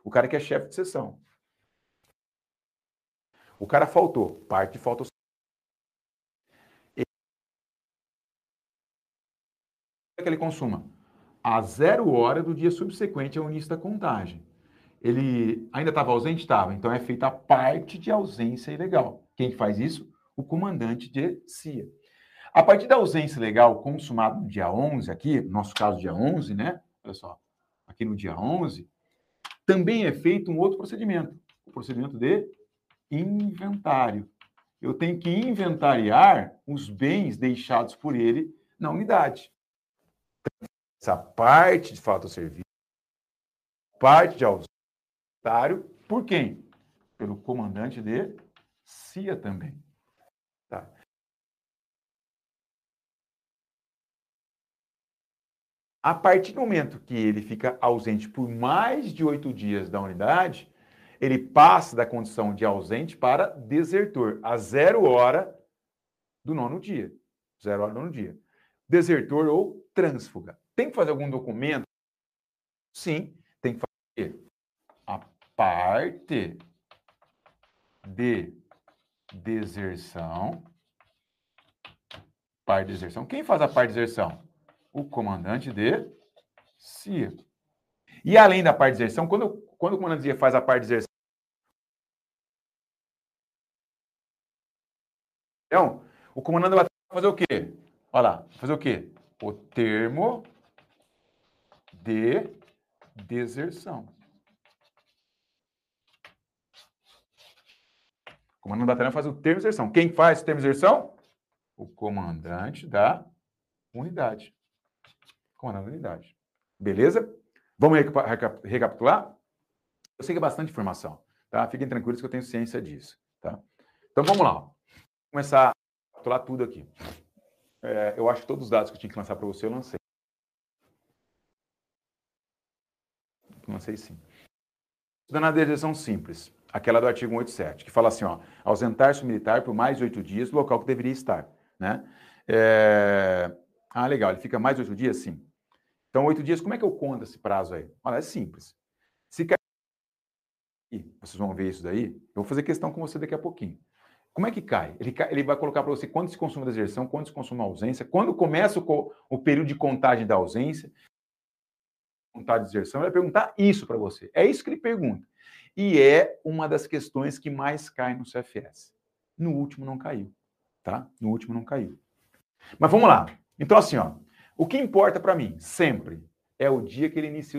O cara que é chefe de seção. O cara faltou. Parte de falta. Ele... que ele consuma? a zero hora do dia subsequente ao início da contagem. Ele ainda estava ausente? Estava. Então é feita a parte de ausência ilegal. Quem faz isso? O comandante de CIA. A partir da ausência legal consumada no dia 11, aqui, no nosso caso, dia 11, né? Olha só, aqui no dia 11, também é feito um outro procedimento, o procedimento de inventário. Eu tenho que inventariar os bens deixados por ele na unidade essa parte de de serviço, parte de auxiliário, por quem? Pelo comandante de CIA também. Tá. A partir do momento que ele fica ausente por mais de oito dias da unidade, ele passa da condição de ausente para desertor, a zero hora do nono dia. Zero hora do nono dia. Desertor ou trânsfuga. Tem que fazer algum documento? Sim, tem que fazer a parte de deserção. Parte de deserção. Quem faz a parte de deserção? O comandante de CIA. E além da parte de deserção, quando, quando o comandante de CIA faz a parte de deserção, então, o comandante vai fazer o quê? Olha lá, fazer o quê? O termo de deserção. comandante da batalhão faz o termo de deserção. Quem faz o termo de deserção? O comandante da unidade. Comandante da unidade. Beleza? Vamos recapitular? Eu sei que é bastante informação, tá? Fiquem tranquilos que eu tenho ciência disso, tá? Então vamos lá. Vou começar a recapitular tudo aqui. É, eu acho que todos os dados que eu tinha que lançar para você, eu lancei. Lancei sim. Estudando a deserção simples, aquela do artigo 187, que fala assim, ó, ausentar-se o militar por mais de oito dias do local que deveria estar, né? É... Ah, legal, ele fica mais oito dias? Sim. Então, oito dias, como é que eu conto esse prazo aí? Olha, é simples. Se cai... Vocês vão ver isso daí. Eu vou fazer questão com você daqui a pouquinho. Como é que cai? Ele, cai, ele vai colocar para você quando se consome a deserção, quando se consome a ausência, quando começa o, o período de contagem da ausência, contagem de deserção, ele vai perguntar isso para você. É isso que ele pergunta. E é uma das questões que mais cai no CFS. No último não caiu, tá? No último não caiu. Mas vamos lá. Então, assim, ó, o que importa para mim, sempre, é o dia que ele inicia.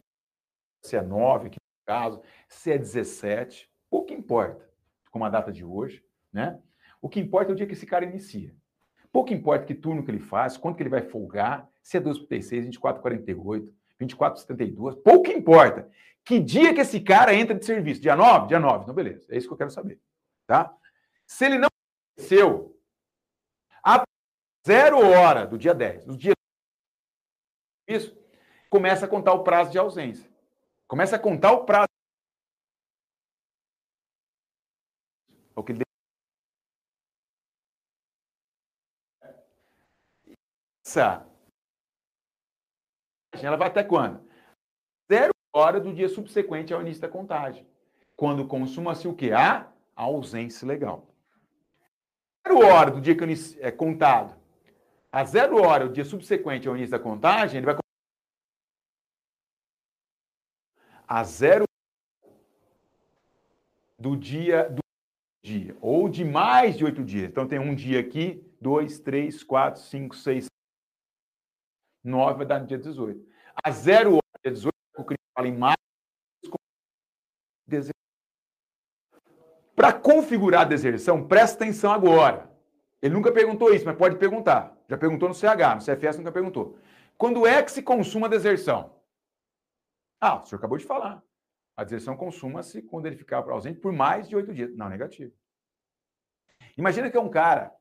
Se é 9, aqui no caso, se é 17, pouco importa, como a data de hoje, né? O que importa é o dia que esse cara inicia. Pouco importa que turno que ele faz, quanto que ele vai folgar, se é 236, 24, 48, 24, 72, pouco importa. Que dia que esse cara entra de serviço? Dia 9? Dia 9. Então, beleza. É isso que eu quero saber. Tá? Se ele não aconteceu, a zero hora do dia 10, do dia isso, começa a contar o prazo de ausência. Começa a contar o prazo. O que essa ela vai até quando? Zero hora do dia subsequente ao início da contagem. Quando consuma-se o que? A ausência legal. Zero hora do dia que é contado. A zero hora, o dia subsequente ao início da contagem, ele vai a zero do dia do dia, ou de mais de oito dias. Então tem um dia aqui, dois, três, quatro, cinco, seis, 9 vai dar no dia 18. A 0 hora, dia 18, o crime fala em mais. Para configurar a deserção, presta atenção agora. Ele nunca perguntou isso, mas pode perguntar. Já perguntou no CH, no CFS nunca perguntou. Quando é que se consuma a deserção? Ah, o senhor acabou de falar. A deserção consuma-se quando ele ficar ausente por mais de oito dias. Não, negativo. Imagina que é um cara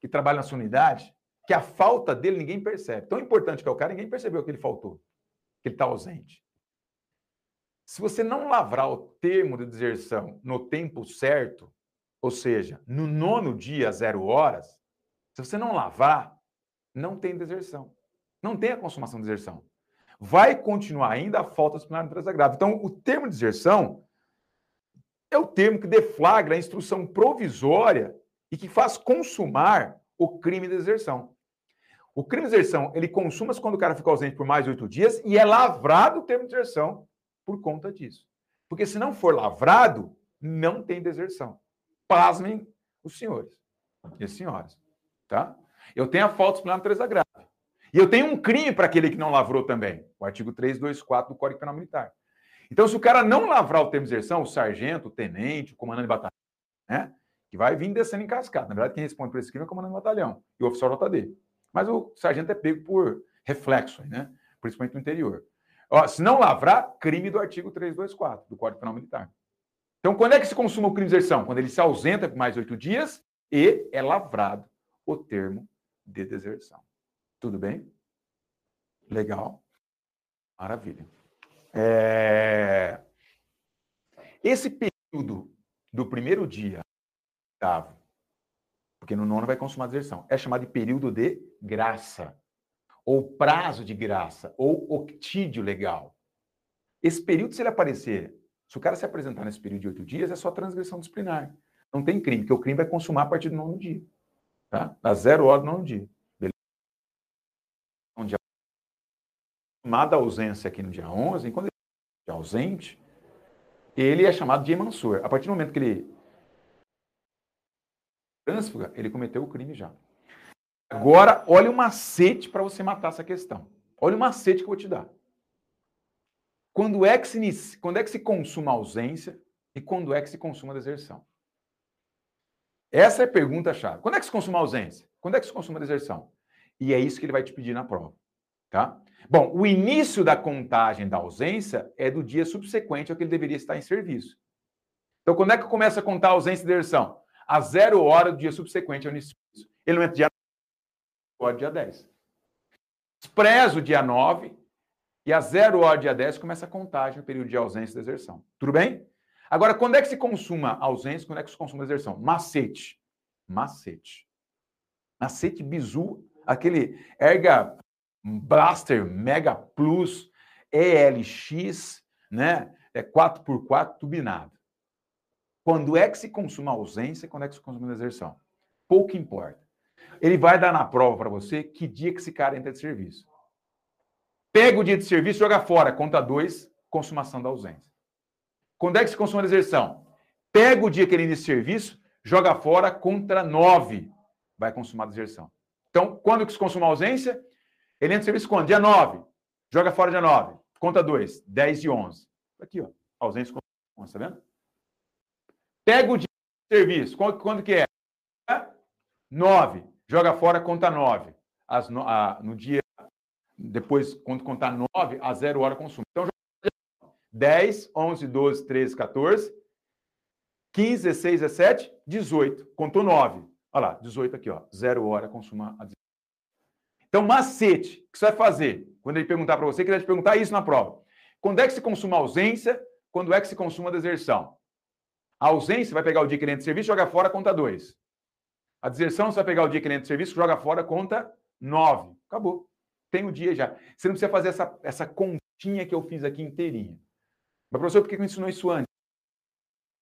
que trabalha na sua unidade que a falta dele ninguém percebe. Tão importante que é o cara, ninguém percebeu que ele faltou, que ele está ausente. Se você não lavrar o termo de deserção no tempo certo, ou seja, no nono dia, zero horas, se você não lavar, não tem deserção. Não tem a consumação de deserção. Vai continuar ainda a falta disciplinar natureza grave. Então, o termo de deserção é o termo que deflagra a instrução provisória e que faz consumar o crime de deserção. O crime de deserção, ele consuma-se quando o cara fica ausente por mais de oito dias e é lavrado o termo de deserção por conta disso. Porque se não for lavrado, não tem deserção. Pasmem os senhores e as senhoras, tá? Eu tenho a falta disciplinar natureza grave. E eu tenho um crime para aquele que não lavrou também. O artigo 324 do Código Penal Militar. Então, se o cara não lavrar o termo de deserção, o sargento, o tenente, o comandante de batalhão, né? Que vai vir descendo em cascata. Na verdade, quem responde por esse crime é o comandante de batalhão e o oficial JD. Mas o sargento é pego por reflexo, né? principalmente no interior. Ó, se não lavrar, crime do artigo 324 do Código Penal Militar. Então, quando é que se consuma o crime de deserção? Quando ele se ausenta por mais oito dias e é lavrado o termo de deserção. Tudo bem? Legal. Maravilha. É... Esse período do primeiro dia, oitavo, porque no nono vai consumar a deserção. É chamado de período de graça, ou prazo de graça, ou octídio legal. Esse período, se ele aparecer, se o cara se apresentar nesse período de oito dias, é só transgressão disciplinar. Não tem crime, porque o crime vai consumar a partir do nono dia. Tá? Da zero hora nono dia. Beleza? Onde a ausência aqui no dia 11, quando ele é ausente, ele é chamado de emansor. A partir do momento que ele trânsfuga, ele cometeu o crime já. Agora, olha o macete para você matar essa questão. Olha o macete que eu vou te dar. Quando é que se, quando é que se consuma a ausência e quando é que se consuma a deserção? Essa é a pergunta-chave. Quando é que se consuma a ausência? Quando é que se consuma a deserção? E é isso que ele vai te pedir na prova, tá? Bom, o início da contagem da ausência é do dia subsequente ao que ele deveria estar em serviço. Então, quando é que começa a contar a ausência e deserção? A zero hora do dia subsequente ao início. Ele não entra dia 9, dia 10. Despreza o dia 9 e a zero hora dia 10 começa a contagem no período de ausência e deserção. Tudo bem? Agora, quando é que se consuma ausência? Quando é que se consuma a deserção? Macete. Macete. Macete bizu, aquele Erga Blaster Mega Plus ELX, né? É 4x4 turbinado. Quando é que se consuma ausência? Quando é que se consuma a deserção? Pouco importa. Ele vai dar na prova para você que dia que esse cara entra de serviço. Pega o dia de serviço, joga fora, conta dois, consumação da ausência. Quando é que se consuma a deserção? Pega o dia que ele inicia serviço, joga fora, contra nove, vai consumar a deserção. Então, quando que se consuma a ausência? Ele entra de serviço quando? Dia 9. Joga fora dia 9. Conta 2. 10 e 11. Aqui, ó. Ausência com tá vendo? Pega o dia de serviço. Quando, quando que é? 9. Joga fora, conta 9. As, no, no dia depois, quando contar 9, a 0 hora consumo. Então, 10, 11, 12, 13, 14, 15, 16, 17, 18. Contou 9. Olha lá, 18 aqui, ó. 0 hora consuma a Então, macete, o que você vai fazer? Quando ele perguntar para você, que ele vai te perguntar isso na prova. Quando é que se consuma a ausência? Quando é que se consuma a deserção? A ausência vai pegar o dia que ele entra de serviço, joga fora, conta 2. A deserção, você vai pegar o dia que ele entra de serviço, joga fora, conta 9. Acabou. Tem o dia já. Você não precisa fazer essa, essa continha que eu fiz aqui inteirinha. Mas, professor, por que me ensinou isso antes?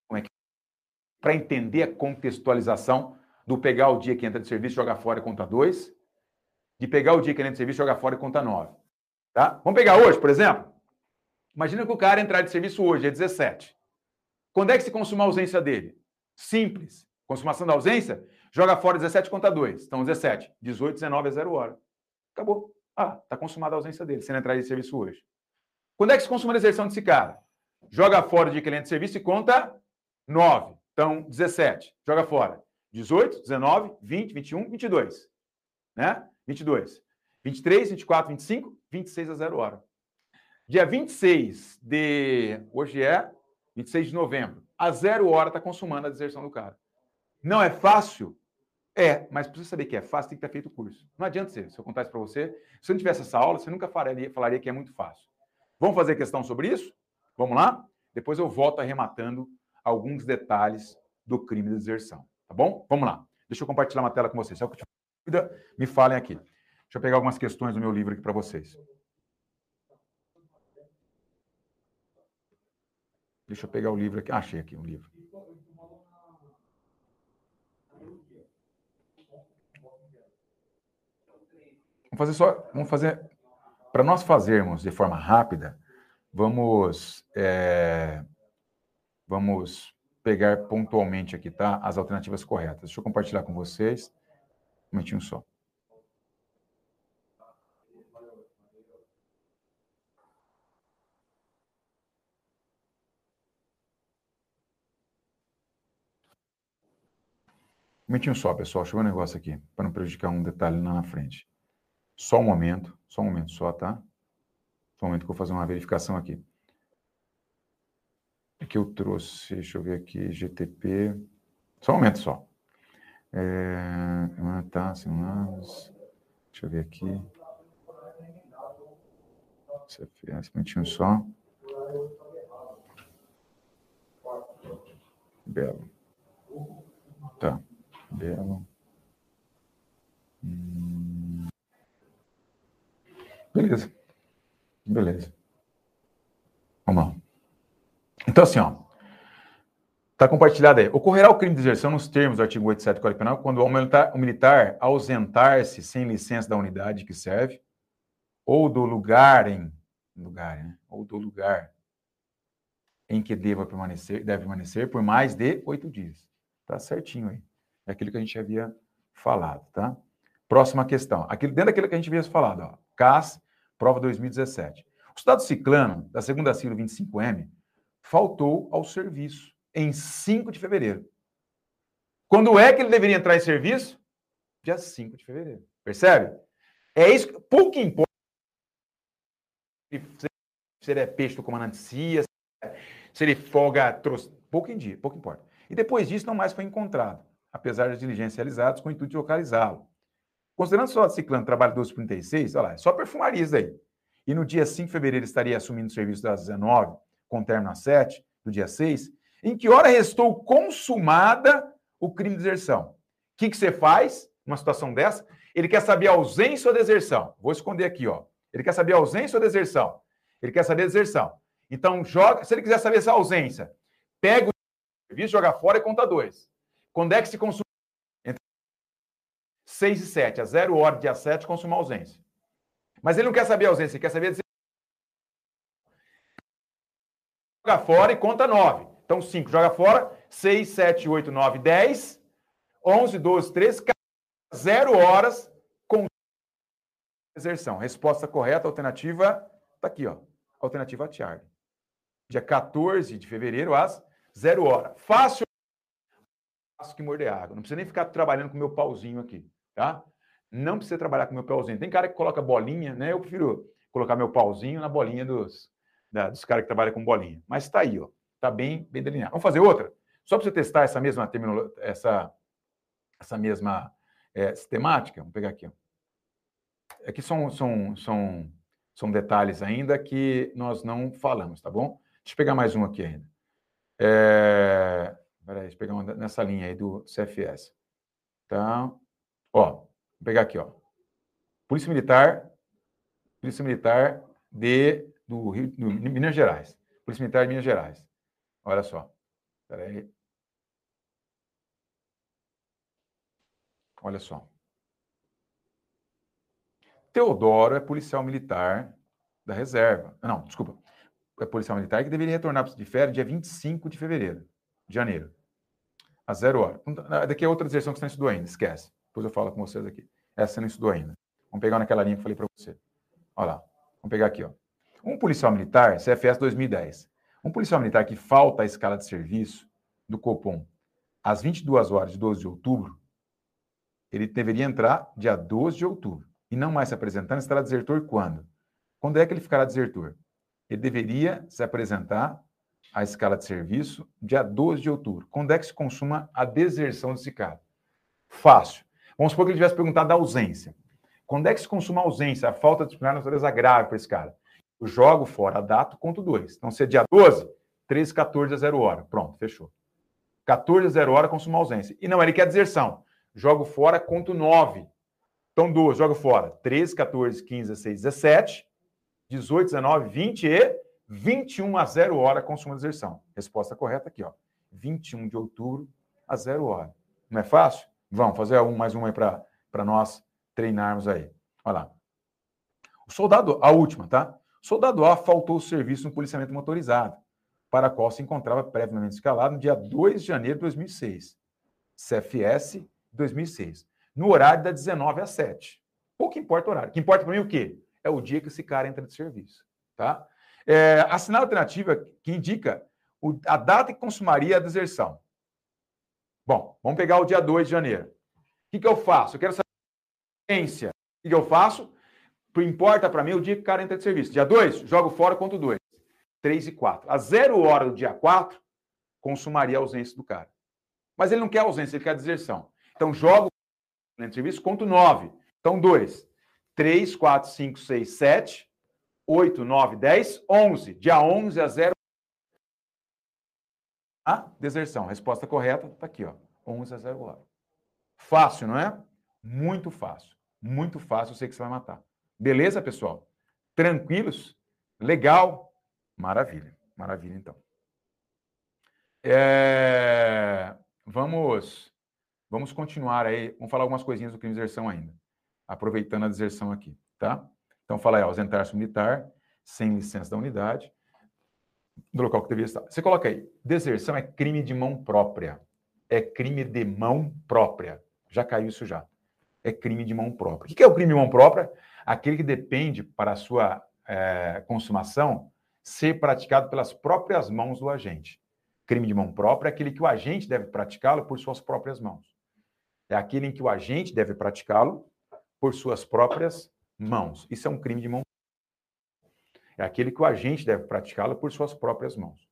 Como é que... Para entender a contextualização do pegar o dia que entra de serviço, jogar fora e conta 2, de pegar o dia que entra de serviço, jogar fora e conta 9. Tá? Vamos pegar hoje, por exemplo? Imagina que o cara entrar de serviço hoje, é 17. Quando é que se consuma a ausência dele? Simples. Consumação da ausência, joga fora 17 conta 2. Então, 17. 18, 19 é 0 hora. Acabou. Ah, está consumada a ausência dele, se ele entrar de serviço hoje. Quando é que se consuma a deserção desse cara? Joga fora de cliente de serviço e conta 9. Então, 17. Joga fora. 18, 19, 20, 21, 22. Né? 22. 23, 24, 25, 26 a 0 hora. Dia 26 de. Hoje é 26 de novembro. A 0 hora está consumando a deserção do cara. Não é fácil? É, mas para você saber que é fácil, tem que ter feito o curso. Não adianta ser, se eu contar isso para você. Se você não tivesse essa aula, você nunca falaria, falaria que é muito fácil. Vamos fazer questão sobre isso? Vamos lá? Depois eu volto arrematando alguns detalhes do crime de deserção. Tá bom? Vamos lá. Deixa eu compartilhar uma tela com vocês. Se tiver dúvida, me falem aqui. Deixa eu pegar algumas questões do meu livro aqui para vocês. Deixa eu pegar o livro aqui. Ah, achei aqui um livro. Vamos fazer só, vamos fazer, para nós fazermos de forma rápida, vamos, é, vamos pegar pontualmente aqui, tá? As alternativas corretas. Deixa eu compartilhar com vocês. Um momentinho só. Um momentinho só, pessoal. Ver um negócio aqui, para não prejudicar um detalhe lá na frente. Só um momento, só um momento só, tá? Só um momento que eu vou fazer uma verificação aqui. Aqui eu trouxe, deixa eu ver aqui, GTP. Só um momento só. É, tá, simulados. Deixa eu ver aqui. CFS, um minutinho só. Belo. Tá, belo. Hum. Beleza. Beleza. Vamos lá. Então, assim, ó. Está compartilhado aí. Ocorrerá o crime de deserção nos termos do artigo 87 do Código Penal quando o militar, o militar ausentar-se sem licença da unidade que serve ou do lugar em lugar, né? ou do lugar em que deva permanecer, deve permanecer por mais de oito dias. Tá certinho aí. É aquilo que a gente havia falado, tá? Próxima questão. Aquilo, dentro daquilo que a gente havia falado, ó. CAS, prova 2017. O Estado ciclano, da segunda sigla 25M, faltou ao serviço em 5 de fevereiro. Quando é que ele deveria entrar em serviço? Dia 5 de fevereiro. Percebe? É isso. Pouco importa se ele é peixe do comandante CIA, se ele folga. Pouco, em dia, pouco importa. E depois disso, não mais foi encontrado, apesar das diligências realizadas com o intuito de localizá-lo. Considerando só a Ciclano trabalho 1236, olha lá, é só perfumarias aí. E no dia 5 de fevereiro estaria assumindo o serviço das 19, com término às 7, do dia 6. Em que hora restou consumada o crime de deserção? O que, que você faz numa situação dessa? Ele quer saber a ausência ou deserção. Vou esconder aqui, ó. Ele quer saber a ausência ou deserção. Ele quer saber a deserção. Então, joga. Se ele quiser saber essa ausência, pega o serviço, joga fora e conta dois. Quando é que se consome? Entre 6 e 7. A zero hora, dia 7, consuma a ausência. Mas ele não quer saber a ausência, ele quer saber deserção. Joga fora e conta 9. Então, 5, joga fora. 6, 7, 8, 9, 10. 11, 12, 13, 0 horas com deserção. Resposta correta, alternativa, está aqui, ó. Alternativa Tiago. Dia 14 de fevereiro, às 0 hora. Fácil, fácil que morder água. Não precisa nem ficar trabalhando com meu pauzinho aqui, tá? Não precisa trabalhar com meu pauzinho. Tem cara que coloca bolinha, né? Eu prefiro colocar meu pauzinho na bolinha dos, da, dos caras que trabalham com bolinha. Mas está aí, ó. Está bem, bem delineado. Vamos fazer outra? Só para você testar essa mesma terminologia, essa, essa mesma é. Vamos pegar aqui. Ó. Aqui são, são, são são detalhes ainda que nós não falamos, tá bom? Deixa eu pegar mais um aqui ainda. É... Peraí, deixa eu pegar uma nessa linha aí do CFS. Então, ó, vou pegar aqui, ó. Polícia Militar, Polícia Militar de, do Rio, do, Minas Gerais. Polícia Militar de Minas Gerais. Olha só. Peraí. Olha só. Teodoro é policial militar da reserva. Não, desculpa. É policial militar que deveria retornar de férias dia 25 de fevereiro, de janeiro, às zero hora. Daqui é outra deserção que não estudou ainda, esquece. Depois eu falo com vocês aqui. Essa você não estudou ainda. Vamos pegar naquela linha que eu falei para você. Olha lá. Vamos pegar aqui, ó. Um policial militar, CFS 2010. Um policial militar que falta a escala de serviço do Copom às 22 horas de 12 de outubro, ele deveria entrar dia 12 de outubro e não mais se apresentando, estará desertor quando? Quando é que ele ficará desertor? Ele deveria se apresentar à escala de serviço dia 12 de outubro. Quando é que se consuma a deserção desse cara? Fácil. Vamos supor que ele tivesse perguntado da ausência. Quando é que se consuma a ausência, a falta de disciplinar natureza grave para esse cara? Eu jogo fora a data, conto dois. Então, se é dia 12, 13, 14 a 0 hora. Pronto, fechou. 14 a 0 hora, consuma a ausência. E não, ele quer deserção. Jogo fora, conto 9. Então, duas, joga fora. 13, 14, 15, 16, 17, 18, 19, 20 e 21 a 0 hora consumo de deserção. Resposta correta aqui, ó. 21 de outubro a 0 hora. Não é fácil? Vamos fazer um, mais uma aí para nós treinarmos aí. Olha lá. O soldado, a última, tá? O soldado A faltou o serviço no policiamento motorizado, para a qual se encontrava previamente escalado no dia 2 de janeiro de 2006. CFS 2006 no horário das 19 às 7. Pouco importa o horário. O que importa para mim é o quê? É o dia que esse cara entra de serviço. Tá? É, a alternativa que indica o, a data que consumaria a deserção. Bom, vamos pegar o dia 2 de janeiro. O que, que eu faço? Eu quero saber a. O que, que eu faço? Importa para mim o dia que o cara entra de serviço. Dia 2, jogo fora, conto 2. 3 e 4. A zero hora do dia 4, consumaria a ausência do cara. Mas ele não quer ausência, ele quer deserção. Então, jogo no serviço, conto 9. Então, 2. 3, 4, 5, 6, 7, 8, 9, 10, 11. Dia 11 a 0. A deserção. Resposta correta está aqui, ó. 11 a 0 hora. Fácil, não é? Muito fácil. Muito fácil, eu sei que você vai matar. Beleza, pessoal? Tranquilos? Legal? Maravilha. Maravilha, então. É... Vamos Vamos continuar aí, vamos falar algumas coisinhas do crime de deserção ainda, aproveitando a deserção aqui, tá? Então, fala aí, ausentar-se militar, sem licença da unidade, do local que deveria estar. Você coloca aí, deserção é crime de mão própria. É crime de mão própria. Já caiu isso já. É crime de mão própria. O que é o crime de mão própria? Aquele que depende para a sua é, consumação ser praticado pelas próprias mãos do agente. Crime de mão própria é aquele que o agente deve praticá-lo por suas próprias mãos. É aquele em que o agente deve praticá-lo por suas próprias mãos. Isso é um crime de mão. É aquele que o agente deve praticá-lo por suas próprias mãos.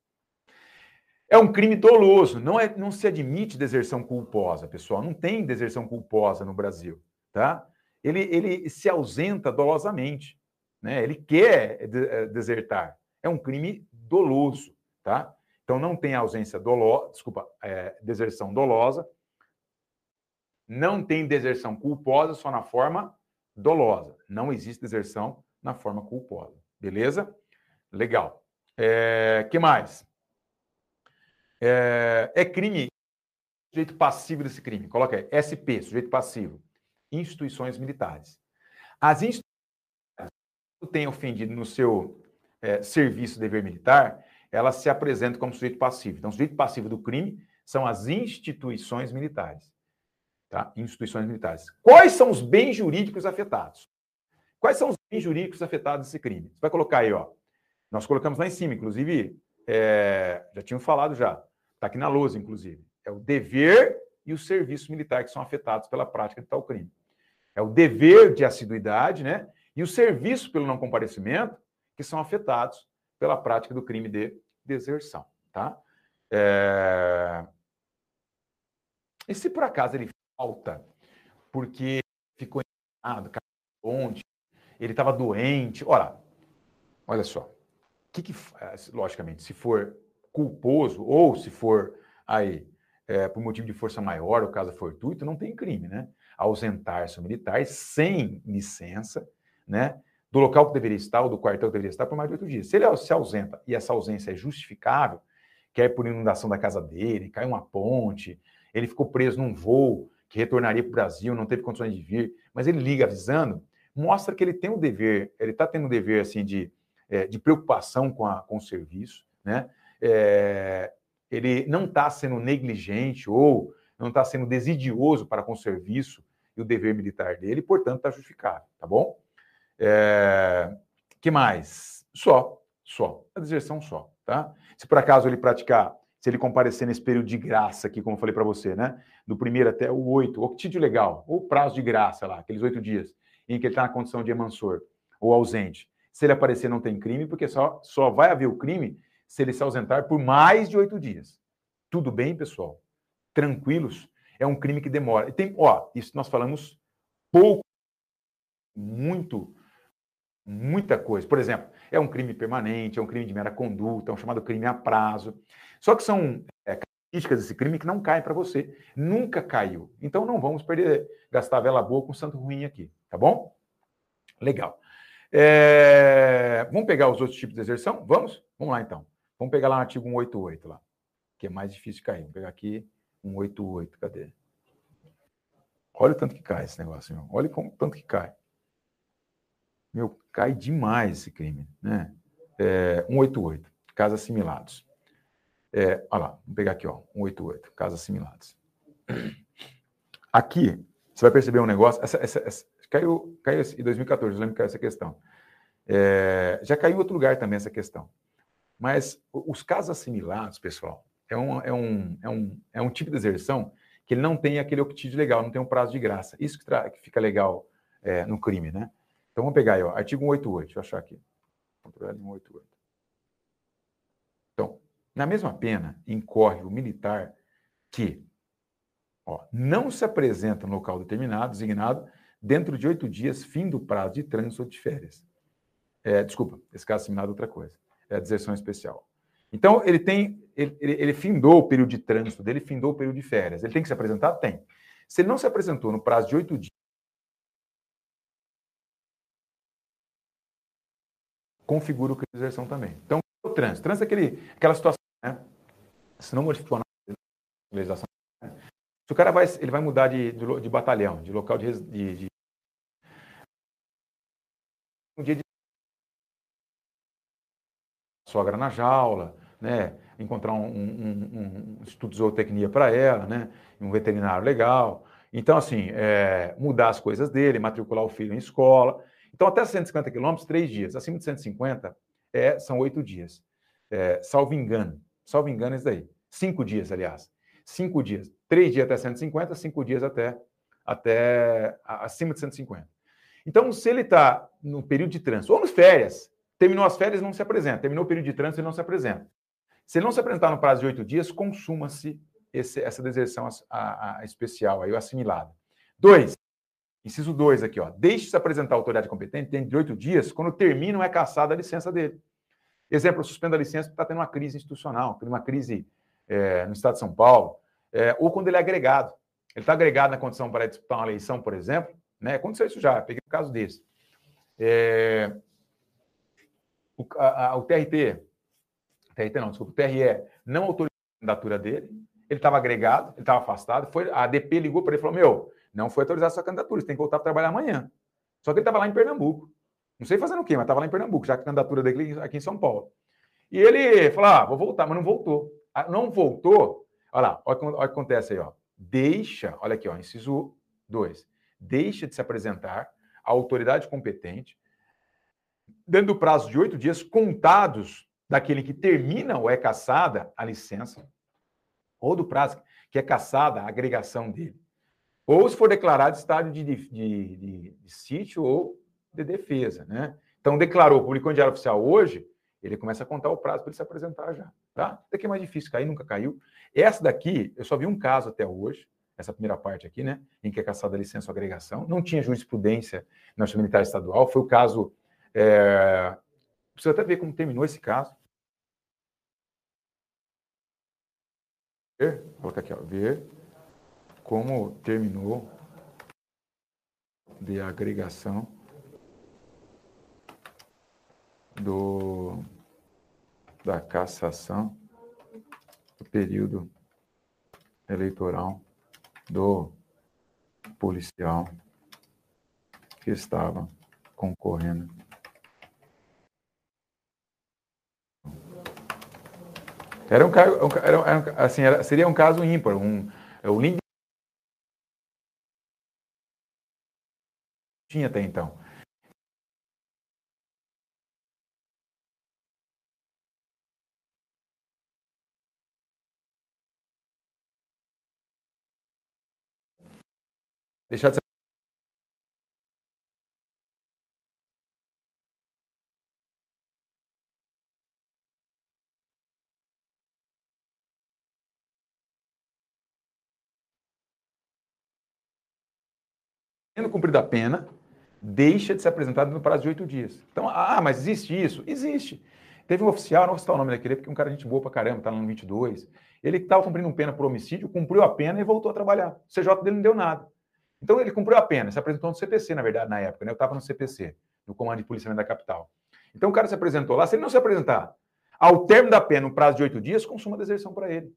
É um crime doloso, não, é, não se admite deserção culposa, pessoal. Não tem deserção culposa no Brasil, tá? Ele, ele se ausenta dolosamente, né? Ele quer eh, desertar. É um crime doloso, tá? Então não tem ausência dolosa, desculpa, é, deserção dolosa, não tem deserção culposa só na forma dolosa. Não existe deserção na forma culposa. Beleza? Legal. É, que mais? É, é crime, sujeito passivo desse crime. Coloca aí, SP, sujeito passivo. Instituições militares. As instituições têm ofendido no seu é, serviço dever militar, elas se apresentam como sujeito passivo. Então, sujeito passivo do crime são as instituições militares. Tá? Instituições militares. Quais são os bens jurídicos afetados? Quais são os bens jurídicos afetados desse crime? Você vai colocar aí, ó. Nós colocamos lá em cima, inclusive, é, já tínhamos falado já. Está aqui na lousa, inclusive. É o dever e o serviço militar que são afetados pela prática de tal crime. É o dever de assiduidade, né? E o serviço pelo não comparecimento que são afetados pela prática do crime de deserção, tá? É... E se por acaso ele falta porque ficou enganado, onde ele estava doente. Ora, olha só. Que que, eh, logicamente, se for culposo ou se for aí é, por motivo de força maior, o caso fortuito, não tem crime, né? Ausentar-se militar sem licença, né? Do local que deveria estar ou do quartel que deveria estar por mais de oito dias. Se ele se ausenta e essa ausência é justificável, quer por inundação da casa dele, caiu uma ponte, ele ficou preso num voo que retornaria para o Brasil, não teve condições de vir, mas ele liga avisando, mostra que ele tem um dever, ele está tendo um dever assim de, é, de preocupação com, a, com o serviço, né? É, ele não está sendo negligente ou não está sendo desidioso para com o serviço e o dever militar dele, portanto está justificado, tá bom? É, que mais? Só, só, a deserção só, tá? Se por acaso ele praticar se ele comparecer nesse período de graça aqui, como eu falei para você, né? Do primeiro até o oito, ou título legal, ou prazo de graça lá, aqueles oito dias, em que ele está na condição de emansor ou ausente. Se ele aparecer, não tem crime, porque só, só vai haver o crime se ele se ausentar por mais de oito dias. Tudo bem, pessoal? Tranquilos? É um crime que demora. E tem, ó, isso nós falamos pouco, muito, muita coisa. Por exemplo, é um crime permanente, é um crime de mera conduta, é um chamado crime a prazo. Só que são é, características desse crime que não caem para você. Nunca caiu. Então não vamos perder, gastar vela boa com santo ruim aqui, tá bom? Legal. É, vamos pegar os outros tipos de deserção? Vamos? Vamos lá então. Vamos pegar lá o artigo 188 lá, que é mais difícil de cair. Vamos pegar aqui 188, cadê? Olha o tanto que cai esse negócio, meu. Olha o tanto que cai. Meu, cai demais esse crime, né? É, 188, casos assimilados. É, olha lá, vamos pegar aqui, ó, 188, casos assimilados. Aqui, você vai perceber um negócio. Essa, essa, essa, caiu, caiu em 2014, eu lembro que caiu essa questão. É, já caiu em outro lugar também essa questão. Mas os casos assimilados, pessoal, é um, é um, é um, é um tipo de exerção que ele não tem aquele octídeo legal, não tem um prazo de graça. Isso que, que fica legal é, no crime, né? Então vamos pegar aí, ó, artigo 188, deixa eu achar aqui. Ctrl 188. Então, na mesma pena, incorre o militar que ó, não se apresenta no local determinado, designado, dentro de oito dias, fim do prazo de trânsito de férias. É, desculpa, esse caso assimilado é outra coisa. É a deserção especial. Então, ele tem. Ele, ele, ele, findou o período de trânsito dele, findou o período de férias. Ele tem que se apresentar? Tem. Se ele não se apresentou no prazo de oito dias, configura o crime de deserção também. Então, o trânsito. Trânsito é aquele, aquela situação né? Se não modificou a legislação? Se o cara vai, ele vai mudar de, de, de batalhão, de local de, de, um dia de sogra na jaula, né? encontrar um, um, um estudo de zootecnia para ela, né? um veterinário legal. Então, assim, é, mudar as coisas dele, matricular o filho em escola. Então, até 150 quilômetros, três dias. Acima de 150, é, são oito dias. É, salvo engano salvo engano, é isso daí. Cinco dias, aliás. Cinco dias. Três dias até 150, cinco dias até, até acima de 150. Então, se ele está no período de trânsito, ou nas férias, terminou as férias, não se apresenta. Terminou o período de trânsito, ele não se apresenta. Se ele não se apresentar no prazo de oito dias, consuma-se essa deserção a, a, a especial, aí, o assimilado. Dois, inciso dois aqui, ó. Deixe-se apresentar a autoridade competente dentro de oito dias, quando termina é caçada a licença dele. Exemplo, suspenda a licença porque está tendo uma crise institucional, uma crise é, no estado de São Paulo, é, ou quando ele é agregado. Ele está agregado na condição para disputar uma eleição, por exemplo, né? Aconteceu isso já, peguei um caso desse. É, o, a, a, o TRT, TRT não, desculpa, o TRE não autorizou a candidatura dele, ele estava agregado, ele estava afastado, foi, a ADP ligou para ele e falou, meu, não foi autorizada a sua candidatura, você tem que voltar para trabalhar amanhã. Só que ele estava lá em Pernambuco. Não sei fazendo o quê, mas estava lá em Pernambuco, já que a candidatura dele aqui em São Paulo. E ele falou: ah, vou voltar, mas não voltou. Ah, não voltou. Olha lá, olha, o que acontece aí, ó. Deixa, olha aqui, ó, inciso 2. Deixa de se apresentar à autoridade competente, dando o prazo de oito dias contados daquele que termina ou é caçada a licença, ou do prazo que é caçada a agregação dele. Ou se for declarado estado de, de, de, de, de sítio ou de defesa, né? Então, declarou, publicou em diário oficial hoje, ele começa a contar o prazo para ele se apresentar já, tá? Daqui é mais difícil, cair nunca caiu. Essa daqui, eu só vi um caso até hoje, essa primeira parte aqui, né, em que é caçada a licença ou agregação, não tinha jurisprudência na Justiça Militar Estadual, foi o caso, é... precisa até ver como terminou esse caso. Ver, vou colocar aqui, ó, ver como terminou de agregação do, da cassação do período eleitoral do policial que estava concorrendo. Era um caso, era, assim, era, seria um caso ímpar, um, link tinha até então. Deixar de ser tendo cumprido a pena, deixa de ser apresentado no prazo de oito dias. Então, ah, mas existe isso? Existe. Teve um oficial, não vou citar o nome daquele, porque é um cara gente boa pra caramba, tá no 22. Ele estava cumprindo pena por homicídio, cumpriu a pena e voltou a trabalhar. O CJ dele não deu nada. Então ele cumpriu a pena, se apresentou no CPC, na verdade, na época, né? Eu estava no CPC, no Comando de Policiamento da Capital. Então o cara se apresentou lá, se ele não se apresentar ao término da pena, no prazo de oito dias, consuma a deserção para ele.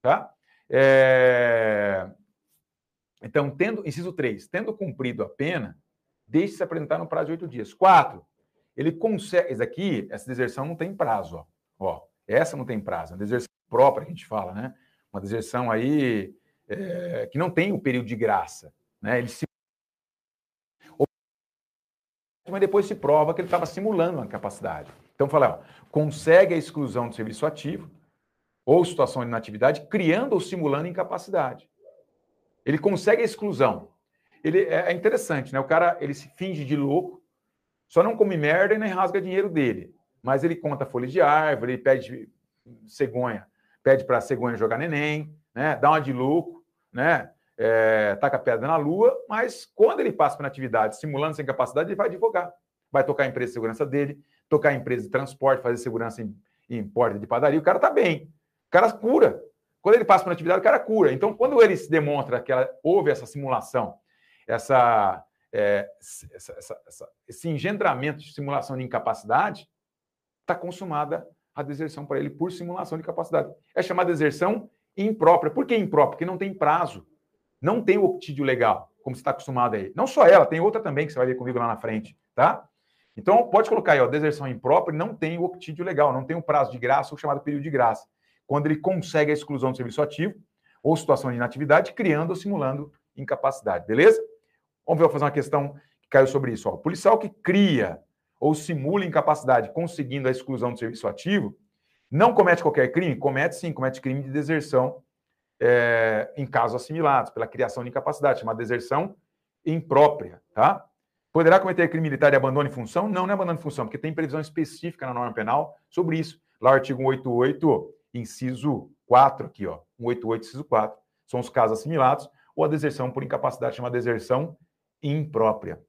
Tá? É... Então, tendo, inciso 3, tendo cumprido a pena, deixe se apresentar no prazo de oito dias. Quatro, ele consegue. Esse aqui, essa deserção não tem prazo, ó. ó essa não tem prazo, é uma deserção própria que a gente fala, né? Uma deserção aí é, que não tem o período de graça. Né? Ele se... Mas depois se prova que ele estava simulando uma capacidade. Então, fala, ó, consegue a exclusão do serviço ativo ou situação de inatividade, criando ou simulando incapacidade. Ele consegue a exclusão. Ele é, é interessante, né? O cara ele se finge de louco, só não come merda e nem rasga dinheiro dele. Mas ele conta folha de árvore, ele pede cegonha, pede para cegonha jogar neném, né? Dá uma de louco, né? É, taca pedra na lua, mas quando ele passa para atividade simulando sem capacidade, ele vai advogar. Vai tocar a empresa de segurança dele, tocar a empresa de transporte, fazer segurança em, em porta de padaria, o cara está bem. O cara cura. Quando ele passa para atividade, o cara cura. Então, quando ele se demonstra que ela, houve essa simulação, essa, é, essa, essa, essa, esse engendramento de simulação de incapacidade, está consumada a deserção para ele por simulação de capacidade. É chamada deserção imprópria. Por que imprópria? Porque não tem prazo não tem o optídio legal, como você está acostumado aí. Não só ela, tem outra também que você vai ver comigo lá na frente, tá? Então, pode colocar aí, ó, deserção imprópria não tem o optídio legal, não tem o prazo de graça, o chamado período de graça. Quando ele consegue a exclusão do serviço ativo ou situação de inatividade, criando ou simulando incapacidade, beleza? Vamos ver, vou fazer uma questão que caiu sobre isso. Ó. O policial que cria ou simula incapacidade conseguindo a exclusão do serviço ativo, Não comete qualquer crime? Comete sim, comete crime de deserção é, em casos assimilados, pela criação de incapacidade, chamada deserção imprópria, tá? Poderá cometer crime militar de abandono de função? Não, não é abandono de função, porque tem previsão específica na norma penal sobre isso. Lá o artigo 188, inciso 4 aqui, ó, 188, inciso 4, são os casos assimilados, ou a deserção por incapacidade, chamada deserção imprópria.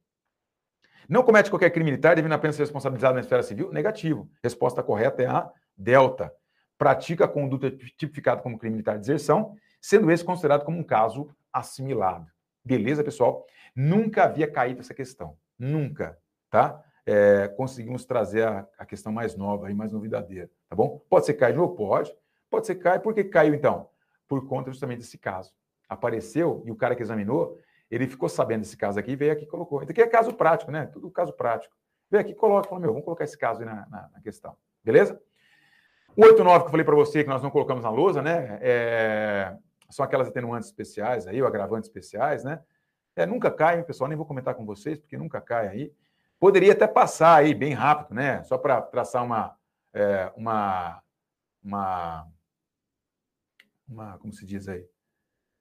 Não comete qualquer crime militar, devendo apenas ser responsabilizado na esfera civil? Negativo. Resposta correta é a delta. Pratica a conduta tipificada como crime militar de deserção, sendo esse considerado como um caso assimilado. Beleza, pessoal? Nunca havia caído essa questão. Nunca, tá? É, conseguimos trazer a, a, questão mais nova e mais novidadeira, tá bom? Pode ser cair de novo? Pode. Pode ser cair. Por que caiu, então? Por conta justamente desse caso. Apareceu e o cara que examinou ele ficou sabendo desse caso aqui, veio aqui e colocou. Isso aqui é caso prático, né? Tudo caso prático. Veio aqui e coloca, falou, meu, vamos colocar esse caso aí na, na, na questão. Beleza? O 89 que eu falei para você, que nós não colocamos na lousa, né? É... São aquelas atenuantes especiais aí, ou agravantes especiais, né? É, nunca cai, pessoal, nem vou comentar com vocês, porque nunca cai aí. Poderia até passar aí bem rápido, né? Só para traçar uma, é, uma, uma, uma, como se diz aí?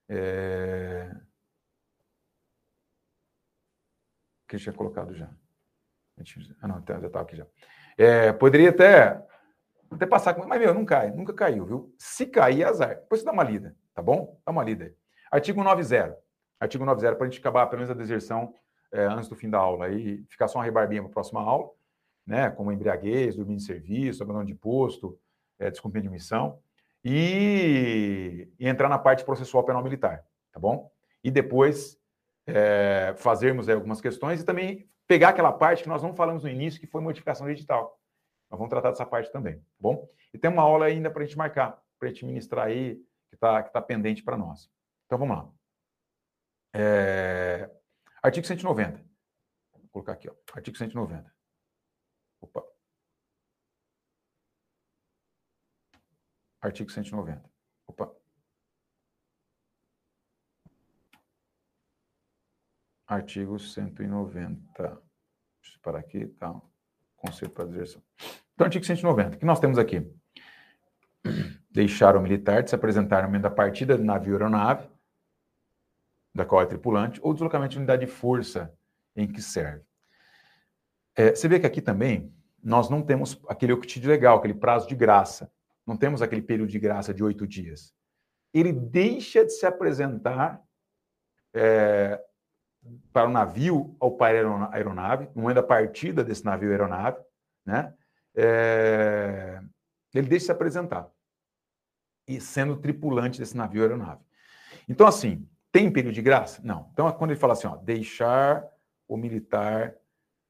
É... que tinha colocado já. Ah, não, já estava aqui já. É, poderia até, até passar, mas meu, não cai, nunca caiu, viu? Se cair, é azar. Depois você dá uma lida, tá bom? Dá uma lida aí. Artigo 90. Artigo 90, para a gente acabar pelo menos a deserção é, antes do fim da aula e ficar só uma rebarbinha para a próxima aula, né? Como embriaguez, dormir em serviço, abandono de posto, é, descumprimento de missão, e, e entrar na parte processual penal militar, tá bom? E depois é, fazermos algumas questões e também pegar aquela parte que nós não falamos no início, que foi modificação digital. Nós vamos tratar dessa parte também, tá bom? E tem uma aula ainda para a gente marcar, para a gente ministrar aí, que está que tá pendente para nós. Então vamos lá. É... Artigo 190. Vou colocar aqui, ó. Artigo 190. Opa. Artigo 190. Opa. Artigo 190. Deixa eu parar aqui, tá? Conceito para deserção. Então, artigo 190. O que nós temos aqui? Deixar o militar de se apresentar no momento da partida do navio aeronave, da qual é tripulante, ou deslocamento de unidade de força em que serve. É, você vê que aqui também nós não temos aquele octídio legal, aquele prazo de graça. Não temos aquele período de graça de oito dias. Ele deixa de se apresentar é, para o navio ou para a aeronave, no momento da partida desse navio aeronave, né? É, ele deixa se apresentar e sendo tripulante desse navio aeronave. Então, assim, tem período de graça? Não. Então, quando ele fala assim, ó, deixar o militar,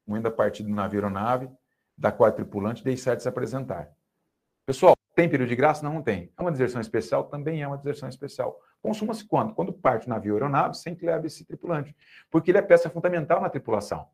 no momento da partida do navio aeronave, da qual tripulante, deixar de se apresentar. Pessoal, tem período de graça? Não, não tem. É uma deserção especial? Também é uma deserção especial. Consuma-se quando? Quando parte o navio aeronave sem que leve esse tripulante. Porque ele é peça fundamental na tripulação.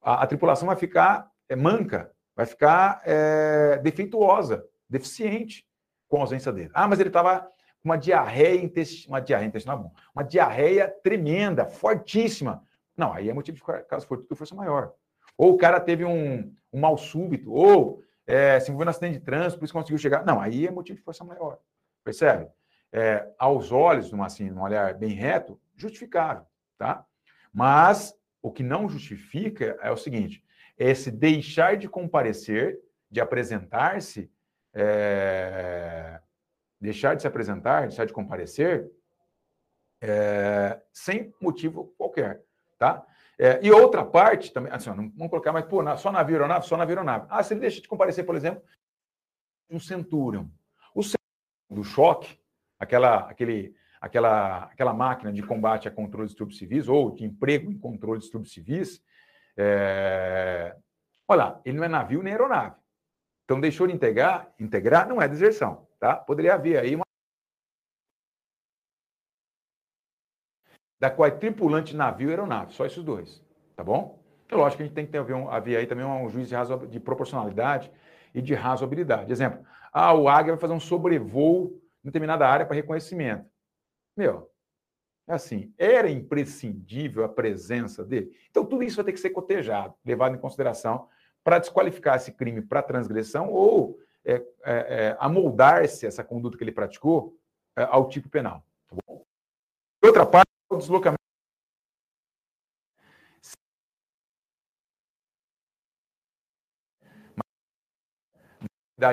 A, a tripulação vai ficar é, manca, vai ficar é, defeituosa, deficiente com a ausência dele. Ah, mas ele estava com uma diarreia intestinal, uma diarreia intestinal, uma diarreia tremenda, fortíssima. Não, aí é motivo de caso fortuito força maior. Ou o cara teve um, um mal súbito, ou é, se envolveu no acidente de trânsito, por isso conseguiu chegar. Não, aí é motivo de força maior. Percebe? É, aos olhos, num, assim, num olhar bem reto, justificável, tá? Mas o que não justifica é o seguinte: é esse deixar de comparecer, de apresentar-se, é, deixar de se apresentar, deixar de comparecer, é, sem motivo qualquer, tá? É, e outra parte também, assim, não vamos colocar, mas pô, só navio aeronave, só navio aeronave. Ah, se ele deixa de comparecer, por exemplo, um Centurion. O do choque, aquela, aquele, aquela, aquela máquina de combate a controle de distúrbios civis, ou de emprego em controle de distúrbios civis, é... olha ele não é navio nem aeronave. Então, deixou de integrar, integrar não é deserção, tá? Poderia haver aí uma da qual é tripulante navio e aeronave, só esses dois, tá bom? É lógico que a gente tem que ter, haver aí também um juiz de, de proporcionalidade e de razoabilidade. Exemplo, ah, o Águia vai fazer um sobrevoo determinada área para reconhecimento. Meu, é assim, era imprescindível a presença dele. Então, tudo isso vai ter que ser cotejado, levado em consideração para desqualificar esse crime para transgressão ou é, é, é, amoldar-se essa conduta que ele praticou é, ao tipo penal. Tá bom? Outra parte, o deslocamento.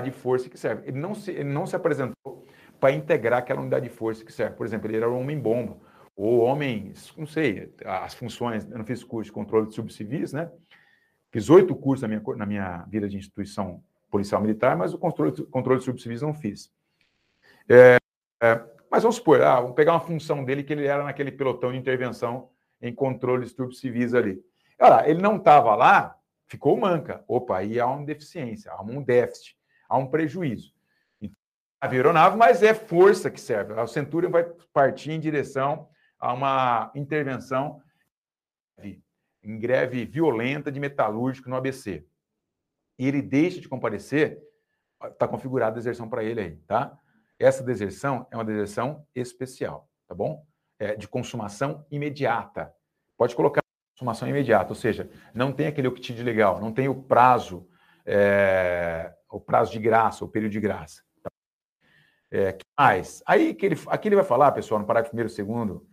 de força que serve. Ele não se, ele não se apresentou para integrar aquela unidade de força que serve. Por exemplo, ele era um homem-bomba, ou homem, não sei, as funções, eu não fiz curso de controle de subcivis, né? Fiz oito cursos na minha, na minha vida de instituição policial militar, mas o controle, controle de subcivis não fiz. É, é, mas vamos supor, ah, vamos pegar uma função dele que ele era naquele pelotão de intervenção em controle de subcivis ali. Olha, ele não estava lá, ficou manca. Opa, aí há uma deficiência, há um déficit, há um prejuízo. A aeronave, mas é força que serve. O Centurion vai partir em direção a uma intervenção em greve violenta de metalúrgico no ABC. E ele deixa de comparecer, está configurada a deserção para ele aí, tá? Essa deserção é uma deserção especial, tá bom? É de consumação imediata. Pode colocar consumação imediata, ou seja, não tem aquele octídeo legal, não tem o prazo, é, o prazo de graça, o período de graça. É, que mais? Aí que ele, aqui ele vai falar, pessoal, no parágrafo primeiro, segundo,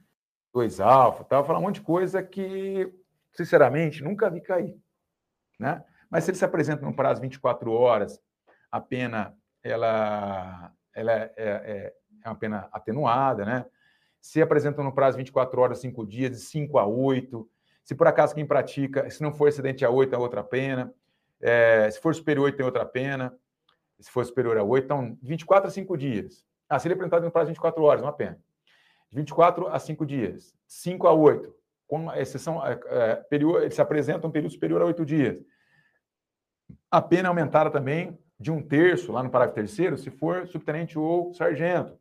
dois alfa, tal, vai falar um monte de coisa que, sinceramente, nunca vi cair, né? Mas se ele se apresenta no prazo de 24 horas, a pena ela ela é, é, é, é uma pena atenuada, né? Se apresentam no prazo de 24 horas, 5 dias, de 5 a 8. Se por acaso quem pratica, se não for excedente a 8, é outra pena. É, se for superior a 8, tem outra pena. Se for superior a 8, então 24 a 5 dias. Ah, se ele é apresentado no prazo de 24 horas, uma pena. De 24 a 5 dias. 5 a 8. Com exceção, é, é, período, ele se apresenta um período superior a 8 dias. A pena é aumentada também de um terço, lá no parágrafo terceiro, se for subtenente ou sargento.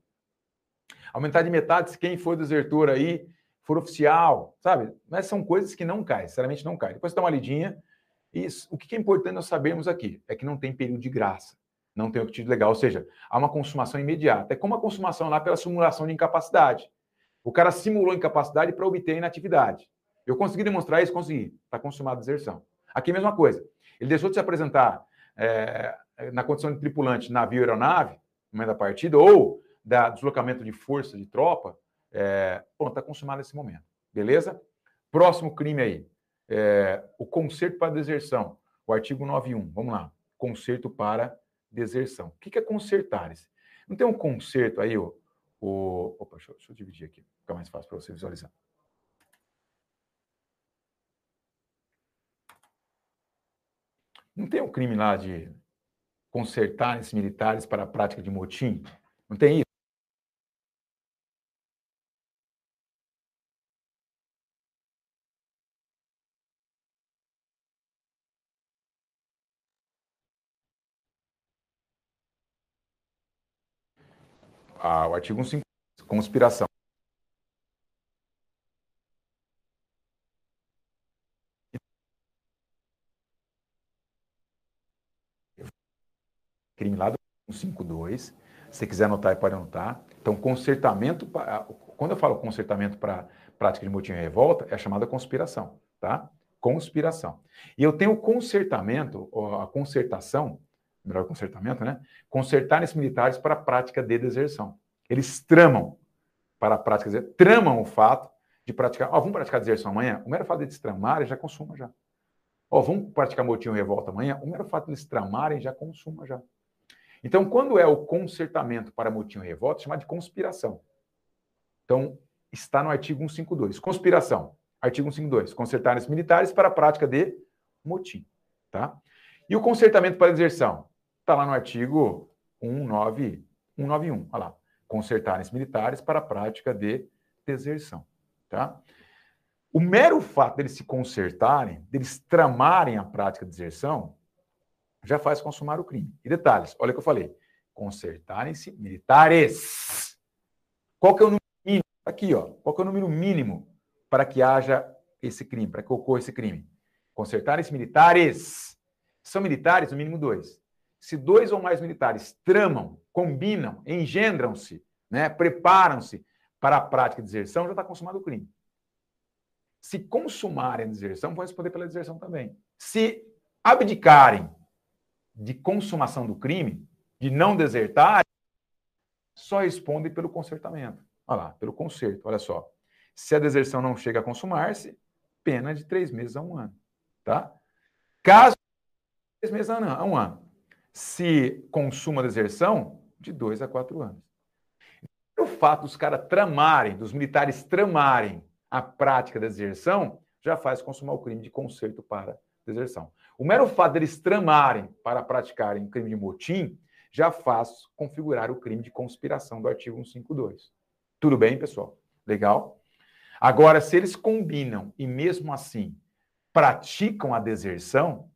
Aumentar de metade se quem for desertor aí for oficial, sabe? Mas são coisas que não caem, sinceramente não caem. Depois dá uma lidinha. E o que é importante nós sabermos aqui é que não tem período de graça, não tem obtido legal, ou seja, há uma consumação imediata. É como a consumação lá pela simulação de incapacidade. O cara simulou incapacidade para obter inatividade. Eu consegui demonstrar isso? Consegui. Está consumada a deserção. Aqui a mesma coisa. Ele deixou de se apresentar é, na condição de tripulante navio aeronave, no momento da partida, ou da deslocamento de força de tropa, é, bom, está consumado nesse momento. Beleza? Próximo crime aí. É, o conserto para deserção. O artigo 91. Vamos lá. Conserto para deserção. O que é consertar? -se? Não tem um conserto aí, ó, o. Opa, deixa eu, deixa eu dividir aqui, fica mais fácil para você visualizar. Não tem um crime lá de consertar esses militares para a prática de motim? Não tem isso? Ah, o artigo 150, conspiração. crime lá do 152. Se quiser anotar, pode anotar. Então, consertamento, quando eu falo consertamento para prática de motim e revolta, é a chamada conspiração, tá? Conspiração. E eu tenho o consertamento, a concertação, melhor consertamento, né? Consertar esses militares para a prática de deserção. Eles tramam para a prática, tramam o fato de praticar. Ó, vamos praticar deserção amanhã? O mero fato de eles tramarem já consuma já. Ó, vamos praticar motim e revolta amanhã? O mero fato de eles tramarem já consuma já. Então, quando é o consertamento para motim ou revolta, é chamado de conspiração. Então, está no artigo 152. Conspiração. Artigo 152. Consertar os militares para a prática de motim. Tá? E o consertamento para deserção? Está lá no artigo 19, 191. Olha lá. Militares para a prática de deserção. Tá? O mero fato deles se consertarem, deles tramarem a prática de deserção, já faz consumar o crime. E detalhes, olha o que eu falei. Consertarem-se militares. Qual que é o número mínimo? Aqui, ó. Qual que é o número mínimo para que haja esse crime, para que ocorra esse crime? Consertarem-se militares. São militares, no mínimo dois. Se dois ou mais militares tramam, combinam, engendram-se, né, preparam-se para a prática de deserção, já está consumado o crime. Se consumarem a deserção, vão responder pela deserção também. Se abdicarem de consumação do crime, de não desertar, só respondem pelo consertamento. Olha lá, pelo conserto, olha só. Se a deserção não chega a consumar-se, pena de três meses a um ano. Tá? Caso três meses a um ano. Se consuma a deserção, de dois a quatro anos. O fato dos caras tramarem, dos militares tramarem a prática da deserção, já faz consumar o crime de conserto para deserção. O mero fato deles tramarem para praticarem crime de motim já faz configurar o crime de conspiração do artigo 152. Tudo bem, pessoal? Legal? Agora, se eles combinam e mesmo assim praticam a deserção,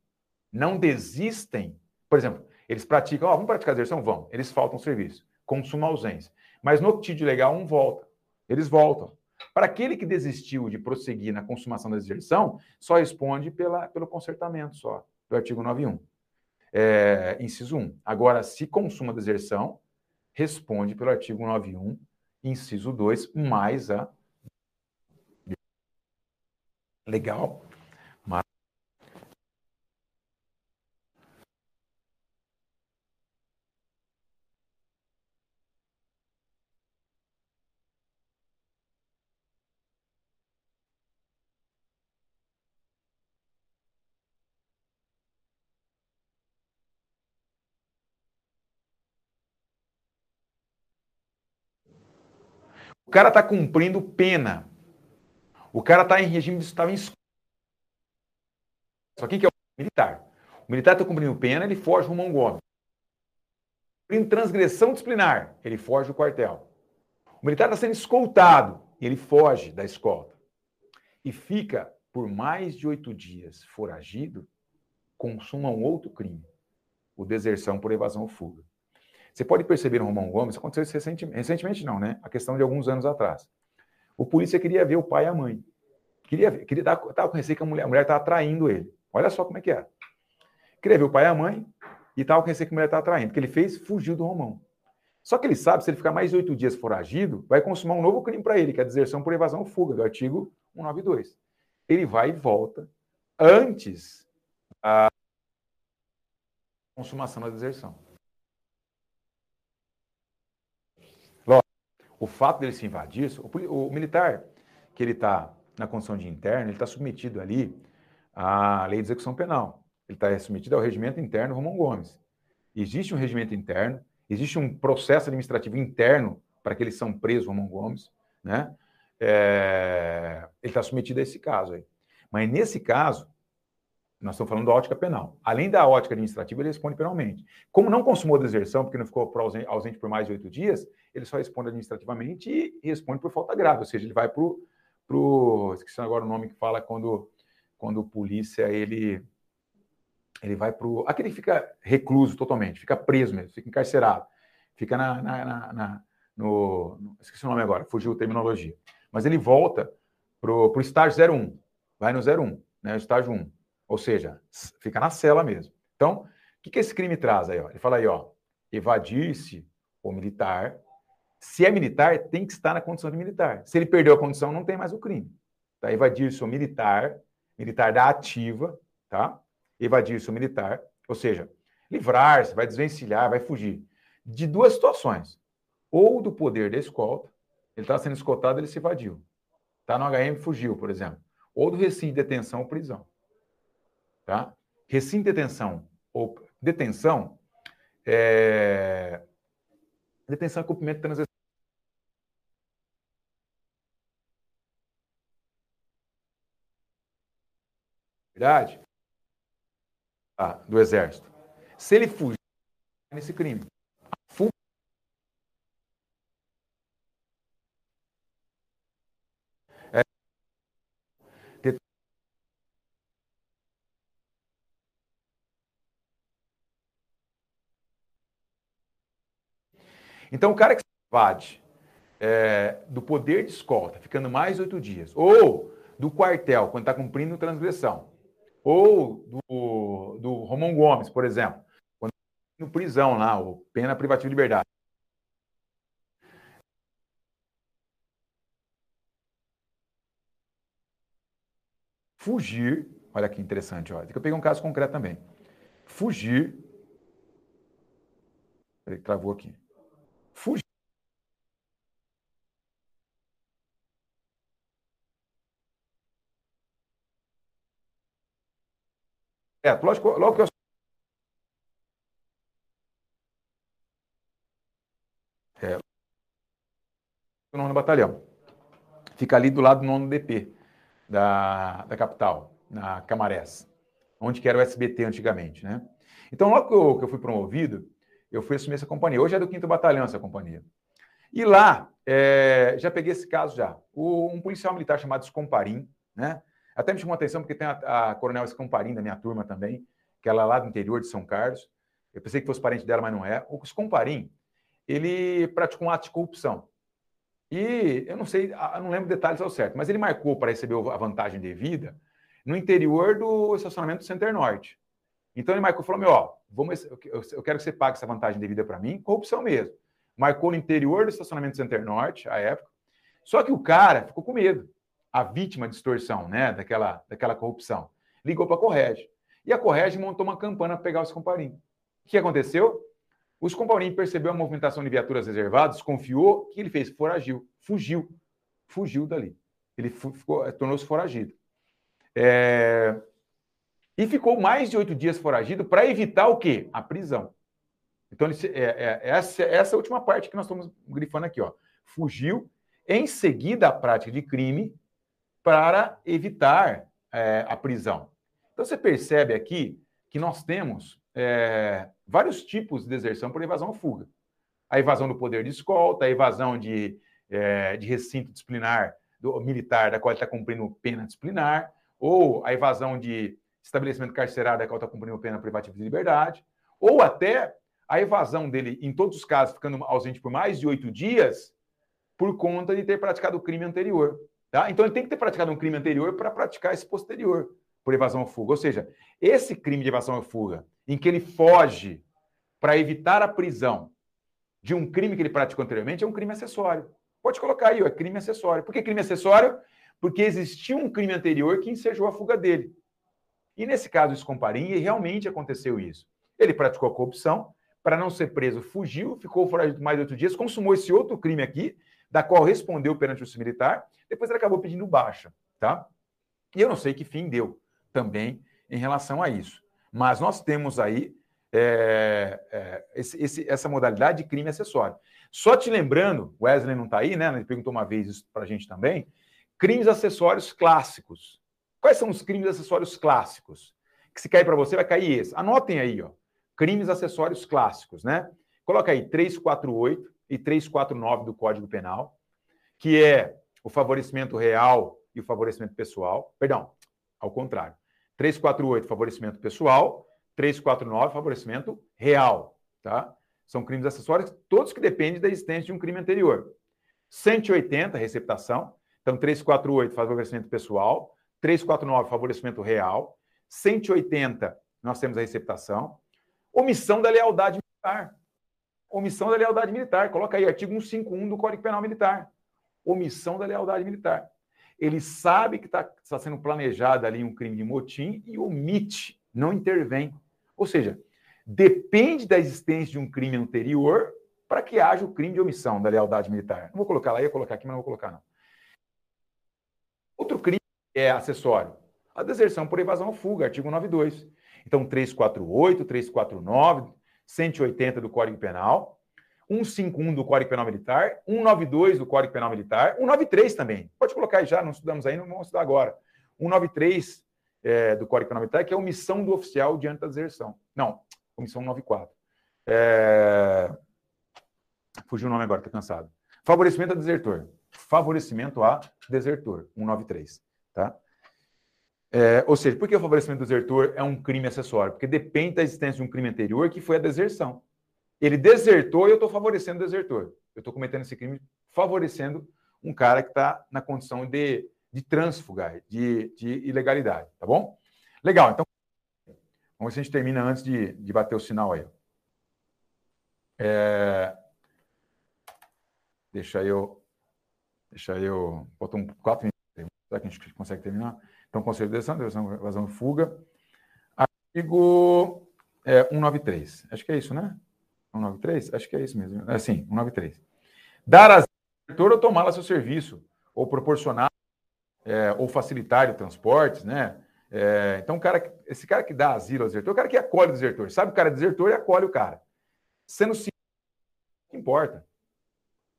não desistem. Por exemplo, eles praticam, ó, oh, vamos praticar a deserção? Vão. Eles faltam serviço, consumam ausência. Mas no título legal, um volta. Eles voltam. Para aquele que desistiu de prosseguir na consumação da deserção, só responde pela, pelo consertamento só, do artigo 91. É, inciso 1. Agora, se consuma a deserção, responde pelo artigo 91, inciso 2, mais a. Legal? O cara está cumprindo pena. O cara está em regime de estava em Só quem que é o militar? O militar está cumprindo pena, ele foge rumo a um Gomes. Cumprindo transgressão disciplinar, ele foge do quartel. O militar está sendo escoltado e ele foge da escolta. E fica por mais de oito dias foragido, consuma um outro crime, o deserção por evasão ou fuga. Você pode perceber no Romão Gomes, aconteceu isso recentemente, recentemente não, né? A questão de alguns anos atrás. O polícia queria ver o pai e a mãe. Queria ver, queria dar, tava com receio que a mulher, a mulher estava traindo ele. Olha só como é que era. Queria ver o pai e a mãe e estava com receio que a mulher estava traindo. O que ele fez? Fugiu do Romão. Só que ele sabe, se ele ficar mais de oito dias foragido, vai consumar um novo crime para ele, que é a deserção por evasão ou fuga, do artigo 192. Ele vai e volta antes da consumação da deserção. O fato dele se invadir, o, o militar que ele está na condição de interno, ele está submetido ali à lei de execução penal. Ele está submetido ao regimento interno Romão Gomes. Existe um regimento interno, existe um processo administrativo interno para que eles são presos, Romão Gomes, né? É, ele está submetido a esse caso aí. Mas nesse caso, nós estamos falando da ótica penal. Além da ótica administrativa, ele responde penalmente. Como não consumou deserção, porque não ficou ausente, por mais de oito dias, ele só responde administrativamente e responde por falta grave, ou seja, ele vai para o. Esqueci agora o nome que fala quando, quando polícia ele, ele vai para o. Aquele fica recluso totalmente, fica preso mesmo, fica encarcerado, fica na, na, na, na no. Esqueci o nome agora, fugiu a terminologia. Mas ele volta para o estágio 01, vai no 01, né, estágio 1. Ou seja, fica na cela mesmo. Então, o que, que esse crime traz aí? Ó? Ele fala aí, ó, evadir-se o militar. Se é militar, tem que estar na condição de militar. Se ele perdeu a condição, não tem mais o crime. Tá? Evadir-se o militar, militar da ativa, tá? Evadir-se o militar, ou seja, livrar-se, vai desvencilhar, vai fugir. De duas situações. Ou do poder da escolta, ele está sendo escoltado, ele se evadiu. Está no HM, fugiu, por exemplo. Ou do recinto de detenção ou prisão. Tá? Recinto de detenção ou detenção é... Detenção é cumprimento de. Verdade? Ah, do exército. Se ele fugir nesse crime, Então, o cara que se evade é, do poder de escolta, ficando mais oito dias, ou do quartel, quando está cumprindo transgressão, ou do, do Romão Gomes, por exemplo, quando está no prisão lá, ou pena privativa de liberdade. Fugir, olha que interessante, olha, eu peguei um caso concreto também. Fugir Ele travou aqui. Fugiu. É, lógico, logo que eu É, o nono batalhão. Fica ali do lado do nono DP da, da capital, na Camarés, onde que era o SBT antigamente, né? Então, logo que eu, que eu fui promovido, eu fui assumir essa companhia. Hoje é do 5 Batalhão essa companhia. E lá, é, já peguei esse caso já. O, um policial militar chamado Escomparim, né? Até me chamou a atenção porque tem a, a Coronel Escomparim da minha turma também, que ela é lá do interior de São Carlos. Eu pensei que fosse parente dela, mas não é. O Escomparim, ele praticou um ato de corrupção. E eu não sei, eu não lembro detalhes ao certo, mas ele marcou para receber a vantagem devida no interior do estacionamento do Center Norte. Então ele marcou falou: meu, ó, vamos, eu quero que você pague essa vantagem devida para mim, corrupção mesmo. Marcou no interior do estacionamento do Center Norte, à época. Só que o cara ficou com medo. A vítima de extorsão, né, daquela, daquela corrupção. Ligou para a Correge. E a Correge montou uma campanha para pegar os comparinhos. O que aconteceu? Os comparinhos percebeu a movimentação de viaturas reservadas, confiou, o que ele fez? Foragiu, fugiu, fugiu dali. Ele tornou-se foragido. É, e ficou mais de oito dias foragido para evitar o quê? A prisão. Então, é, é, essa, essa última parte que nós estamos grifando aqui. Ó. Fugiu em seguida à prática de crime para evitar é, a prisão. Então, você percebe aqui que nós temos é, vários tipos de deserção por evasão ou fuga. A evasão do poder de escolta, a evasão de, é, de recinto disciplinar do militar da qual ele está cumprindo pena disciplinar, ou a evasão de estabelecimento carcerário da qual está cumprindo pena privativa de liberdade, ou até a evasão dele, em todos os casos, ficando ausente por mais de oito dias, por conta de ter praticado o crime anterior. Tá? Então, ele tem que ter praticado um crime anterior para praticar esse posterior, por evasão ou fuga. Ou seja, esse crime de evasão ou fuga, em que ele foge para evitar a prisão de um crime que ele praticou anteriormente, é um crime acessório. Pode colocar aí, ó, é crime acessório. Por que crime acessório? Porque existiu um crime anterior que ensejou a fuga dele. E nesse caso, esse Comparim, realmente aconteceu isso. Ele praticou a corrupção, para não ser preso, fugiu, ficou fora de mais de oito dias, consumou esse outro crime aqui, da qual respondeu perante o militar, depois ele acabou pedindo baixa, tá? E eu não sei que fim deu também em relação a isso. Mas nós temos aí é, é, esse, esse, essa modalidade de crime acessório. Só te lembrando, Wesley não está aí, né? Ele perguntou uma vez isso para a gente também. Crimes acessórios clássicos. Quais são os crimes acessórios clássicos? Que se cair para você, vai cair esse. Anotem aí, ó. Crimes acessórios clássicos, né? Coloca aí 348 e 349 do Código Penal, que é o favorecimento real e o favorecimento pessoal. Perdão, ao contrário. 348, favorecimento pessoal. 349, favorecimento real, tá? São crimes acessórios, todos que dependem da existência de um crime anterior. 180, receptação. Então, 348, favorecimento pessoal. 349, favorecimento real. 180, nós temos a receptação. Omissão da lealdade militar. Omissão da lealdade militar. Coloca aí, artigo 151 do Código Penal Militar. Omissão da lealdade militar. Ele sabe que está tá sendo planejado ali um crime de motim e omite, não intervém. Ou seja, depende da existência de um crime anterior para que haja o crime de omissão da lealdade militar. Não vou colocar lá, ia colocar aqui, mas não vou colocar não. Outro crime é acessório. A deserção por evasão ou fuga, artigo 92. Então, 348, 349, 180 do Código Penal, 151 do Código Penal Militar, 192 do Código Penal Militar, 193 também. Pode colocar aí já, não estudamos aí, não vamos estudar agora. 193 é, do Código Penal Militar, que é omissão do oficial diante da deserção. Não, omissão 94. É... Fugiu o nome agora, estou cansado. Favorecimento a desertor. Favorecimento a desertor, 193. Tá? É, ou seja, por que o favorecimento do desertor é um crime acessório? Porque depende da existência de um crime anterior que foi a deserção. Ele desertou e eu estou favorecendo o desertor. Eu estou cometendo esse crime favorecendo um cara que está na condição de, de transfugar, de, de ilegalidade, tá bom? Legal, então vamos ver se a gente termina antes de, de bater o sinal aí. É... Deixa eu. Deixa eu. Faltam quatro minutos. Será que a gente consegue terminar? Então, conselho de evasão e fuga. Artigo é, 193. Acho que é isso, né? 193? Acho que é isso mesmo. É, sim, 193. Dar ao desertor ou tomá-la seu serviço, ou proporcionar, é, ou facilitar o transporte, né? É, então, cara, esse cara que dá asilo ao desertor, o cara que acolhe o desertor, sabe o cara é desertor e acolhe o cara. Sendo sim, importa.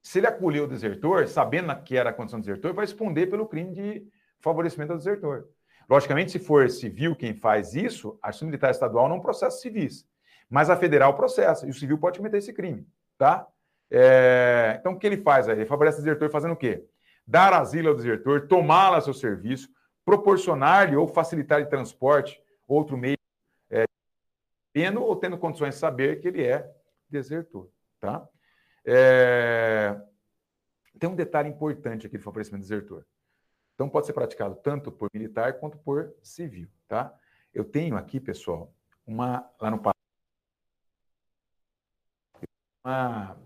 Se ele acolheu o desertor, sabendo que era a condição do desertor, vai responder pelo crime de favorecimento ao desertor. Logicamente, se for civil quem faz isso, a justiça militar estadual não processa civis. Mas a federal processa, e o civil pode cometer esse crime, tá? É... Então, o que ele faz aí? Ele favorece o desertor fazendo o quê? Dar asilo ao desertor, tomá-lo a seu serviço, proporcionar-lhe ou facilitar de transporte, outro meio, é, tendo ou tendo condições de saber que ele é desertor, tá? É... Tem um detalhe importante aqui do favorecimento desertor. Então, pode ser praticado tanto por militar quanto por civil, tá? Eu tenho aqui, pessoal, uma, lá no uma,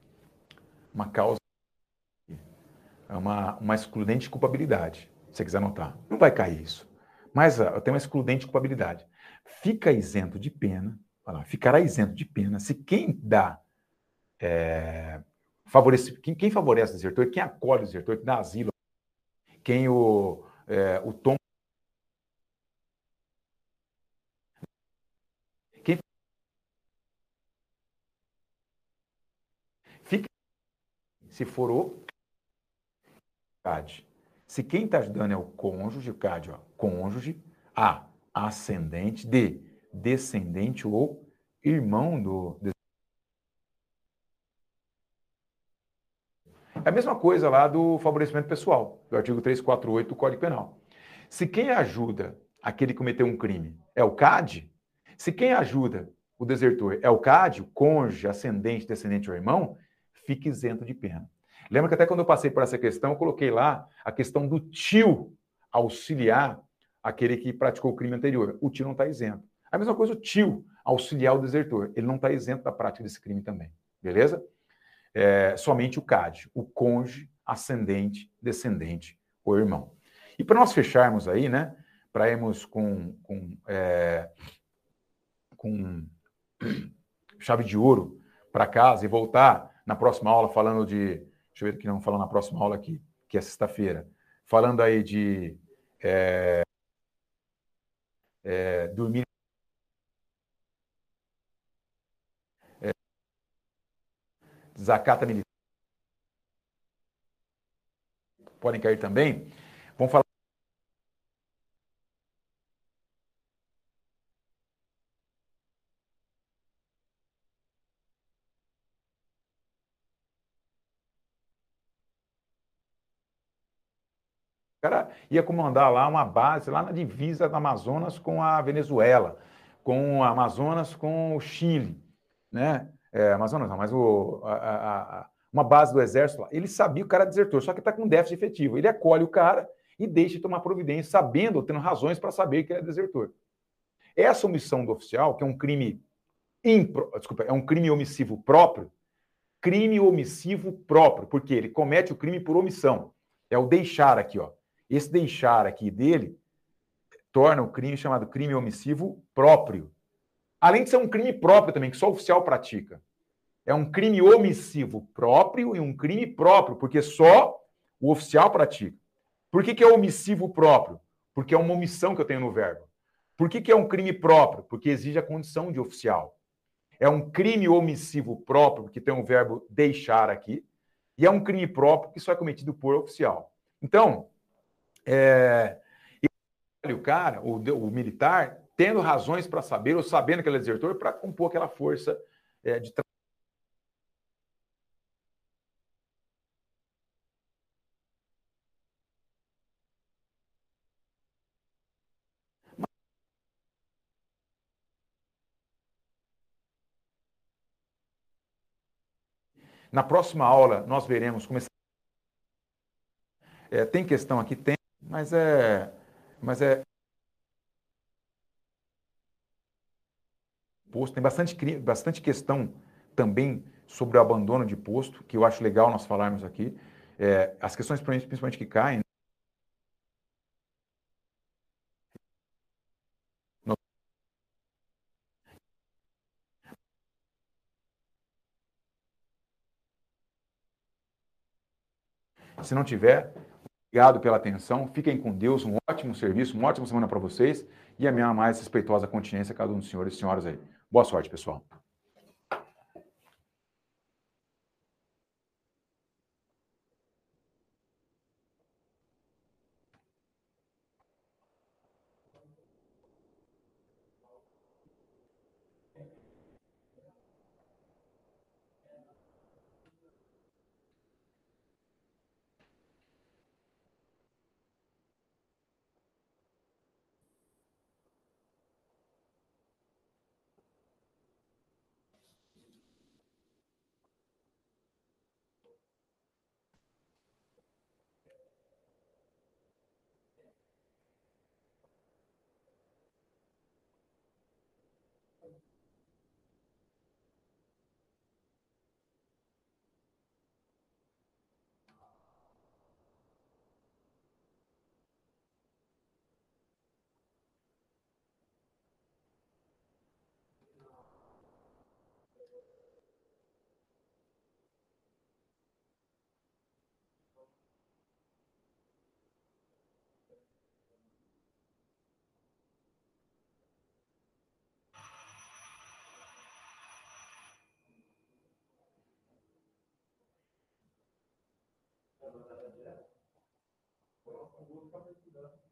uma causa, é uma, uma excludente de culpabilidade, se você quiser anotar. Não vai cair isso. Mas eu tenho uma excludente de culpabilidade. Fica isento de pena, lá, ficará isento de pena se quem dá é, favorece, quem, quem favorece o desertor, quem acolhe o desertor, quem dá asilo, quem o, é, o tom se for o CAD. Se quem está ajudando é o cônjuge, o CAD, ó, cônjuge, A, ascendente, D, descendente ou irmão do. É a mesma coisa lá do favorecimento pessoal, do artigo 348 do Código Penal. Se quem ajuda aquele que cometeu um crime é o CAD, se quem ajuda o desertor é o CAD, o cônjuge, ascendente, descendente ou irmão, fique isento de pena. Lembra que até quando eu passei por essa questão, eu coloquei lá a questão do tio auxiliar aquele que praticou o crime anterior. O tio não está isento. A mesma coisa o tio auxiliar o desertor. Ele não está isento da prática desse crime também. Beleza? É, somente o CAD, o cônjuge, ascendente, descendente ou irmão. E para nós fecharmos aí, né? Para irmos com, com, é, com chave de ouro para casa e voltar na próxima aula falando de. Deixa eu ver que não falando na próxima aula aqui, que é sexta-feira. Falando aí de é, é, dormir. É, zacata militar. Podem cair também. Vamos falar. cara ia comandar lá uma base, lá na divisa do Amazonas com a Venezuela, com o Amazonas com o Chile, né? É, Amazonas não, mas o, a, a, a, uma base do exército lá. Ele sabia que o cara desertor, só que está com déficit efetivo. Ele acolhe o cara e deixa de tomar providência, sabendo, tendo razões para saber que ele é desertor. Essa omissão do oficial, que é um crime impro, desculpa, é um crime omissivo próprio, crime omissivo próprio, porque ele comete o crime por omissão. É o deixar aqui, ó. Esse deixar aqui dele torna o crime chamado crime omissivo próprio. Além de ser um crime próprio também, que só o oficial pratica. É um crime omissivo próprio e um crime próprio, porque só o oficial pratica. Por que, que é omissivo próprio? Porque é uma omissão que eu tenho no verbo. Por que, que é um crime próprio? Porque exige a condição de oficial. É um crime omissivo próprio, porque tem o verbo deixar aqui, e é um crime próprio que só é cometido por oficial. Então, é, o cara, o, o militar, tendo razões para saber, ou sabendo que ele é desertor, para compor aquela força é, de Na próxima aula, nós veremos como. É, tem questão aqui? Tem. Mas é. Mas é. posto. Tem bastante, bastante questão também sobre o abandono de posto, que eu acho legal nós falarmos aqui. É, as questões, principalmente, que caem. Né? Se não tiver, obrigado pela atenção. Fiquem com Deus. Um ótimo serviço, uma ótima semana para vocês. E a minha mais respeitosa continência, cada um dos senhores e senhoras aí. Boa sorte, pessoal. da bandeira, foram com itu outro